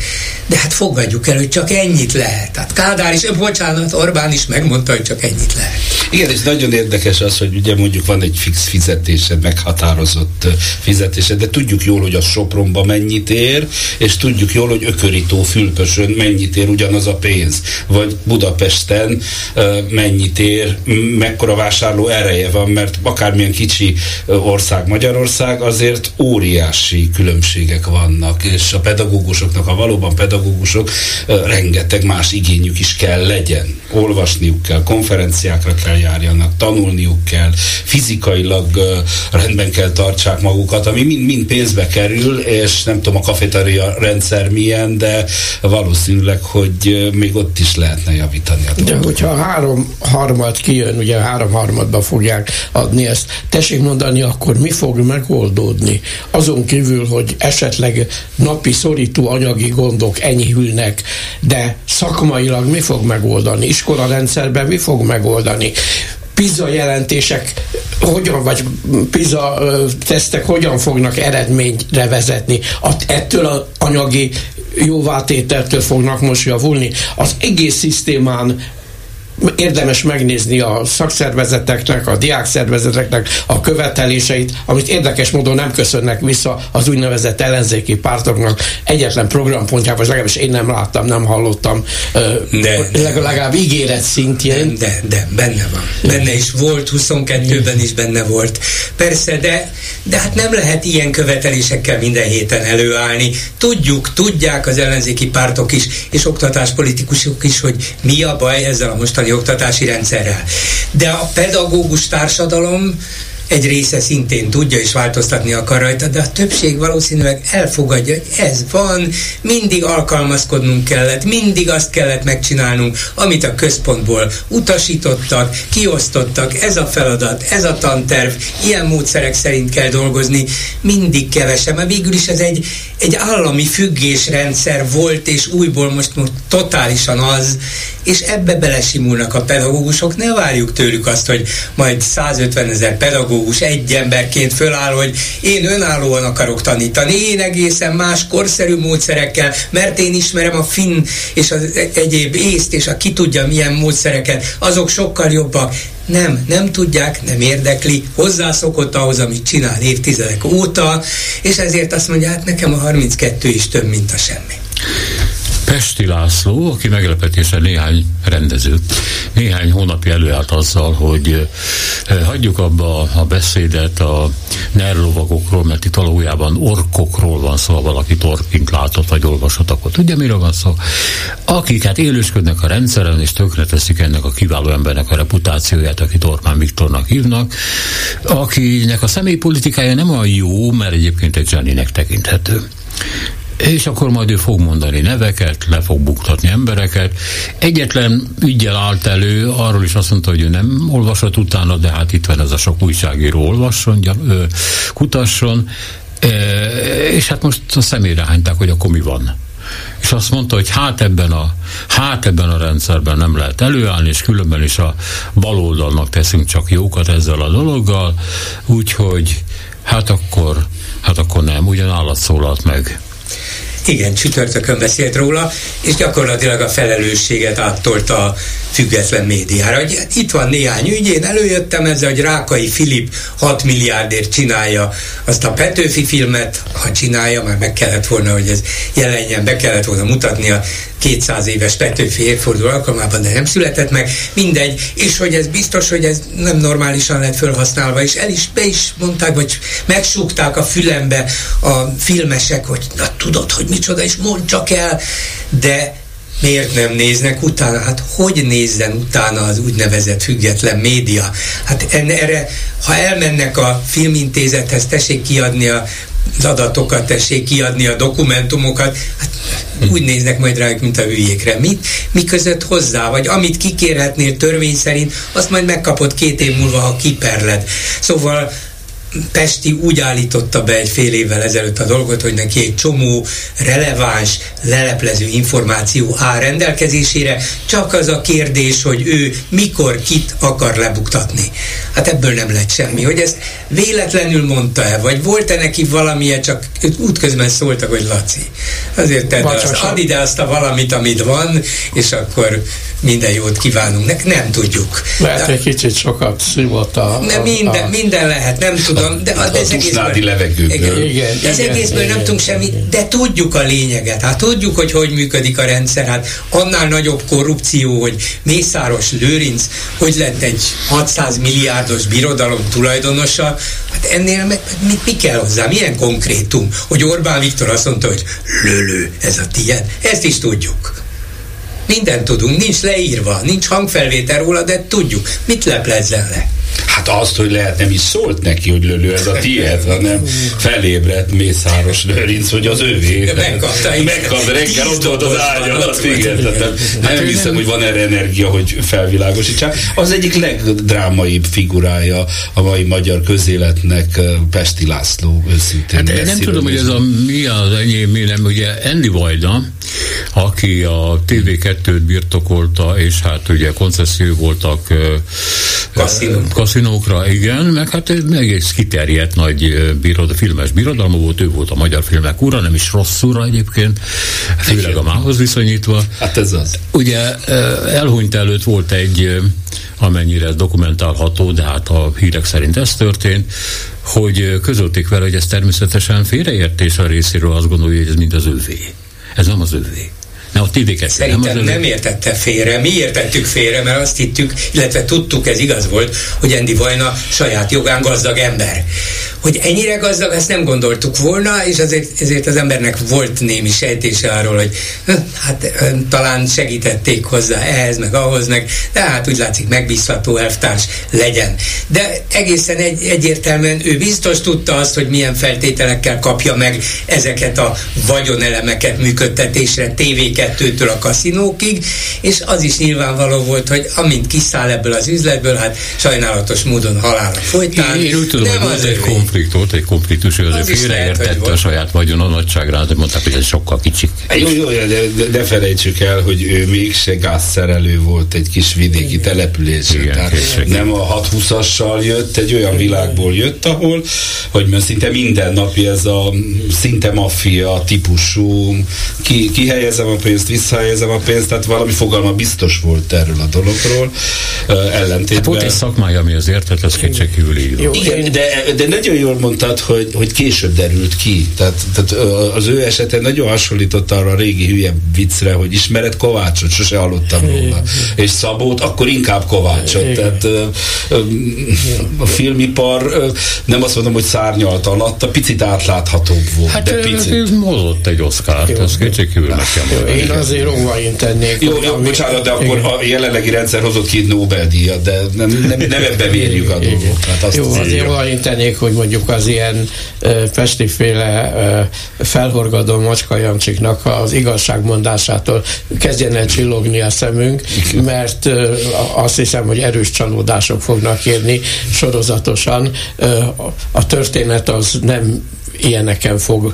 [SPEAKER 14] de hát fogadjuk el, hogy csak ennyit lehet. Hát Kádár is, bocsánat, Orbán is megmondta, hogy csak ennyit lehet.
[SPEAKER 15] Igen, és nagyon érdekes az, hogy ugye mondjuk van egy fix fizetésed, meghatározott fizetésed, de tudjuk jól, hogy a Sopronba mennyit ér, és tudjuk jól, hogy Ökörító Fülpösön mennyit ér ugyanaz a pénz, vagy Budapesten mennyit ér, mekkora vásárló ereje van, mert akármilyen kicsi ország Magyarország, azért óriási különbségek vannak, és a pedagógusoknak, ha valóban pedagógusok, rengeteg más igényük is kell legyen. Olvasniuk kell, konferenciákra kell járjanak, tanulniuk kell, fizikailag rendben kell tartsák magukat, ami mind, mind pénzbe kerül, és nem tudom a kafeteria rendszer milyen, de valószínűleg, hogy még ott is lehetne javítani a
[SPEAKER 13] De hogyha három harmad kijön, ugye három harmadba fogják adni ezt, tessék mondani, akkor mi fog megoldódni? Azon kívül, hogy esetleg napi szorító anyagi gondok enyhülnek, de szakmailag mi fog megoldani? Iskolarendszerben mi fog megoldani? PISA jelentések hogyan, vagy PISA tesztek hogyan fognak eredményre vezetni. Ettől az anyagi jóvátételtől fognak most javulni. Az egész szisztémán érdemes megnézni a szakszervezeteknek, a diákszervezeteknek a követeléseit, amit érdekes módon nem köszönnek vissza az úgynevezett ellenzéki pártoknak egyetlen programpontjában, vagy legalábbis én nem láttam, nem hallottam, de, legalább, legalább ígéret szintjén.
[SPEAKER 14] De, de, benne van. Benne is volt, 22-ben is benne volt. Persze, de, de hát nem lehet ilyen követelésekkel minden héten előállni. Tudjuk, tudják az ellenzéki pártok is, és oktatáspolitikusok is, hogy mi a baj ezzel a mostani oktatási rendszerrel. De a pedagógus társadalom egy része szintén tudja és változtatni akar rajta, de a többség valószínűleg elfogadja, hogy ez van, mindig alkalmazkodnunk kellett, mindig azt kellett megcsinálnunk, amit a központból utasítottak, kiosztottak, ez a feladat, ez a tanterv, ilyen módszerek szerint kell dolgozni, mindig kevesebb, mert végül is ez egy, egy állami függésrendszer volt, és újból most, most totálisan az, és ebbe belesimulnak a pedagógusok, ne várjuk tőlük azt, hogy majd 150 ezer pedagógus egy emberként föláll, hogy én önállóan akarok tanítani, én egészen más korszerű módszerekkel, mert én ismerem a finn és az egyéb észt, és a ki tudja milyen módszereket, azok sokkal jobbak. Nem, nem tudják, nem érdekli, hozzászokott ahhoz, amit csinál évtizedek óta, és ezért azt mondja, hát nekem a 32 is több, mint a semmi.
[SPEAKER 2] Pesti László, aki meglepetése néhány rendező, néhány hónapja előállt azzal, hogy hagyjuk abba a beszédet a nerlovagokról, mert itt valójában orkokról van szó, ha valaki torkink látott vagy olvasott, akkor tudja, miről van szó. Akik hát élősködnek a rendszeren, és tönkreteszik ennek a kiváló embernek a reputációját, akit Orbán Viktornak hívnak, akinek a személypolitikája nem olyan jó, mert egyébként egy zseninek tekinthető és akkor majd ő fog mondani neveket, le fog buktatni embereket. Egyetlen ügyel állt elő, arról is azt mondta, hogy ő nem olvasott utána, de hát itt van ez a sok újságíró, olvasson, kutasson, e, és hát most a személyre hányták, hogy akkor mi van és azt mondta, hogy hát ebben a, hát ebben a rendszerben nem lehet előállni, és különben is a baloldalnak teszünk csak jókat ezzel a dologgal, úgyhogy hát akkor, hát akkor nem, ugyan állat szólalt meg.
[SPEAKER 14] Igen, csütörtökön beszélt róla, és gyakorlatilag a felelősséget áttolta a független médiára. Hogy itt van néhány ügy, én előjöttem ezzel, hogy Rákai Filip 6 milliárdért csinálja azt a Petőfi filmet, ha csinálja, már meg kellett volna, hogy ez jelenjen, be kellett volna mutatni a 200 éves Petőfi évforduló alkalmában, de nem született meg, mindegy, és hogy ez biztos, hogy ez nem normálisan lett felhasználva, és el is, be is mondták, vagy megsúgták a fülembe a filmesek, hogy na tudod, hogy micsoda, és mondd csak el, de miért nem néznek utána? Hát hogy nézzen utána az úgynevezett független média? Hát erre, ha elmennek a filmintézethez, tessék kiadni a az adatokat, tessék kiadni a dokumentumokat, hát úgy néznek majd rájuk, mint a hülyékre. Mit? Mi között hozzá? Vagy amit kikérhetnél törvény szerint, azt majd megkapod két év múlva, ha kiperled. Szóval Pesti úgy állította be egy fél évvel ezelőtt a dolgot, hogy neki egy csomó releváns, leleplező információ áll rendelkezésére, csak az a kérdés, hogy ő mikor kit akar lebuktatni. Hát ebből nem lett semmi. Hogy ezt véletlenül mondta-e, vagy volt-e neki valamilyen, csak útközben szóltak, hogy Laci, azért tedd az, add ide azt a valamit, amit van, és akkor minden jót kívánunk. Ne, nem tudjuk.
[SPEAKER 13] Lehet, egy kicsit sokat szívott a...
[SPEAKER 14] Ne, minden, a... minden lehet, nem tudom. De,
[SPEAKER 15] de ez egészből, levegőből.
[SPEAKER 14] Igen, igen, ez igen, egészből igen, nem tudunk semmit, de tudjuk a lényeget. Hát tudjuk, hogy hogy működik a rendszer. Hát annál nagyobb korrupció, hogy Mészáros Lőrinc, hogy lett egy 600 milliárdos birodalom tulajdonosa, hát ennél meg, mi, mi kell hozzá? Milyen konkrétum? Hogy Orbán Viktor azt mondta, hogy lölő, ez a tiéd. Ezt is tudjuk. Mindent tudunk, nincs leírva, nincs hangfelvétel róla, de tudjuk. Mit leplezzen le?
[SPEAKER 15] Hát azt, hogy lehet nem is szólt neki, hogy lölő ez a tiéd, hanem felébredt Mészáros Lőrinc, hogy az övé.
[SPEAKER 14] Megkapta.
[SPEAKER 15] Megkapta, reggel ott volt az ágyon, azt igen. Tehát nem, nem hiszem, hogy van erre energia, hogy felvilágosítsák. Az egyik legdrámaibb figurája a mai magyar közéletnek Pesti László őszintén.
[SPEAKER 2] Hát nem tudom, hogy ez a mi az enyém, mi nem, ugye Andy Vajda, aki a TV2-t birtokolta, és hát ugye koncesszió voltak kaszinókra, igen, meg hát egész kiterjedt nagy birod, filmes birodalma volt, ő volt a magyar filmek ura, nem is rossz ura egyébként, főleg a mához viszonyítva.
[SPEAKER 15] Hát ez az.
[SPEAKER 2] Ugye elhunyt előtt volt egy amennyire ez dokumentálható, de hát a hírek szerint ez történt, hogy közölték vele, hogy ez természetesen félreértés a részéről, azt gondolja, hogy ez mind az ővé. Ez nem az ővé. Na, a tv
[SPEAKER 14] Szerintem nem, nem értette félre. Mi értettük félre, mert azt hittük, illetve tudtuk, ez igaz volt, hogy Endi Vajna saját jogán gazdag ember. Hogy ennyire gazdag, ezt nem gondoltuk volna, és azért, ezért az embernek volt némi sejtése arról, hogy hát talán segítették hozzá ehhez, meg ahhoz, meg, de hát úgy látszik megbízható elvtárs legyen. De egészen egy, egyértelműen ő biztos tudta azt, hogy milyen feltételekkel kapja meg ezeket a vagyonelemeket működtetésre, tévéket, kettőtől a kaszinókig, és az is nyilvánvaló volt, hogy amint kiszáll ebből az üzletből, hát sajnálatos módon halála folytán.
[SPEAKER 2] Én, én úgy tudom, hogy volt egy konflikt, volt egy konfliktus, hogy azért félreértette a saját vagyon a nagyságrát, de mondták, hogy ez sokkal kicsik.
[SPEAKER 15] Jó, jó, de, de ne felejtsük el, hogy ő mégse gázszerelő volt egy kis vidéki településen. Tehát nem a 620-assal jött, egy olyan világból jött, ahol, hogy szinte mindennapi ez a szinte maffia típusú, ki, kihelyezem a pénzt, visszahelyezem a pénzt, tehát valami fogalma biztos volt erről a dologról. Ellentétben. Hát
[SPEAKER 2] volt egy szakmája, ami az értet, ez kétségkívül
[SPEAKER 15] Igen, de, de nagyon jól mondtad, hogy, hogy később derült ki. Tehát, tehát az ő esete nagyon hasonlított arra a régi hülye viccre, hogy ismered Kovácsot, sose hallottam róla. És Szabót, akkor inkább Kovácsot. Tehát a filmipar nem azt mondom, hogy szárnyalt alatt, a picit átláthatóbb volt.
[SPEAKER 2] Hát
[SPEAKER 15] de picit.
[SPEAKER 2] mozott egy oszkárt, ez kétségkívül nekem.
[SPEAKER 13] Én azért óvain tennék.
[SPEAKER 15] Jó, jó ami, bocsánat, de akkor igen. a jelenlegi rendszer hozott két Nobel-díjat, de nem, nem, nem ebbe vérjük a dolgot.
[SPEAKER 13] Hát azt jó, azért óvain tennék, hogy mondjuk az ilyen uh, pestiféle uh, felhorgadó macskajamcsiknak az igazságmondásától kezdjen el csillogni a szemünk, mert uh, azt hiszem, hogy erős csalódások fognak érni sorozatosan. Uh, a történet az nem ilyeneken fog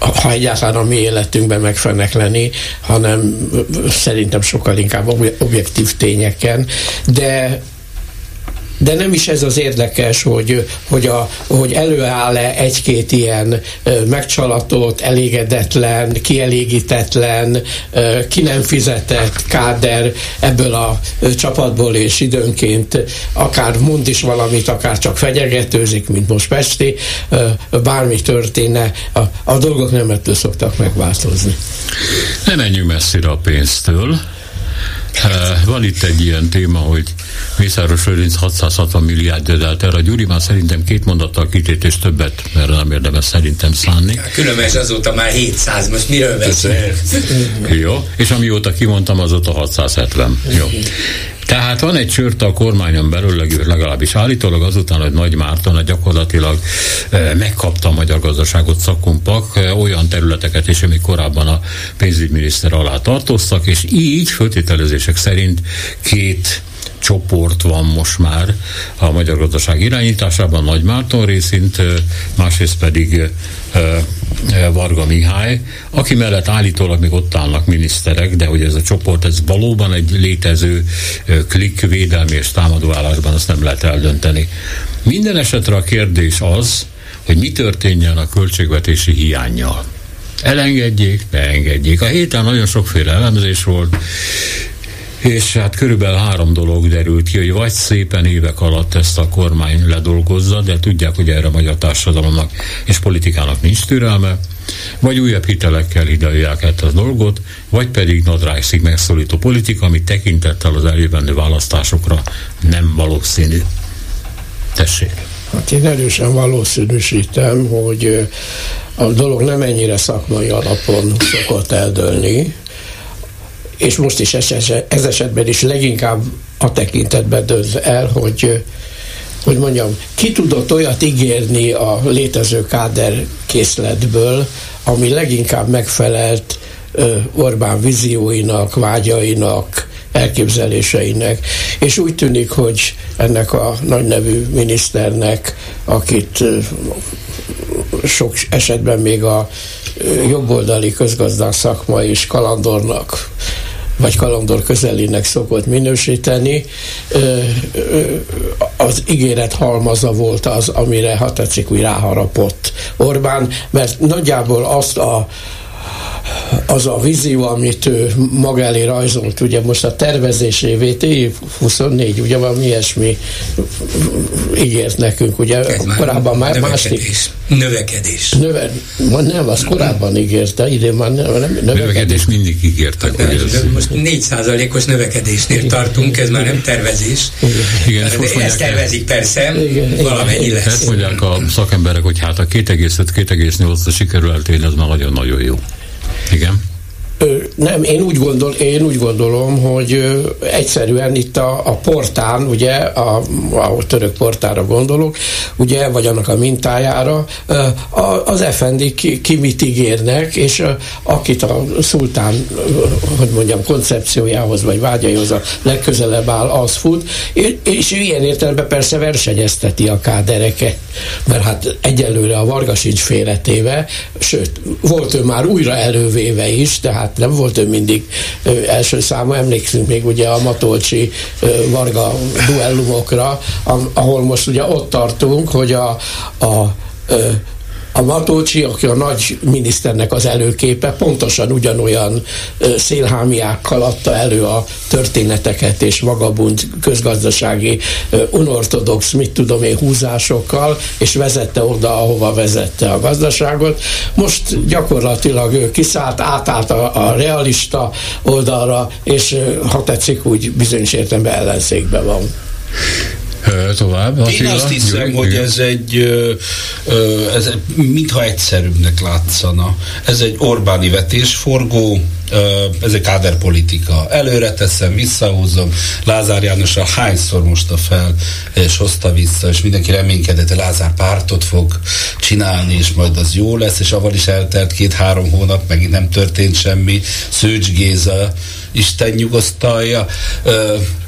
[SPEAKER 13] ha egyáltalán a mi életünkben meg lenni, hanem szerintem sokkal inkább objektív tényeken, de de nem is ez az érdekes, hogy, hogy, a, hogy előáll-e egy-két ilyen megcsalatott, elégedetlen, kielégítetlen, ki nem fizetett káder ebből a csapatból, és időnként akár mond is valamit, akár csak fegyegetőzik, mint most Pesti, bármi történne, a, a dolgok nem ettől szoktak megváltozni.
[SPEAKER 2] Nem menjünk messzire a pénztől, van itt egy ilyen téma, hogy Mészáros Lőrinc 660 milliárd dödelt el. A Gyuri már szerintem két mondattal kitét és többet, mert nem érdemes szerintem szánni. Ja,
[SPEAKER 14] különben azóta már 700, most miről beszél?
[SPEAKER 2] Jó, és amióta kimondtam, azóta 670. Jó. Tehát van egy csört a kormányon belül, legalábbis állítólag azután, hogy Nagy Márton gyakorlatilag e, megkapta a magyar gazdaságot szakumpak, e, olyan területeket is, amik korábban a pénzügyminiszter alá tartoztak, és így föltételezések szerint két csoport van most már a magyar gazdaság irányításában, Nagy Márton részint, másrészt pedig Varga Mihály, aki mellett állítólag még ott állnak miniszterek, de hogy ez a csoport, ez valóban egy létező klik védelmi és támadóállásban, azt nem lehet eldönteni. Minden esetre a kérdés az, hogy mi történjen a költségvetési hiányjal. Elengedjék, ne engedjék. A héten nagyon sokféle elemzés volt, és hát körülbelül három dolog derült ki, hogy vagy szépen évek alatt ezt a kormány ledolgozza, de tudják, hogy erre a magyar társadalomnak és politikának nincs türelme, vagy újabb hitelekkel hidalják ezt a dolgot, vagy pedig nadrágszik megszólító politika, ami tekintettel az eljövendő választásokra nem valószínű. Tessék!
[SPEAKER 13] Hát én erősen valószínűsítem, hogy a dolog nem ennyire szakmai alapon szokott eldőlni, és most is ez esetben is leginkább a tekintetben döz el, hogy hogy mondjam, ki tudott olyat ígérni a létező káder készletből, ami leginkább megfelelt Orbán vízióinak, vágyainak, elképzeléseinek. És úgy tűnik, hogy ennek a nagynevű miniszternek, akit sok esetben még a jobboldali közgazdás szakma is kalandornak vagy kalandor közelének szokott minősíteni, az ígéret halmaza volt az, amire ha tetszik, úgy ráharapott Orbán, mert nagyjából azt a az a vízió, amit ő maga elé rajzolt, ugye most a tervezés évét, év 24, ugye valami ilyesmi ígért nekünk, ugye
[SPEAKER 14] Ez
[SPEAKER 13] korábban már
[SPEAKER 14] növekedés.
[SPEAKER 13] másik.
[SPEAKER 14] Növekedés.
[SPEAKER 13] Növe, ma nem, az korábban ígérte, idén már nem, nem növekedés.
[SPEAKER 2] Növekedés mindig ígértek.
[SPEAKER 14] De, most 4%-os növekedésnél tartunk, ez már nem tervezés.
[SPEAKER 2] Igen,
[SPEAKER 14] De
[SPEAKER 2] ezt
[SPEAKER 14] ezt tervezik persze,
[SPEAKER 13] Igen,
[SPEAKER 14] valamennyi
[SPEAKER 13] igen.
[SPEAKER 2] ezt
[SPEAKER 14] lesz.
[SPEAKER 2] mondják a szakemberek, hogy hát a 2,5-2,8-ra sikerül eltérni, az már nagyon-nagyon jó. Igen.
[SPEAKER 13] Nem, én úgy, gondol, én úgy gondolom, hogy egyszerűen itt a, a portán, ugye, a, a török portára gondolok, ugye, vagy annak a mintájára, az effendik ki, ki mit ígérnek, és akit a szultán, hogy mondjam, koncepciójához, vagy vágyaihoz a legközelebb áll, az fut, és ilyen értelemben persze versenyezteti a kádereket, mert hát egyelőre a Varga sincs félretéve, sőt, volt ő már újra elővéve is, tehát nem volt ő mindig első számú, emlékszünk még ugye a Matolcsi Varga duellumokra, ahol most ugye ott tartunk, hogy a, a a Matolcsi, aki a nagy miniszternek az előképe, pontosan ugyanolyan szélhámiákkal adta elő a történeteket és vagabund közgazdasági unortodox, mit tudom én, húzásokkal, és vezette oda, ahova vezette a gazdaságot. Most gyakorlatilag ő kiszállt, átállt a, a realista oldalra, és ha tetszik, úgy bizonyos értelemben ellenszékben van.
[SPEAKER 2] Tovább.
[SPEAKER 15] Én
[SPEAKER 2] Attila?
[SPEAKER 15] azt hiszem,
[SPEAKER 2] Jó,
[SPEAKER 15] hogy ez egy, ez egy- mintha egyszerűbbnek látszana. Ez egy Orbáni vetésforgó, ez egy káderpolitika. Előre teszem, visszahúzom. Lázár Jánossal hányszor mosta fel, és hozta vissza, és mindenki reménykedett, hogy Lázár pártot fog csinálni, és majd az jó lesz, és avval is eltelt két-három hónap, megint nem történt semmi. Szőcs Géza, Isten nyugosztalja.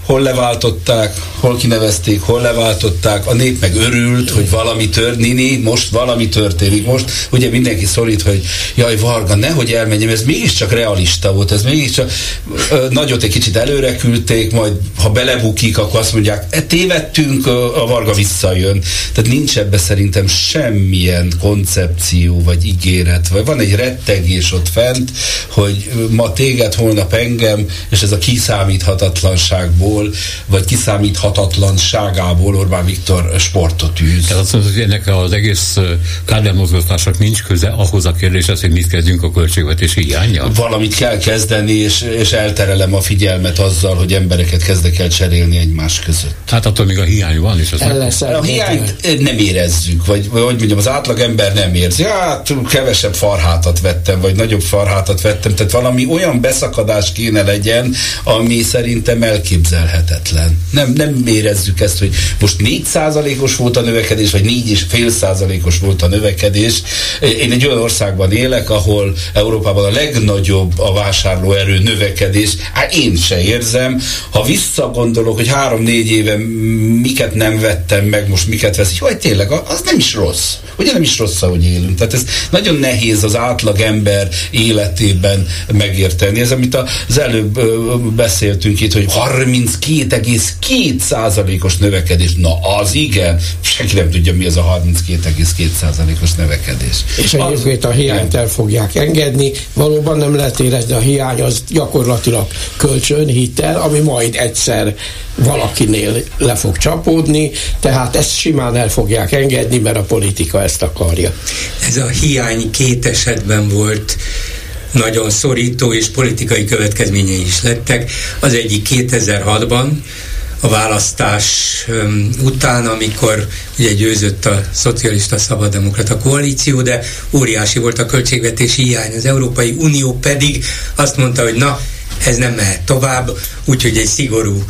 [SPEAKER 15] Hol leváltották, hol kinevezték, hol leváltották, a nép meg örült, hogy valami történik, most valami történik, most ugye mindenki szorít, hogy jaj, Varga, nehogy elmenjem, ez mégiscsak realista volt, ez mégiscsak nagyot egy kicsit előre küldték, majd ha belebukik, akkor azt mondják, e, tévedtünk, a Varga visszajön. Tehát nincs ebbe szerintem semmilyen koncepció, vagy ígéret, vagy van egy rettegés ott fent, hogy ma téged, holnap engem, és ez a kiszámíthatatlanságból, vagy kiszámíthatatlanságából Orbán Viktor sportot űz.
[SPEAKER 2] Tehát azt mondod, hogy ennek az egész ö, kádermozgatásnak nincs köze ahhoz a kérdéshez, hogy mit kezdjünk a költségvetési hiányjal?
[SPEAKER 15] Valamit kell kezdeni, és, és elterelem a figyelmet azzal, hogy embereket kezdek el cserélni egymás között.
[SPEAKER 2] Hát attól még a hiány van, és az
[SPEAKER 15] A hiányt nem érezzük, vagy vagy hogy mondjam, az átlagember nem érzi. Hát kevesebb farhátat vettem, vagy nagyobb farhátat vettem, tehát valami olyan beszakadás kéne legyen, ami szerintem elképzelhetetlen. Nem, nem érezzük ezt, hogy most 4%-os volt a növekedés, vagy 4,5%-os volt a növekedés. Én egy olyan országban élek, ahol Európában a legnagyobb a vásárlóerő növekedés. Hát én se érzem. Ha visszagondolok, hogy három-négy éve miket nem vettem meg, most miket veszik, hogy tényleg az nem is rossz. Ugye nem is rossz, ahogy élünk. Tehát ez nagyon nehéz az átlag ember életében megérteni. Ez, amit az előbb beszéltünk itt, hogy 32,2 százalékos növekedés. Na az igen. Senki nem tudja, mi az a 32,2 százalékos növekedés.
[SPEAKER 13] És egyébként a hiányt el fogják engedni. Valóban nem lehet érezni, a hiány az gyakorlatilag kölcsön, hitel, ami majd egyszer valakinél le fog csapódni, tehát ezt simán el fogják engedni, mert a politika ezt akarja.
[SPEAKER 14] Ez a hiány két esetben volt nagyon szorító, és politikai következményei is lettek. Az egyik 2006-ban, a választás után, amikor ugye győzött a szocialista szabaddemokrata koalíció, de óriási volt a költségvetési hiány. Az Európai Unió pedig azt mondta, hogy na, ez nem mehet tovább, úgyhogy egy szigorú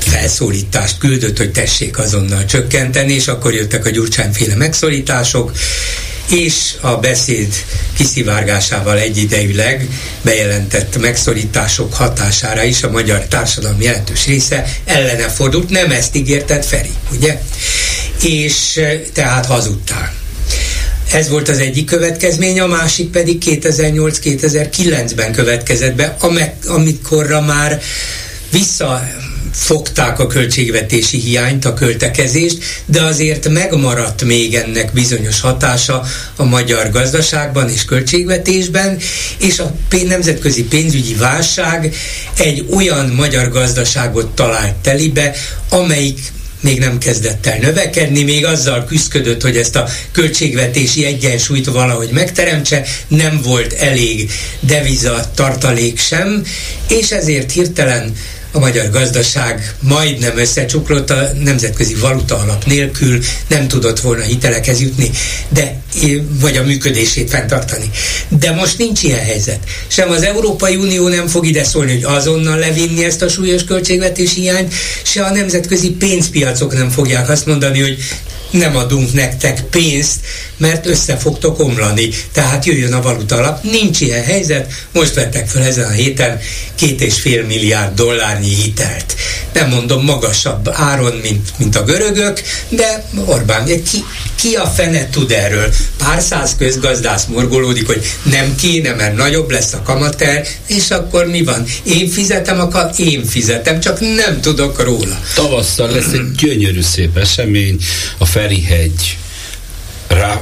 [SPEAKER 14] felszólítást küldött, hogy tessék azonnal csökkenteni, és akkor jöttek a gyurcsányféle megszorítások, és a beszéd kiszivárgásával egyidejűleg bejelentett megszorítások hatására is a magyar társadalom jelentős része ellene fordult. Nem ezt ígértett Feri, ugye? És eh, tehát hazudtál. Ez volt az egyik következmény, a másik pedig 2008-2009-ben következett be, amikorra már vissza fogták a költségvetési hiányt, a költekezést, de azért megmaradt még ennek bizonyos hatása a magyar gazdaságban és költségvetésben, és a nemzetközi pénzügyi válság egy olyan magyar gazdaságot talált telibe, amelyik még nem kezdett el növekedni, még azzal küzdött, hogy ezt a költségvetési egyensúlyt valahogy megteremtse, nem volt elég deviza tartalék sem, és ezért hirtelen a magyar gazdaság majdnem összecsuklott a nemzetközi valuta alap nélkül, nem tudott volna hitelekhez jutni, de, vagy a működését fenntartani. De most nincs ilyen helyzet. Sem az Európai Unió nem fog ide szólni, hogy azonnal levinni ezt a súlyos költségvetési hiányt, se a nemzetközi pénzpiacok nem fogják azt mondani, hogy nem adunk nektek pénzt, mert össze fogtok omlani. Tehát jöjjön a valuta alap. Nincs ilyen helyzet. Most vettek fel ezen a héten két és fél milliárd dollárnyi hitelt. Nem mondom magasabb áron, mint, mint a görögök, de Orbán, ki, ki a fene tud erről? Pár száz közgazdász morgolódik, hogy nem kéne, mert nagyobb lesz a kamater, és akkor mi van? Én fizetem, akkor én fizetem, csak nem tudok róla.
[SPEAKER 15] Tavasszal lesz egy gyönyörű szép esemény, a Ferihegy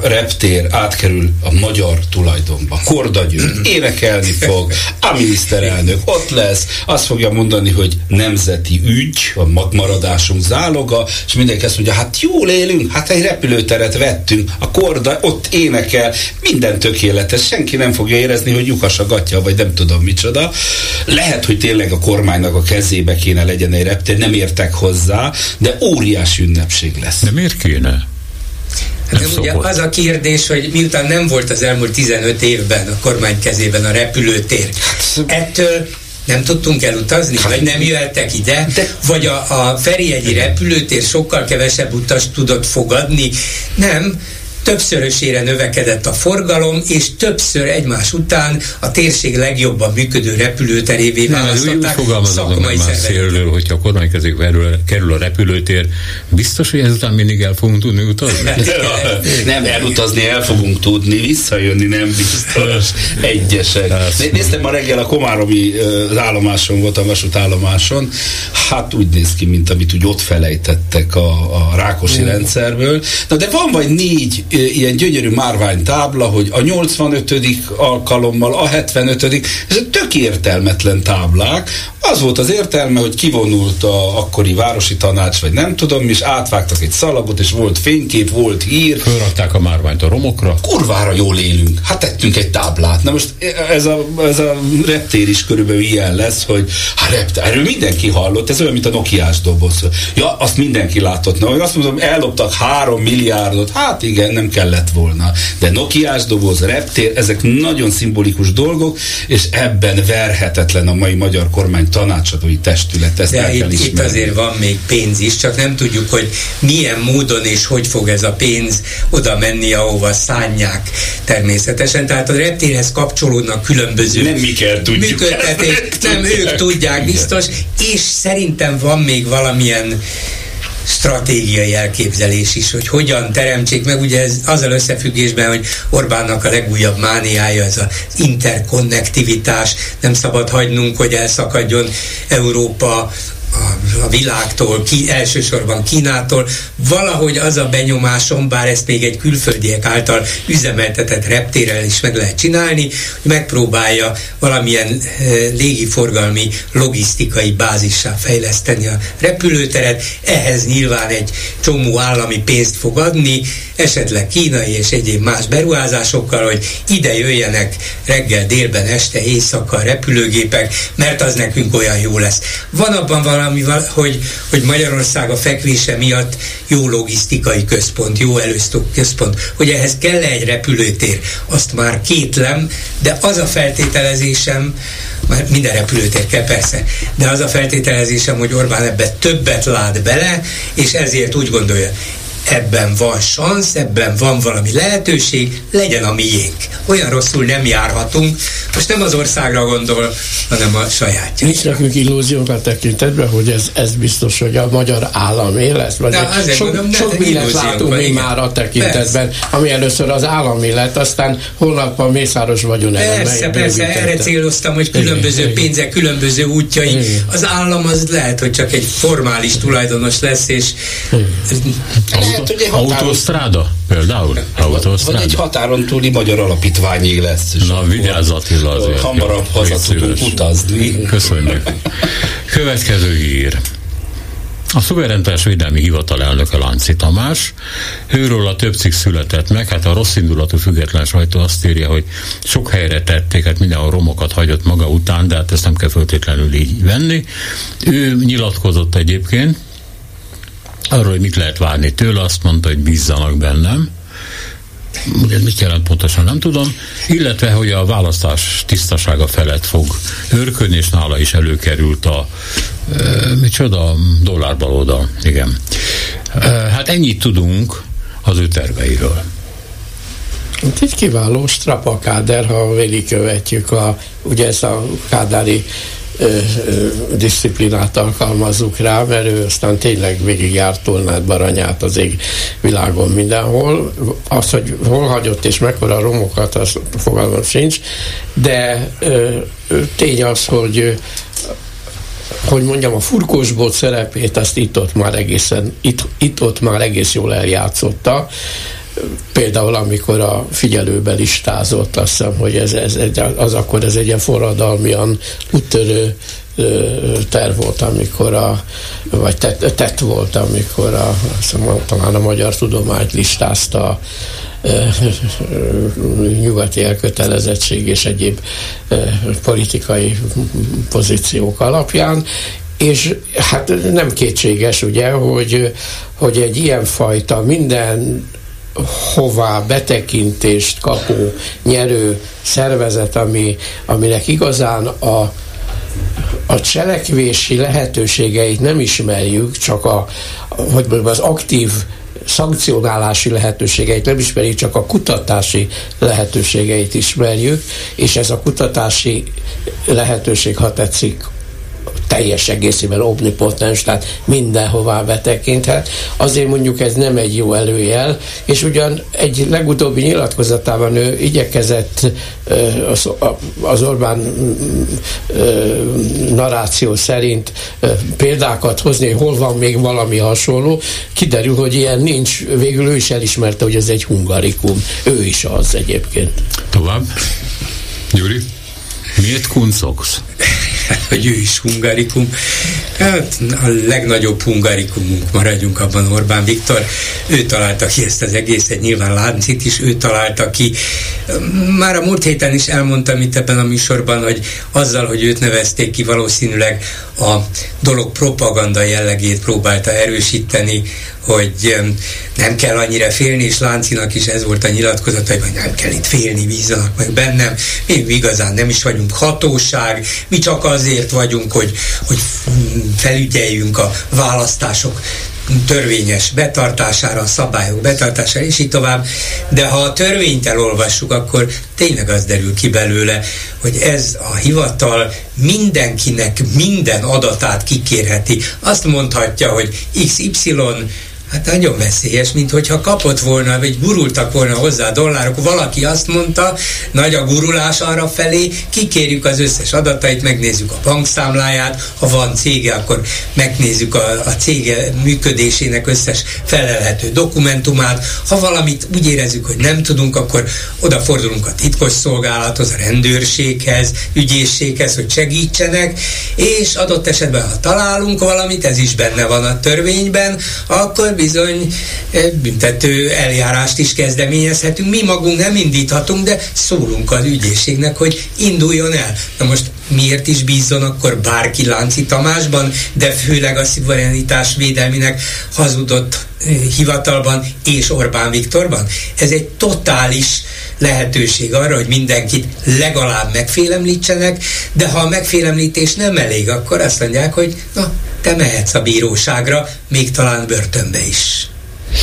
[SPEAKER 15] reptér átkerül a magyar tulajdonba. Korda György énekelni fog, a miniszterelnök ott lesz, azt fogja mondani, hogy nemzeti ügy, a magmaradásunk záloga, és mindenki azt mondja, hát jól élünk, hát egy repülőteret vettünk, a Korda ott énekel, minden tökéletes, senki nem fogja érezni, hogy lyukas a gatya, vagy nem tudom micsoda. Lehet, hogy tényleg a kormánynak a kezébe kéne legyen egy reptér, nem értek hozzá, de óriási ünnepség lesz.
[SPEAKER 2] De miért kéne?
[SPEAKER 14] Hát nem ugye az a kérdés, hogy miután nem volt az elmúlt 15 évben a kormány kezében a repülőtér, ettől nem tudtunk elutazni, hát, vagy nem jöttek ide, de, vagy a, a Ferihegyi repülőtér sokkal kevesebb utas tudott fogadni. Nem, többszörösére növekedett a forgalom, és többször egymás után a térség legjobban működő repülőterévé választották
[SPEAKER 2] szakmai már szélről, hogyha a kormány kezébe kerül a repülőtér, biztos, hogy ezután mindig el fogunk tudni utazni?
[SPEAKER 15] nem, elutazni el fogunk tudni, visszajönni nem biztos. Egyesek. Néztem ma reggel a Komáromi állomáson volt, a vasútállomáson, hát úgy néz ki, mint amit úgy ott felejtettek a, a Rákosi mm. rendszerből. Na de van vagy négy ilyen gyönyörű márvány tábla, hogy a 85. alkalommal, a 75. ezek tök értelmetlen táblák. Az volt az értelme, hogy kivonult a akkori városi tanács, vagy nem tudom, és átvágtak egy szalagot, és volt fénykép, volt hír.
[SPEAKER 2] Fölrakták a márványt a romokra.
[SPEAKER 15] Kurvára jól élünk. Hát tettünk egy táblát. Na most ez a, ez a reptér is körülbelül ilyen lesz, hogy hát reptér, erről mindenki hallott, ez olyan, mint a Nokiás doboz. Ja, azt mindenki látott. Na, hogy azt mondom, elloptak három milliárdot. Hát igen, nem kellett volna. De Nokiás doboz, reptér, ezek nagyon szimbolikus dolgok, és ebben verhetetlen a mai magyar kormány tanácsadói testület. Ezt
[SPEAKER 14] De itt, itt azért van még pénz is, csak nem tudjuk, hogy milyen módon és hogy fog ez a pénz oda menni, ahova szánják természetesen. Tehát a reptérhez kapcsolódnak különböző
[SPEAKER 15] nem mi kell tudjuk.
[SPEAKER 14] működtetés, nem ők tudják biztos, és szerintem van még valamilyen stratégiai elképzelés is, hogy hogyan teremtsék meg, ugye ez azzal összefüggésben, hogy Orbánnak a legújabb mániája ez az interkonnektivitás, nem szabad hagynunk, hogy elszakadjon Európa a, világtól, ki, elsősorban Kínától, valahogy az a benyomásom, bár ezt még egy külföldiek által üzemeltetett reptérrel is meg lehet csinálni, hogy megpróbálja valamilyen e, légiforgalmi, logisztikai bázissá fejleszteni a repülőteret, ehhez nyilván egy csomó állami pénzt fog adni, esetleg kínai és egyéb más beruházásokkal, hogy ide jöjjenek reggel, délben, este, éjszaka repülőgépek, mert az nekünk olyan jó lesz. Van abban valami, hogy, hogy Magyarország a fekvése miatt jó logisztikai központ, jó előztő központ, hogy ehhez kell egy repülőtér, azt már kétlem, de az a feltételezésem, mert minden repülőtér kell persze, de az a feltételezésem, hogy Orbán ebbe többet lát bele, és ezért úgy gondolja, ebben van szansz, ebben van valami lehetőség, legyen a miénk. Olyan rosszul nem járhatunk. Most nem az országra gondol, hanem a sajátja.
[SPEAKER 13] Nincs nekünk illúziónk a tekintetben, hogy ez, ez biztos, hogy a magyar államé lesz. Vagy
[SPEAKER 14] De
[SPEAKER 13] sok,
[SPEAKER 14] mondom,
[SPEAKER 13] sok mindent látunk még már a tekintetben, persze. ami először az állami lett, aztán holnap a mészáros vagyon
[SPEAKER 14] Persze, persze, erre céloztam, hogy különböző igen, pénzek, különböző útjai. Igen. Az állam az lehet, hogy csak egy formális tulajdonos lesz, és
[SPEAKER 2] lehet, hogy egy határ... Autosztráda például?
[SPEAKER 15] Autosztráda. Vagy egy határon túli magyar alapítványig lesz.
[SPEAKER 2] Na, vigyázz Attila azért.
[SPEAKER 15] Hamarabb haza tudunk utazni.
[SPEAKER 2] Köszönjük. Következő hír. A szuverenitás védelmi hivatal elnöke Lánci Tamás, őről a több cikk született meg, hát a rossz indulatú független sajtó azt írja, hogy sok helyre tették, hát mindenhol romokat hagyott maga után, de hát ezt nem kell feltétlenül így venni. Ő nyilatkozott egyébként, arról, hogy mit lehet várni tőle, azt mondta, hogy bízzanak bennem. Ugye mit jelent pontosan nem tudom, illetve, hogy a választás tisztasága felett fog őrködni, és nála is előkerült a e, micsoda, dollárbalóda, igen. E, hát ennyit tudunk az ő terveiről.
[SPEAKER 13] Hát egy kiváló strapakáder, ha végigkövetjük a, ugye ezt a kádári disziplinát alkalmazzuk rá, mert ő aztán tényleg végigjárt Tolnát, Baranyát az ég világon mindenhol. Az, hogy hol hagyott és mekkora romokat, az fogalmam sincs, de tény az, hogy hogy mondjam, a furkósbot szerepét azt itt-ott már egészen, itt, itt-ott már egész jól eljátszotta például amikor a figyelőbe listázott, azt hiszem, hogy ez, ez egy, az akkor ez egy ilyen forradalmian úttörő terv volt, amikor a, vagy tett, tett volt, amikor a, azt hiszem, talán a magyar tudományt listázta nyugati elkötelezettség és egyéb politikai pozíciók alapján, és hát nem kétséges, ugye, hogy, hogy egy ilyen fajta minden hová betekintést kapó, nyerő szervezet, ami, aminek igazán a, a cselekvési lehetőségeit nem ismerjük, csak a, hogy mondjam, az aktív szankcionálási lehetőségeit nem ismerjük, csak a kutatási lehetőségeit ismerjük, és ez a kutatási lehetőség, ha tetszik, teljes egészében omnipotens, tehát mindenhová betekinthet. Azért mondjuk ez nem egy jó előjel, és ugyan egy legutóbbi nyilatkozatában ő igyekezett az Orbán narráció szerint példákat hozni, hol van még valami hasonló. Kiderül, hogy ilyen nincs. Végül ő is elismerte, hogy ez egy hungarikum. Ő is az egyébként.
[SPEAKER 2] Tovább. Gyuri? Miért kuncogsz?
[SPEAKER 14] hogy ő is hungarikum. Hát a legnagyobb hungarikumunk maradjunk abban Orbán Viktor. Ő találta ki ezt az egészet, nyilván Láncit is ő találta ki. Már a múlt héten is elmondtam itt ebben a műsorban, hogy azzal, hogy őt nevezték ki, valószínűleg a dolog propaganda jellegét próbálta erősíteni, hogy nem kell annyira félni, és Láncinak is ez volt a nyilatkozata, hogy nem kell itt félni, bízzanak meg bennem, mi igazán nem is vagyunk hatóság, mi csak azért vagyunk, hogy, hogy felügyeljünk a választások törvényes betartására, a szabályok betartására, és így tovább. De ha a törvényt elolvassuk, akkor tényleg az derül ki belőle, hogy ez a hivatal mindenkinek minden adatát kikérheti. Azt mondhatja, hogy XY Hát nagyon veszélyes, mint hogyha kapott volna, vagy gurultak volna hozzá a dollárok. Valaki azt mondta, nagy a gurulás arra felé, kikérjük az összes adatait, megnézzük a bankszámláját, ha van cége, akkor megnézzük a, a cége működésének összes felelhető dokumentumát. Ha valamit úgy érezzük, hogy nem tudunk, akkor odafordulunk a titkos szolgálathoz, a rendőrséghez, ügyészséghez, hogy segítsenek, és adott esetben, ha találunk valamit, ez is benne van a törvényben, akkor bizony eh, büntető eljárást is kezdeményezhetünk. Mi magunk nem indíthatunk, de szólunk az ügyészségnek, hogy induljon el. Na most miért is bízzon akkor bárki Lánci Tamásban, de főleg a szuverenitás védelminek hazudott hivatalban és Orbán Viktorban? Ez egy totális lehetőség arra, hogy mindenkit legalább megfélemlítsenek, de ha a megfélemlítés nem elég, akkor azt mondják, hogy na, te mehetsz a bíróságra, még talán börtönbe is.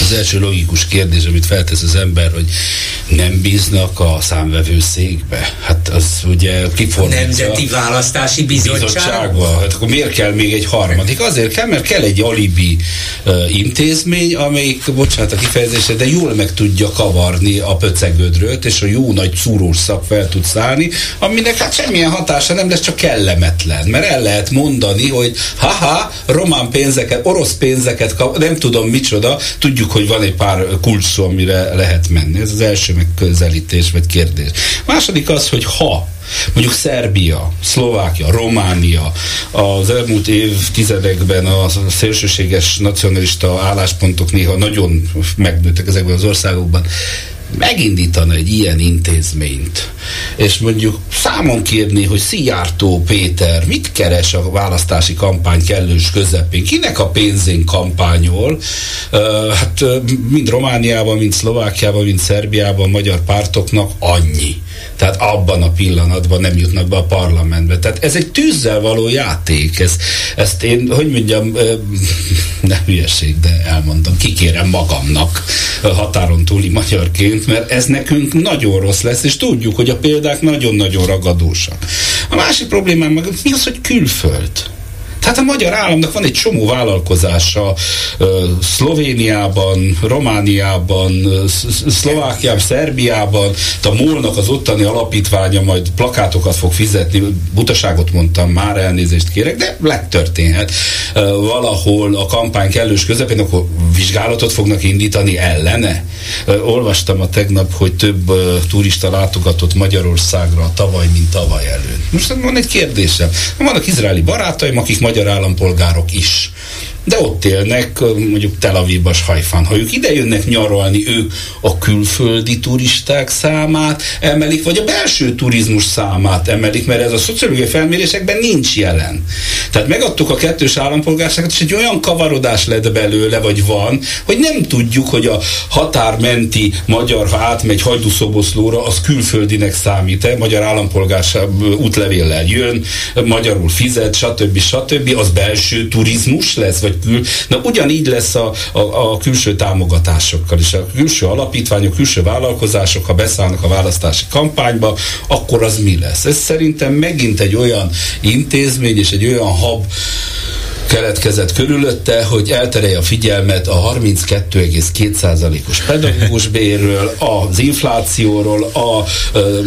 [SPEAKER 15] Az első logikus kérdés, amit feltesz az ember, hogy nem bíznak a számvevőszékbe. Hát az ugye kifordítja.
[SPEAKER 14] Nemzeti Választási Bizottság. Bizottságba.
[SPEAKER 15] Hát akkor miért kell még egy harmadik? Azért kell, mert kell egy alibi uh, intézmény, amelyik, bocsánat a kifejezésre, de jól meg tudja kavarni a pöcegödröt, és a jó nagy szúrós szak fel tud szállni, aminek hát semmilyen hatása nem lesz, csak kellemetlen. Mert el lehet mondani, hogy haha, román pénzeket, orosz pénzeket kap, nem tudom micsoda, tudjuk, hogy van egy pár kulcs szó, amire lehet menni. Ez az első megközelítés vagy kérdés. Második az, hogy ha mondjuk Szerbia, Szlovákia, Románia az elmúlt évtizedekben a szélsőséges nacionalista álláspontok néha nagyon megnőttek ezekben az országokban megindítana egy ilyen intézményt, és mondjuk számon kérni, hogy Szijjártó Péter mit keres a választási kampány kellős közepén, kinek a pénzén kampányol, hát mind Romániában, mind Szlovákiában, mind Szerbiában, magyar pártoknak annyi. Tehát abban a pillanatban nem jutnak be a parlamentbe. Tehát ez egy tűzzel való játék. Ez, ezt én, hogy mondjam, nem hülyeség, de elmondom, kikérem magamnak határon túli magyarként, mert ez nekünk nagyon rossz lesz, és tudjuk, hogy a példák nagyon-nagyon ragadósak. A másik problémám meg mi az, hogy külföld? Tehát a magyar államnak van egy csomó vállalkozása Szlovéniában, Romániában, Szlovákiában, Szerbiában, a MOL-nak az ottani alapítványa majd plakátokat fog fizetni, butaságot mondtam, már elnézést kérek, de legtörténhet. Valahol a kampány kellős közepén, akkor vizsgálatot fognak indítani ellene. Olvastam a tegnap, hogy több turista látogatott Magyarországra tavaly, mint tavaly előtt. Most van egy kérdésem. Vannak izraeli barátaim, akik magyar állampolgárok is de ott élnek mondjuk Tel Avivban, Hajfán. Ha ők ide jönnek nyaralni, ők a külföldi turisták számát emelik, vagy a belső turizmus számát emelik, mert ez a szociológiai felmérésekben nincs jelen. Tehát megadtuk a kettős állampolgárságot, és egy olyan kavarodás lett belőle, vagy van, hogy nem tudjuk, hogy a határmenti magyar, ha átmegy hajdúszoboszlóra, az külföldinek számít-e, magyar állampolgárság útlevéllel jön, magyarul fizet, stb. stb. Az belső turizmus lesz, vagy kül. Na ugyanígy lesz a, a, a külső támogatásokkal is. A külső alapítványok, külső vállalkozások, ha beszállnak a választási kampányba, akkor az mi lesz? Ez szerintem megint egy olyan intézmény és egy olyan hab, keletkezett körülötte, hogy elterelje a figyelmet a 32,2%-os pedagógus bérről, az inflációról, a ö,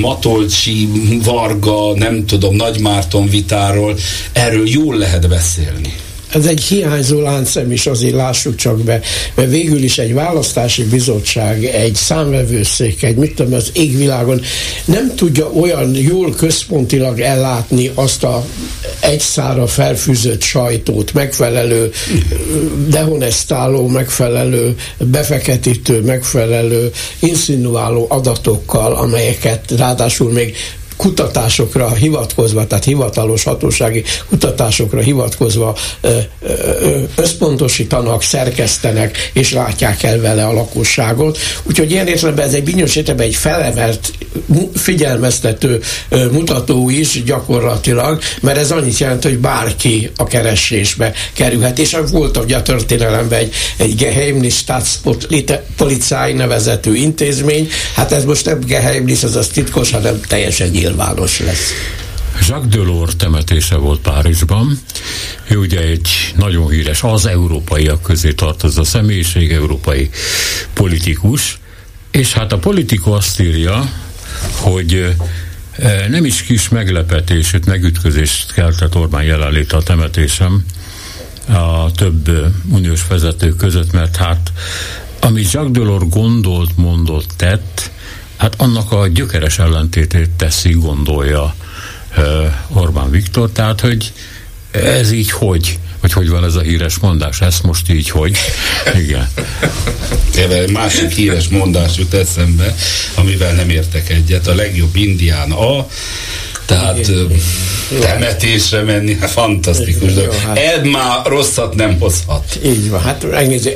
[SPEAKER 15] Matolcsi, Varga, nem tudom, Nagymárton vitáról. Erről jól lehet beszélni
[SPEAKER 13] ez egy hiányzó láncem is, azért lássuk csak be, mert végül is egy választási bizottság, egy számvevőszék, egy mit tudom, az égvilágon nem tudja olyan jól központilag ellátni azt a egyszára felfűzött sajtót, megfelelő dehonestáló, megfelelő befeketítő, megfelelő insinuáló adatokkal, amelyeket ráadásul még kutatásokra hivatkozva, tehát hivatalos hatósági kutatásokra hivatkozva összpontosítanak, szerkesztenek, és látják el vele a lakosságot. Úgyhogy ilyen értelemben ez egy bizonyos értelemben egy felemelt, figyelmeztető mutató is gyakorlatilag, mert ez annyit jelent, hogy bárki a keresésbe kerülhet. És volt ugye a történelemben egy, egy Geheimnis Staatspolizei nevezetű intézmény, hát ez most nem Geheimnis, ez az titkos, hanem teljesen nyilván nyilvános lesz.
[SPEAKER 2] Jacques Delors temetése volt Párizsban. Ő ugye egy nagyon híres, az európaiak közé tartozó személyiség, európai politikus, és hát a politikus azt írja, hogy nem is kis meglepetés, őt megütközést keltett Orbán jelenléte a temetésem a több uniós vezető között, mert hát amit Jacques Delors gondolt, mondott, tett, hát annak a gyökeres ellentétét teszi, gondolja Orbán Viktor, tehát hogy ez így hogy? Vagy hogy van ez a híres mondás? Ez most így hogy? Igen.
[SPEAKER 15] Egy másik híres mondás jut eszembe, amivel nem értek egyet. A legjobb indián a Tehát igen, temetésre menni, hát fantasztikus. Igen, hát. Ed már rosszat nem hozhat.
[SPEAKER 13] Így van, hát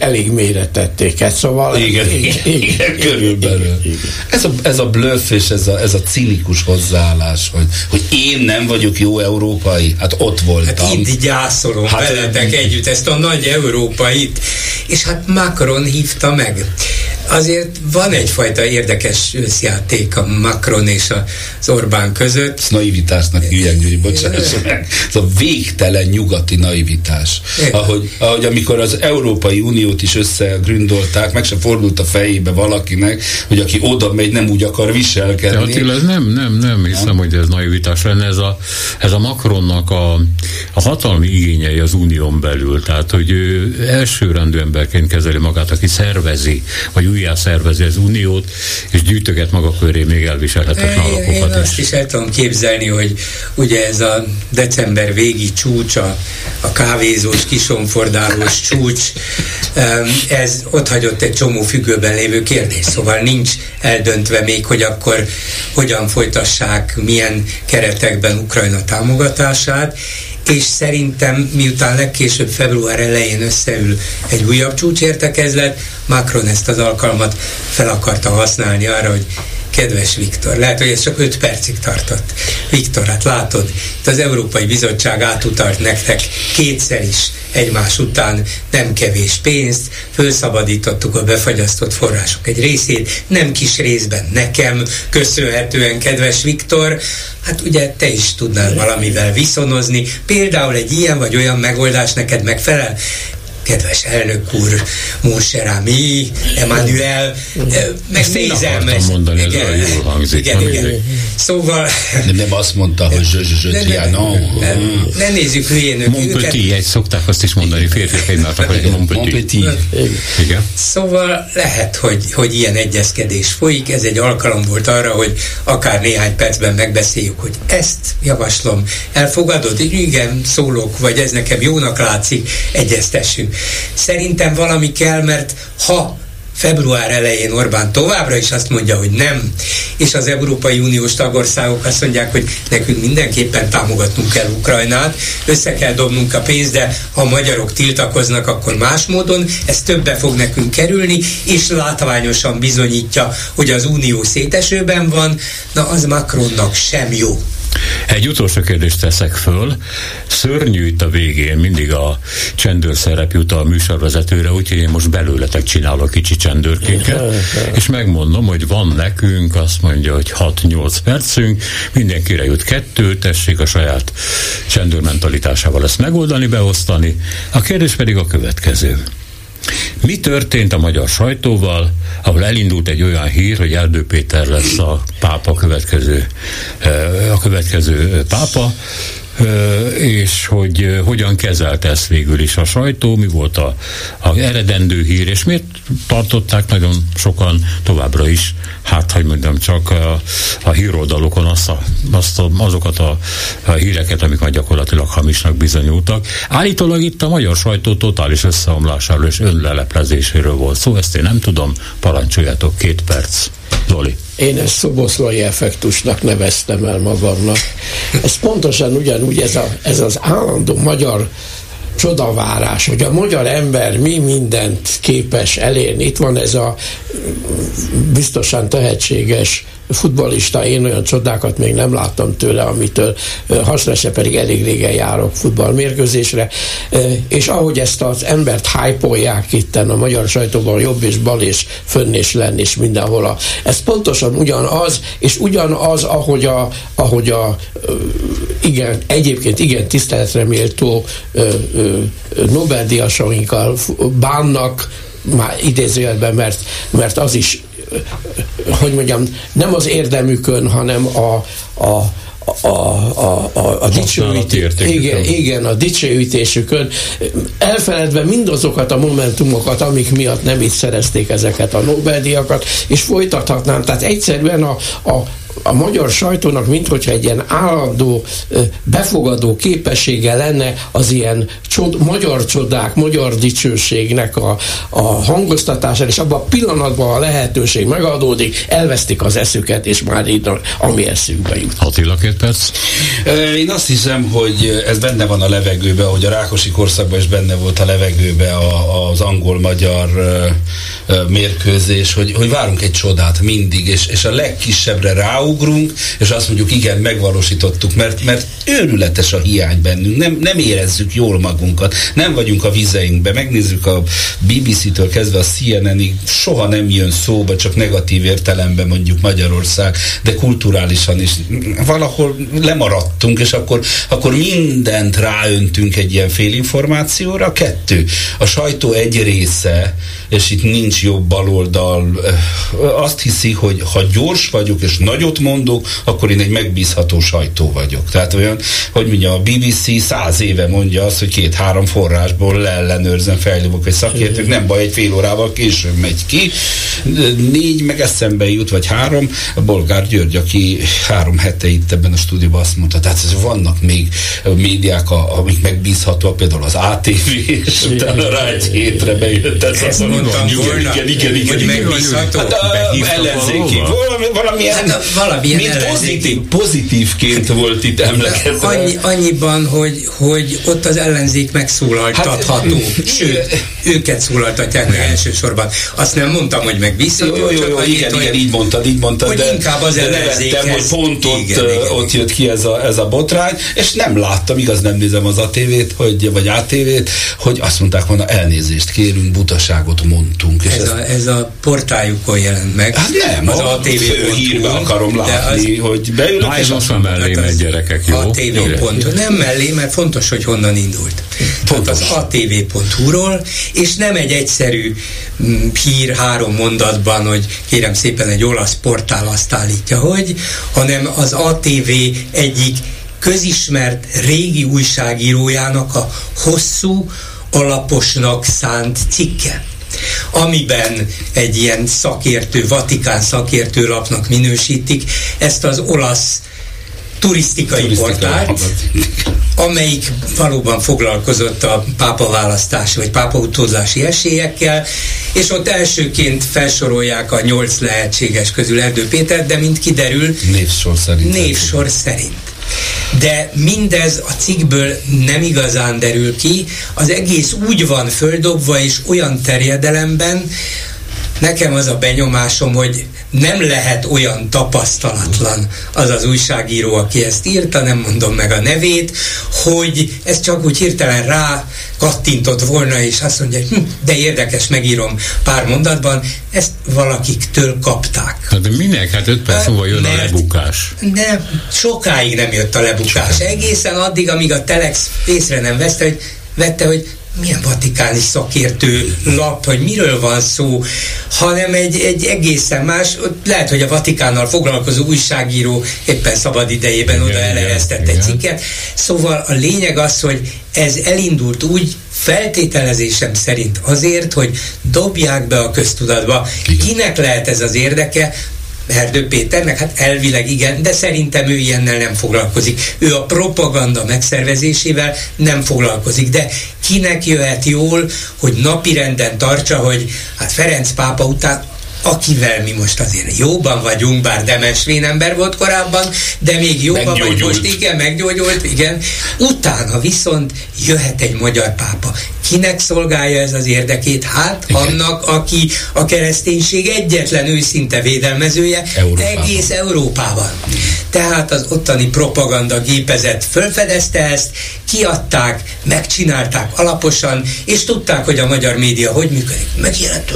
[SPEAKER 13] elég mélyre tették ezt, szóval...
[SPEAKER 15] Igen, igen, igen, igen körülbelül. Igen, igen. Ez, a, ez a bluff és ez a, ez a cinikus hozzáállás, hogy, hogy én nem vagyok jó európai, hát ott voltam. Hát
[SPEAKER 14] itt gyászolom hát, veletek együtt ezt a nagy európait, és hát Macron hívta meg azért van egyfajta érdekes összjáték a Macron és az Orbán között.
[SPEAKER 15] Ez naivitásnak hívják, hogy bocsáss meg. Ez a végtelen nyugati naivitás. Ahogy, ahogy amikor az Európai Uniót is összegründolták, meg sem fordult a fejébe valakinek, hogy aki oda megy, nem úgy akar viselkedni.
[SPEAKER 2] De Attila, ez nem, nem, nem hiszem, nem. hogy ez naivitás lenne. Ez a, ez a Macronnak a, a hatalmi igényei az unión belül. Tehát, hogy ő elsőrendű emberként kezeli magát, aki szervezi, vagy újjá szervezi az uniót, és gyűjtöget maga köré még elviselhetetlen alapokat
[SPEAKER 14] Én azt is el tudom képzelni, hogy ugye ez a december végi csúcs, a, a kávézós, kisonfordálós csúcs, ez ott hagyott egy csomó függőben lévő kérdés, szóval nincs eldöntve még, hogy akkor hogyan folytassák, milyen keretekben Ukrajna támogatását, és szerintem miután legkésőbb február elején összeül egy újabb csúcsértekezlet, Macron ezt az alkalmat fel akarta használni arra, hogy kedves Viktor, lehet, hogy ez csak 5 percig tartott. Viktor, hát látod, itt az Európai Bizottság átutalt nektek kétszer is egymás után nem kevés pénzt, felszabadítottuk a befagyasztott források egy részét, nem kis részben nekem, köszönhetően, kedves Viktor, hát ugye te is tudnál valamivel viszonozni, például egy ilyen vagy olyan megoldás neked megfelel, kedves elnök úr, Monserami, Emmanuel, megnézem.
[SPEAKER 2] Ezt mondani, ez igen, jól hangzik. Igen, igen.
[SPEAKER 14] Szóval...
[SPEAKER 15] Nem, nem azt mondta, hogy je, je, je,
[SPEAKER 14] ne, non. Ne nézzük hülyénök
[SPEAKER 2] Mon petit, egy szokták azt is mondani, férfiak egymásnak, hogy mon petit.
[SPEAKER 14] Igen. Szóval lehet, hogy, hogy ilyen egyezkedés folyik, ez egy alkalom volt arra, hogy akár néhány percben megbeszéljük, hogy ezt javaslom, elfogadod? Igen, szólok, vagy ez nekem jónak látszik, egyeztessünk. Szerintem valami kell, mert ha február elején Orbán továbbra is azt mondja, hogy nem, és az Európai Uniós tagországok azt mondják, hogy nekünk mindenképpen támogatnunk kell Ukrajnát, össze kell dobnunk a pénzt, de ha a magyarok tiltakoznak, akkor más módon, ez többe fog nekünk kerülni, és látványosan bizonyítja, hogy az Unió szétesőben van, na az Macronnak sem jó.
[SPEAKER 2] Egy utolsó kérdést teszek föl. Szörnyű itt a végén, mindig a csendőrszerep jut a műsorvezetőre, úgyhogy én most belőletek csinálok kicsi csendőrkéket, és megmondom, hogy van nekünk, azt mondja, hogy 6-8 percünk, mindenkire jut kettő, tessék a saját csendőrmentalitásával ezt megoldani, beosztani. A kérdés pedig a következő. Mi történt a magyar sajtóval, ahol elindult egy olyan hír, hogy Erdő Péter lesz a pápa következő, eh, a következő pápa, és hogy hogyan kezelte ezt végül is a sajtó, mi volt a, a eredendő hír, és miért tartották nagyon sokan továbbra is, hát hogy mondjam, csak a, a híroldalokon azt a, azt a, azokat a, a híreket, amik már gyakorlatilag hamisnak bizonyultak. Állítólag itt a magyar sajtó totális összeomlásáról és önleleplezéséről volt szó, ezt én nem tudom, parancsoljátok két perc. Zoli.
[SPEAKER 13] Én ezt szoboszlai effektusnak neveztem el magamnak. Ez pontosan ugyanúgy ez, a, ez az állandó magyar csodavárás, hogy a magyar ember mi mindent képes elérni. Itt van ez a biztosan tehetséges futbalista, én olyan csodákat még nem láttam tőle, amitől se pedig elég régen járok futballmérkőzésre, és ahogy ezt az embert hype itten a magyar sajtóban jobb és bal és fönn és lenn és mindenhol. Ez pontosan ugyanaz, és ugyanaz, ahogy a, ahogy a igen, egyébként igen tiszteletre méltó Nobel-díjasainkkal bánnak, már idézőjelben, mert, mert az is hogy mondjam, nem az érdemükön, hanem a, a, a, a, a, a dicsőítés, igen, igen, a dicsőítésükön, elfeledve mindazokat a momentumokat, amik miatt nem itt szerezték ezeket a Nobel-díjakat, és folytathatnám. Tehát egyszerűen a, a, a magyar sajtónak, minthogyha egy ilyen állandó befogadó képessége lenne az ilyen csod, magyar csodák, magyar dicsőségnek a, a hangoztatásán, és abban a pillanatban a lehetőség megadódik, elvesztik az eszüket, és már így ami eszükbe jut.
[SPEAKER 2] Attila, két perc.
[SPEAKER 15] Én azt hiszem, hogy ez benne van a levegőbe, hogy a Rákosi korszakban is benne volt a levegőbe az angol-magyar mérkőzés, hogy, hogy várunk egy csodát mindig, és, és a legkisebbre ráugrunk, és azt mondjuk, igen, megvalósítottuk, mert, mert őrületes a hiány bennünk, nem, nem érezzük jól magunkat, nem vagyunk a vizeinkbe, megnézzük a BBC-től kezdve a CNN-ig, soha nem jön szóba, csak negatív értelemben mondjuk Magyarország, de kulturálisan is. Valahol lemaradtunk, és akkor, akkor mindent ráöntünk egy ilyen félinformációra. Kettő, a sajtó egy része, és itt nincs jobb baloldal, azt hiszi, hogy ha gyors vagyok és nagyot mondok, akkor én egy megbízható sajtó vagyok. Tehát olyan, hogy mondja, a BBC száz éve mondja azt, hogy két-három forrásból leellenőrzem, fejlőbök egy szakértők, nem baj, egy fél órával később megy ki. Négy meg eszembe jut, vagy három, a Bolgár György, aki három hete itt ebben a stúdióban azt mondta, tehát vannak még médiák, amik megbízhatóak, például az ATV, és utána rá egy hétre bejött. Ez
[SPEAKER 14] Ezt mondtam volna,
[SPEAKER 15] igen, igen, igen,
[SPEAKER 14] hogy
[SPEAKER 15] igen,
[SPEAKER 14] megbízható.
[SPEAKER 15] Hát a, ellenzéki, valami, valamilyen,
[SPEAKER 14] Hát a- valamilyen
[SPEAKER 15] mint
[SPEAKER 14] ellenzéki.
[SPEAKER 15] pozitív, pozitívként volt itt emlegetve.
[SPEAKER 14] Annyi, annyiban, hogy, hogy ott az ellenzék megszólaltatható.
[SPEAKER 15] Hát,
[SPEAKER 14] Sőt, őket szólaltatják meg elsősorban. Azt nem mondtam, hogy megbízható.
[SPEAKER 15] Jó, jó,
[SPEAKER 14] csak
[SPEAKER 15] jó,
[SPEAKER 14] annyit,
[SPEAKER 15] igen,
[SPEAKER 14] hogy-
[SPEAKER 15] igen, így mondtad, így mondtad,
[SPEAKER 14] hogy
[SPEAKER 15] de,
[SPEAKER 14] inkább az ellenzékhez-
[SPEAKER 15] hogy pont ott,
[SPEAKER 14] Igen, igen.
[SPEAKER 15] ott jött ki ez a, ez a botrány, és nem láttam, igaz nem nézem az ATV-t, hogy, vagy ATV-t, hogy azt mondták volna, elnézést kérünk, butaságot mondtunk. És
[SPEAKER 14] Ez a, ez a portájukon jelent meg.
[SPEAKER 15] Hát nem,
[SPEAKER 14] az
[SPEAKER 15] a
[SPEAKER 14] ATV
[SPEAKER 15] főhírbe akarom látni, hogy beülök,
[SPEAKER 2] Na, ez
[SPEAKER 15] azt
[SPEAKER 2] most már mellé megy gyerekek, jó?
[SPEAKER 14] A TV.hu. Nem mellé, mert fontos, hogy honnan indult. Fontos. Az atv.hu-ról, és nem egy egyszerű mm, hír három mondatban, hogy kérem szépen egy olasz portál azt állítja, hogy, hanem az ATV egyik közismert régi újságírójának a hosszú, alaposnak szánt cikke amiben egy ilyen szakértő, vatikán szakértő lapnak minősítik ezt az olasz turisztikai,
[SPEAKER 15] Turisztikai
[SPEAKER 14] portált, amelyik valóban foglalkozott a pápa választási vagy pápa utózási esélyekkel, és ott elsőként felsorolják a nyolc lehetséges közül Erdő Péter, de mint kiderül,
[SPEAKER 15] Névsor szerint.
[SPEAKER 14] névsor szerint. De mindez a cikkből nem igazán derül ki, az egész úgy van földobva és olyan terjedelemben, nekem az a benyomásom, hogy nem lehet olyan tapasztalatlan az az újságíró, aki ezt írta, nem mondom meg a nevét, hogy ez csak úgy hirtelen rá kattintott volna, és azt mondja, hogy hm, de érdekes, megírom pár mondatban, ezt valakiktől kapták.
[SPEAKER 2] Hát de minek? Hát öt perc múlva jön a
[SPEAKER 14] Mert-
[SPEAKER 2] lebukás.
[SPEAKER 14] De sokáig nem jött a lebukás. Egészen addig, amíg a Telex észre nem vette, hogy, vette, hogy milyen vatikáni szakértő lap, hogy miről van szó, hanem egy, egy egészen más, lehet, hogy a Vatikánnal foglalkozó újságíró éppen szabad idejében oda eleheztett egy cikket. Szóval a lényeg az, hogy ez elindult úgy, feltételezésem szerint azért, hogy dobják be a köztudatba. Kinek lehet ez az érdeke? Erdő Péternek, hát elvileg igen, de szerintem ő ilyennel nem foglalkozik. Ő a propaganda megszervezésével nem foglalkozik, de kinek jöhet jól, hogy napirenden tartsa, hogy hát Ferenc pápa után akivel mi most azért jóban vagyunk, bár demens ember volt korábban, de még jóban vagy most, igen, meggyógyult, igen. Utána viszont jöhet egy magyar pápa. Kinek szolgálja ez az érdekét? Hát annak, aki a kereszténység egyetlen őszinte védelmezője
[SPEAKER 15] Európában.
[SPEAKER 14] egész Európában. Tehát az ottani propaganda gépezet fölfedezte ezt, kiadták, megcsinálták alaposan, és tudták, hogy a magyar média hogy működik. Megjelent,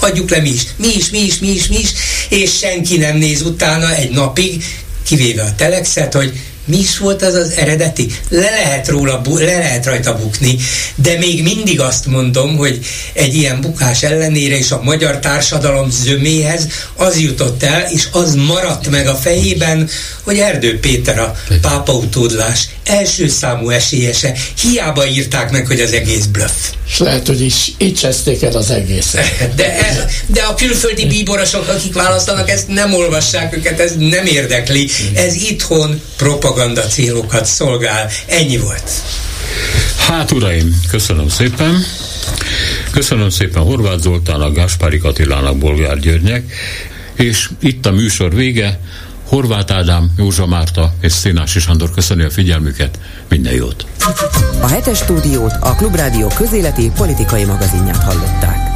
[SPEAKER 14] adjuk le mi is, mi is, mi is, mi is, mi is, és senki nem néz utána egy napig, kivéve a telexet, hogy mi is volt az az eredeti? Le lehet, róla, le lehet rajta bukni, de még mindig azt mondom, hogy egy ilyen bukás ellenére is a magyar társadalom zöméhez az jutott el, és az maradt meg a fejében, hogy Erdő Péter a pápa utódlás első számú esélyese. Hiába írták meg, hogy az egész bluff.
[SPEAKER 13] És lehet, hogy is így cseszték el az egészet.
[SPEAKER 14] De, de a külföldi bíborosok, akik választanak, ezt nem olvassák őket, ez nem érdekli. Ez itthon propaganda célokat szolgál. Ennyi volt.
[SPEAKER 2] Hát uraim, köszönöm szépen. Köszönöm szépen Horváth Zoltának, Gáspári Katilának, Bolgár Györgynek, és itt a műsor vége. Horváth Ádám, Józsa Márta és Szénási Sándor köszönő a figyelmüket. Minden jót!
[SPEAKER 1] A hetes stúdiót a Klubrádió közéleti politikai magazinját hallották.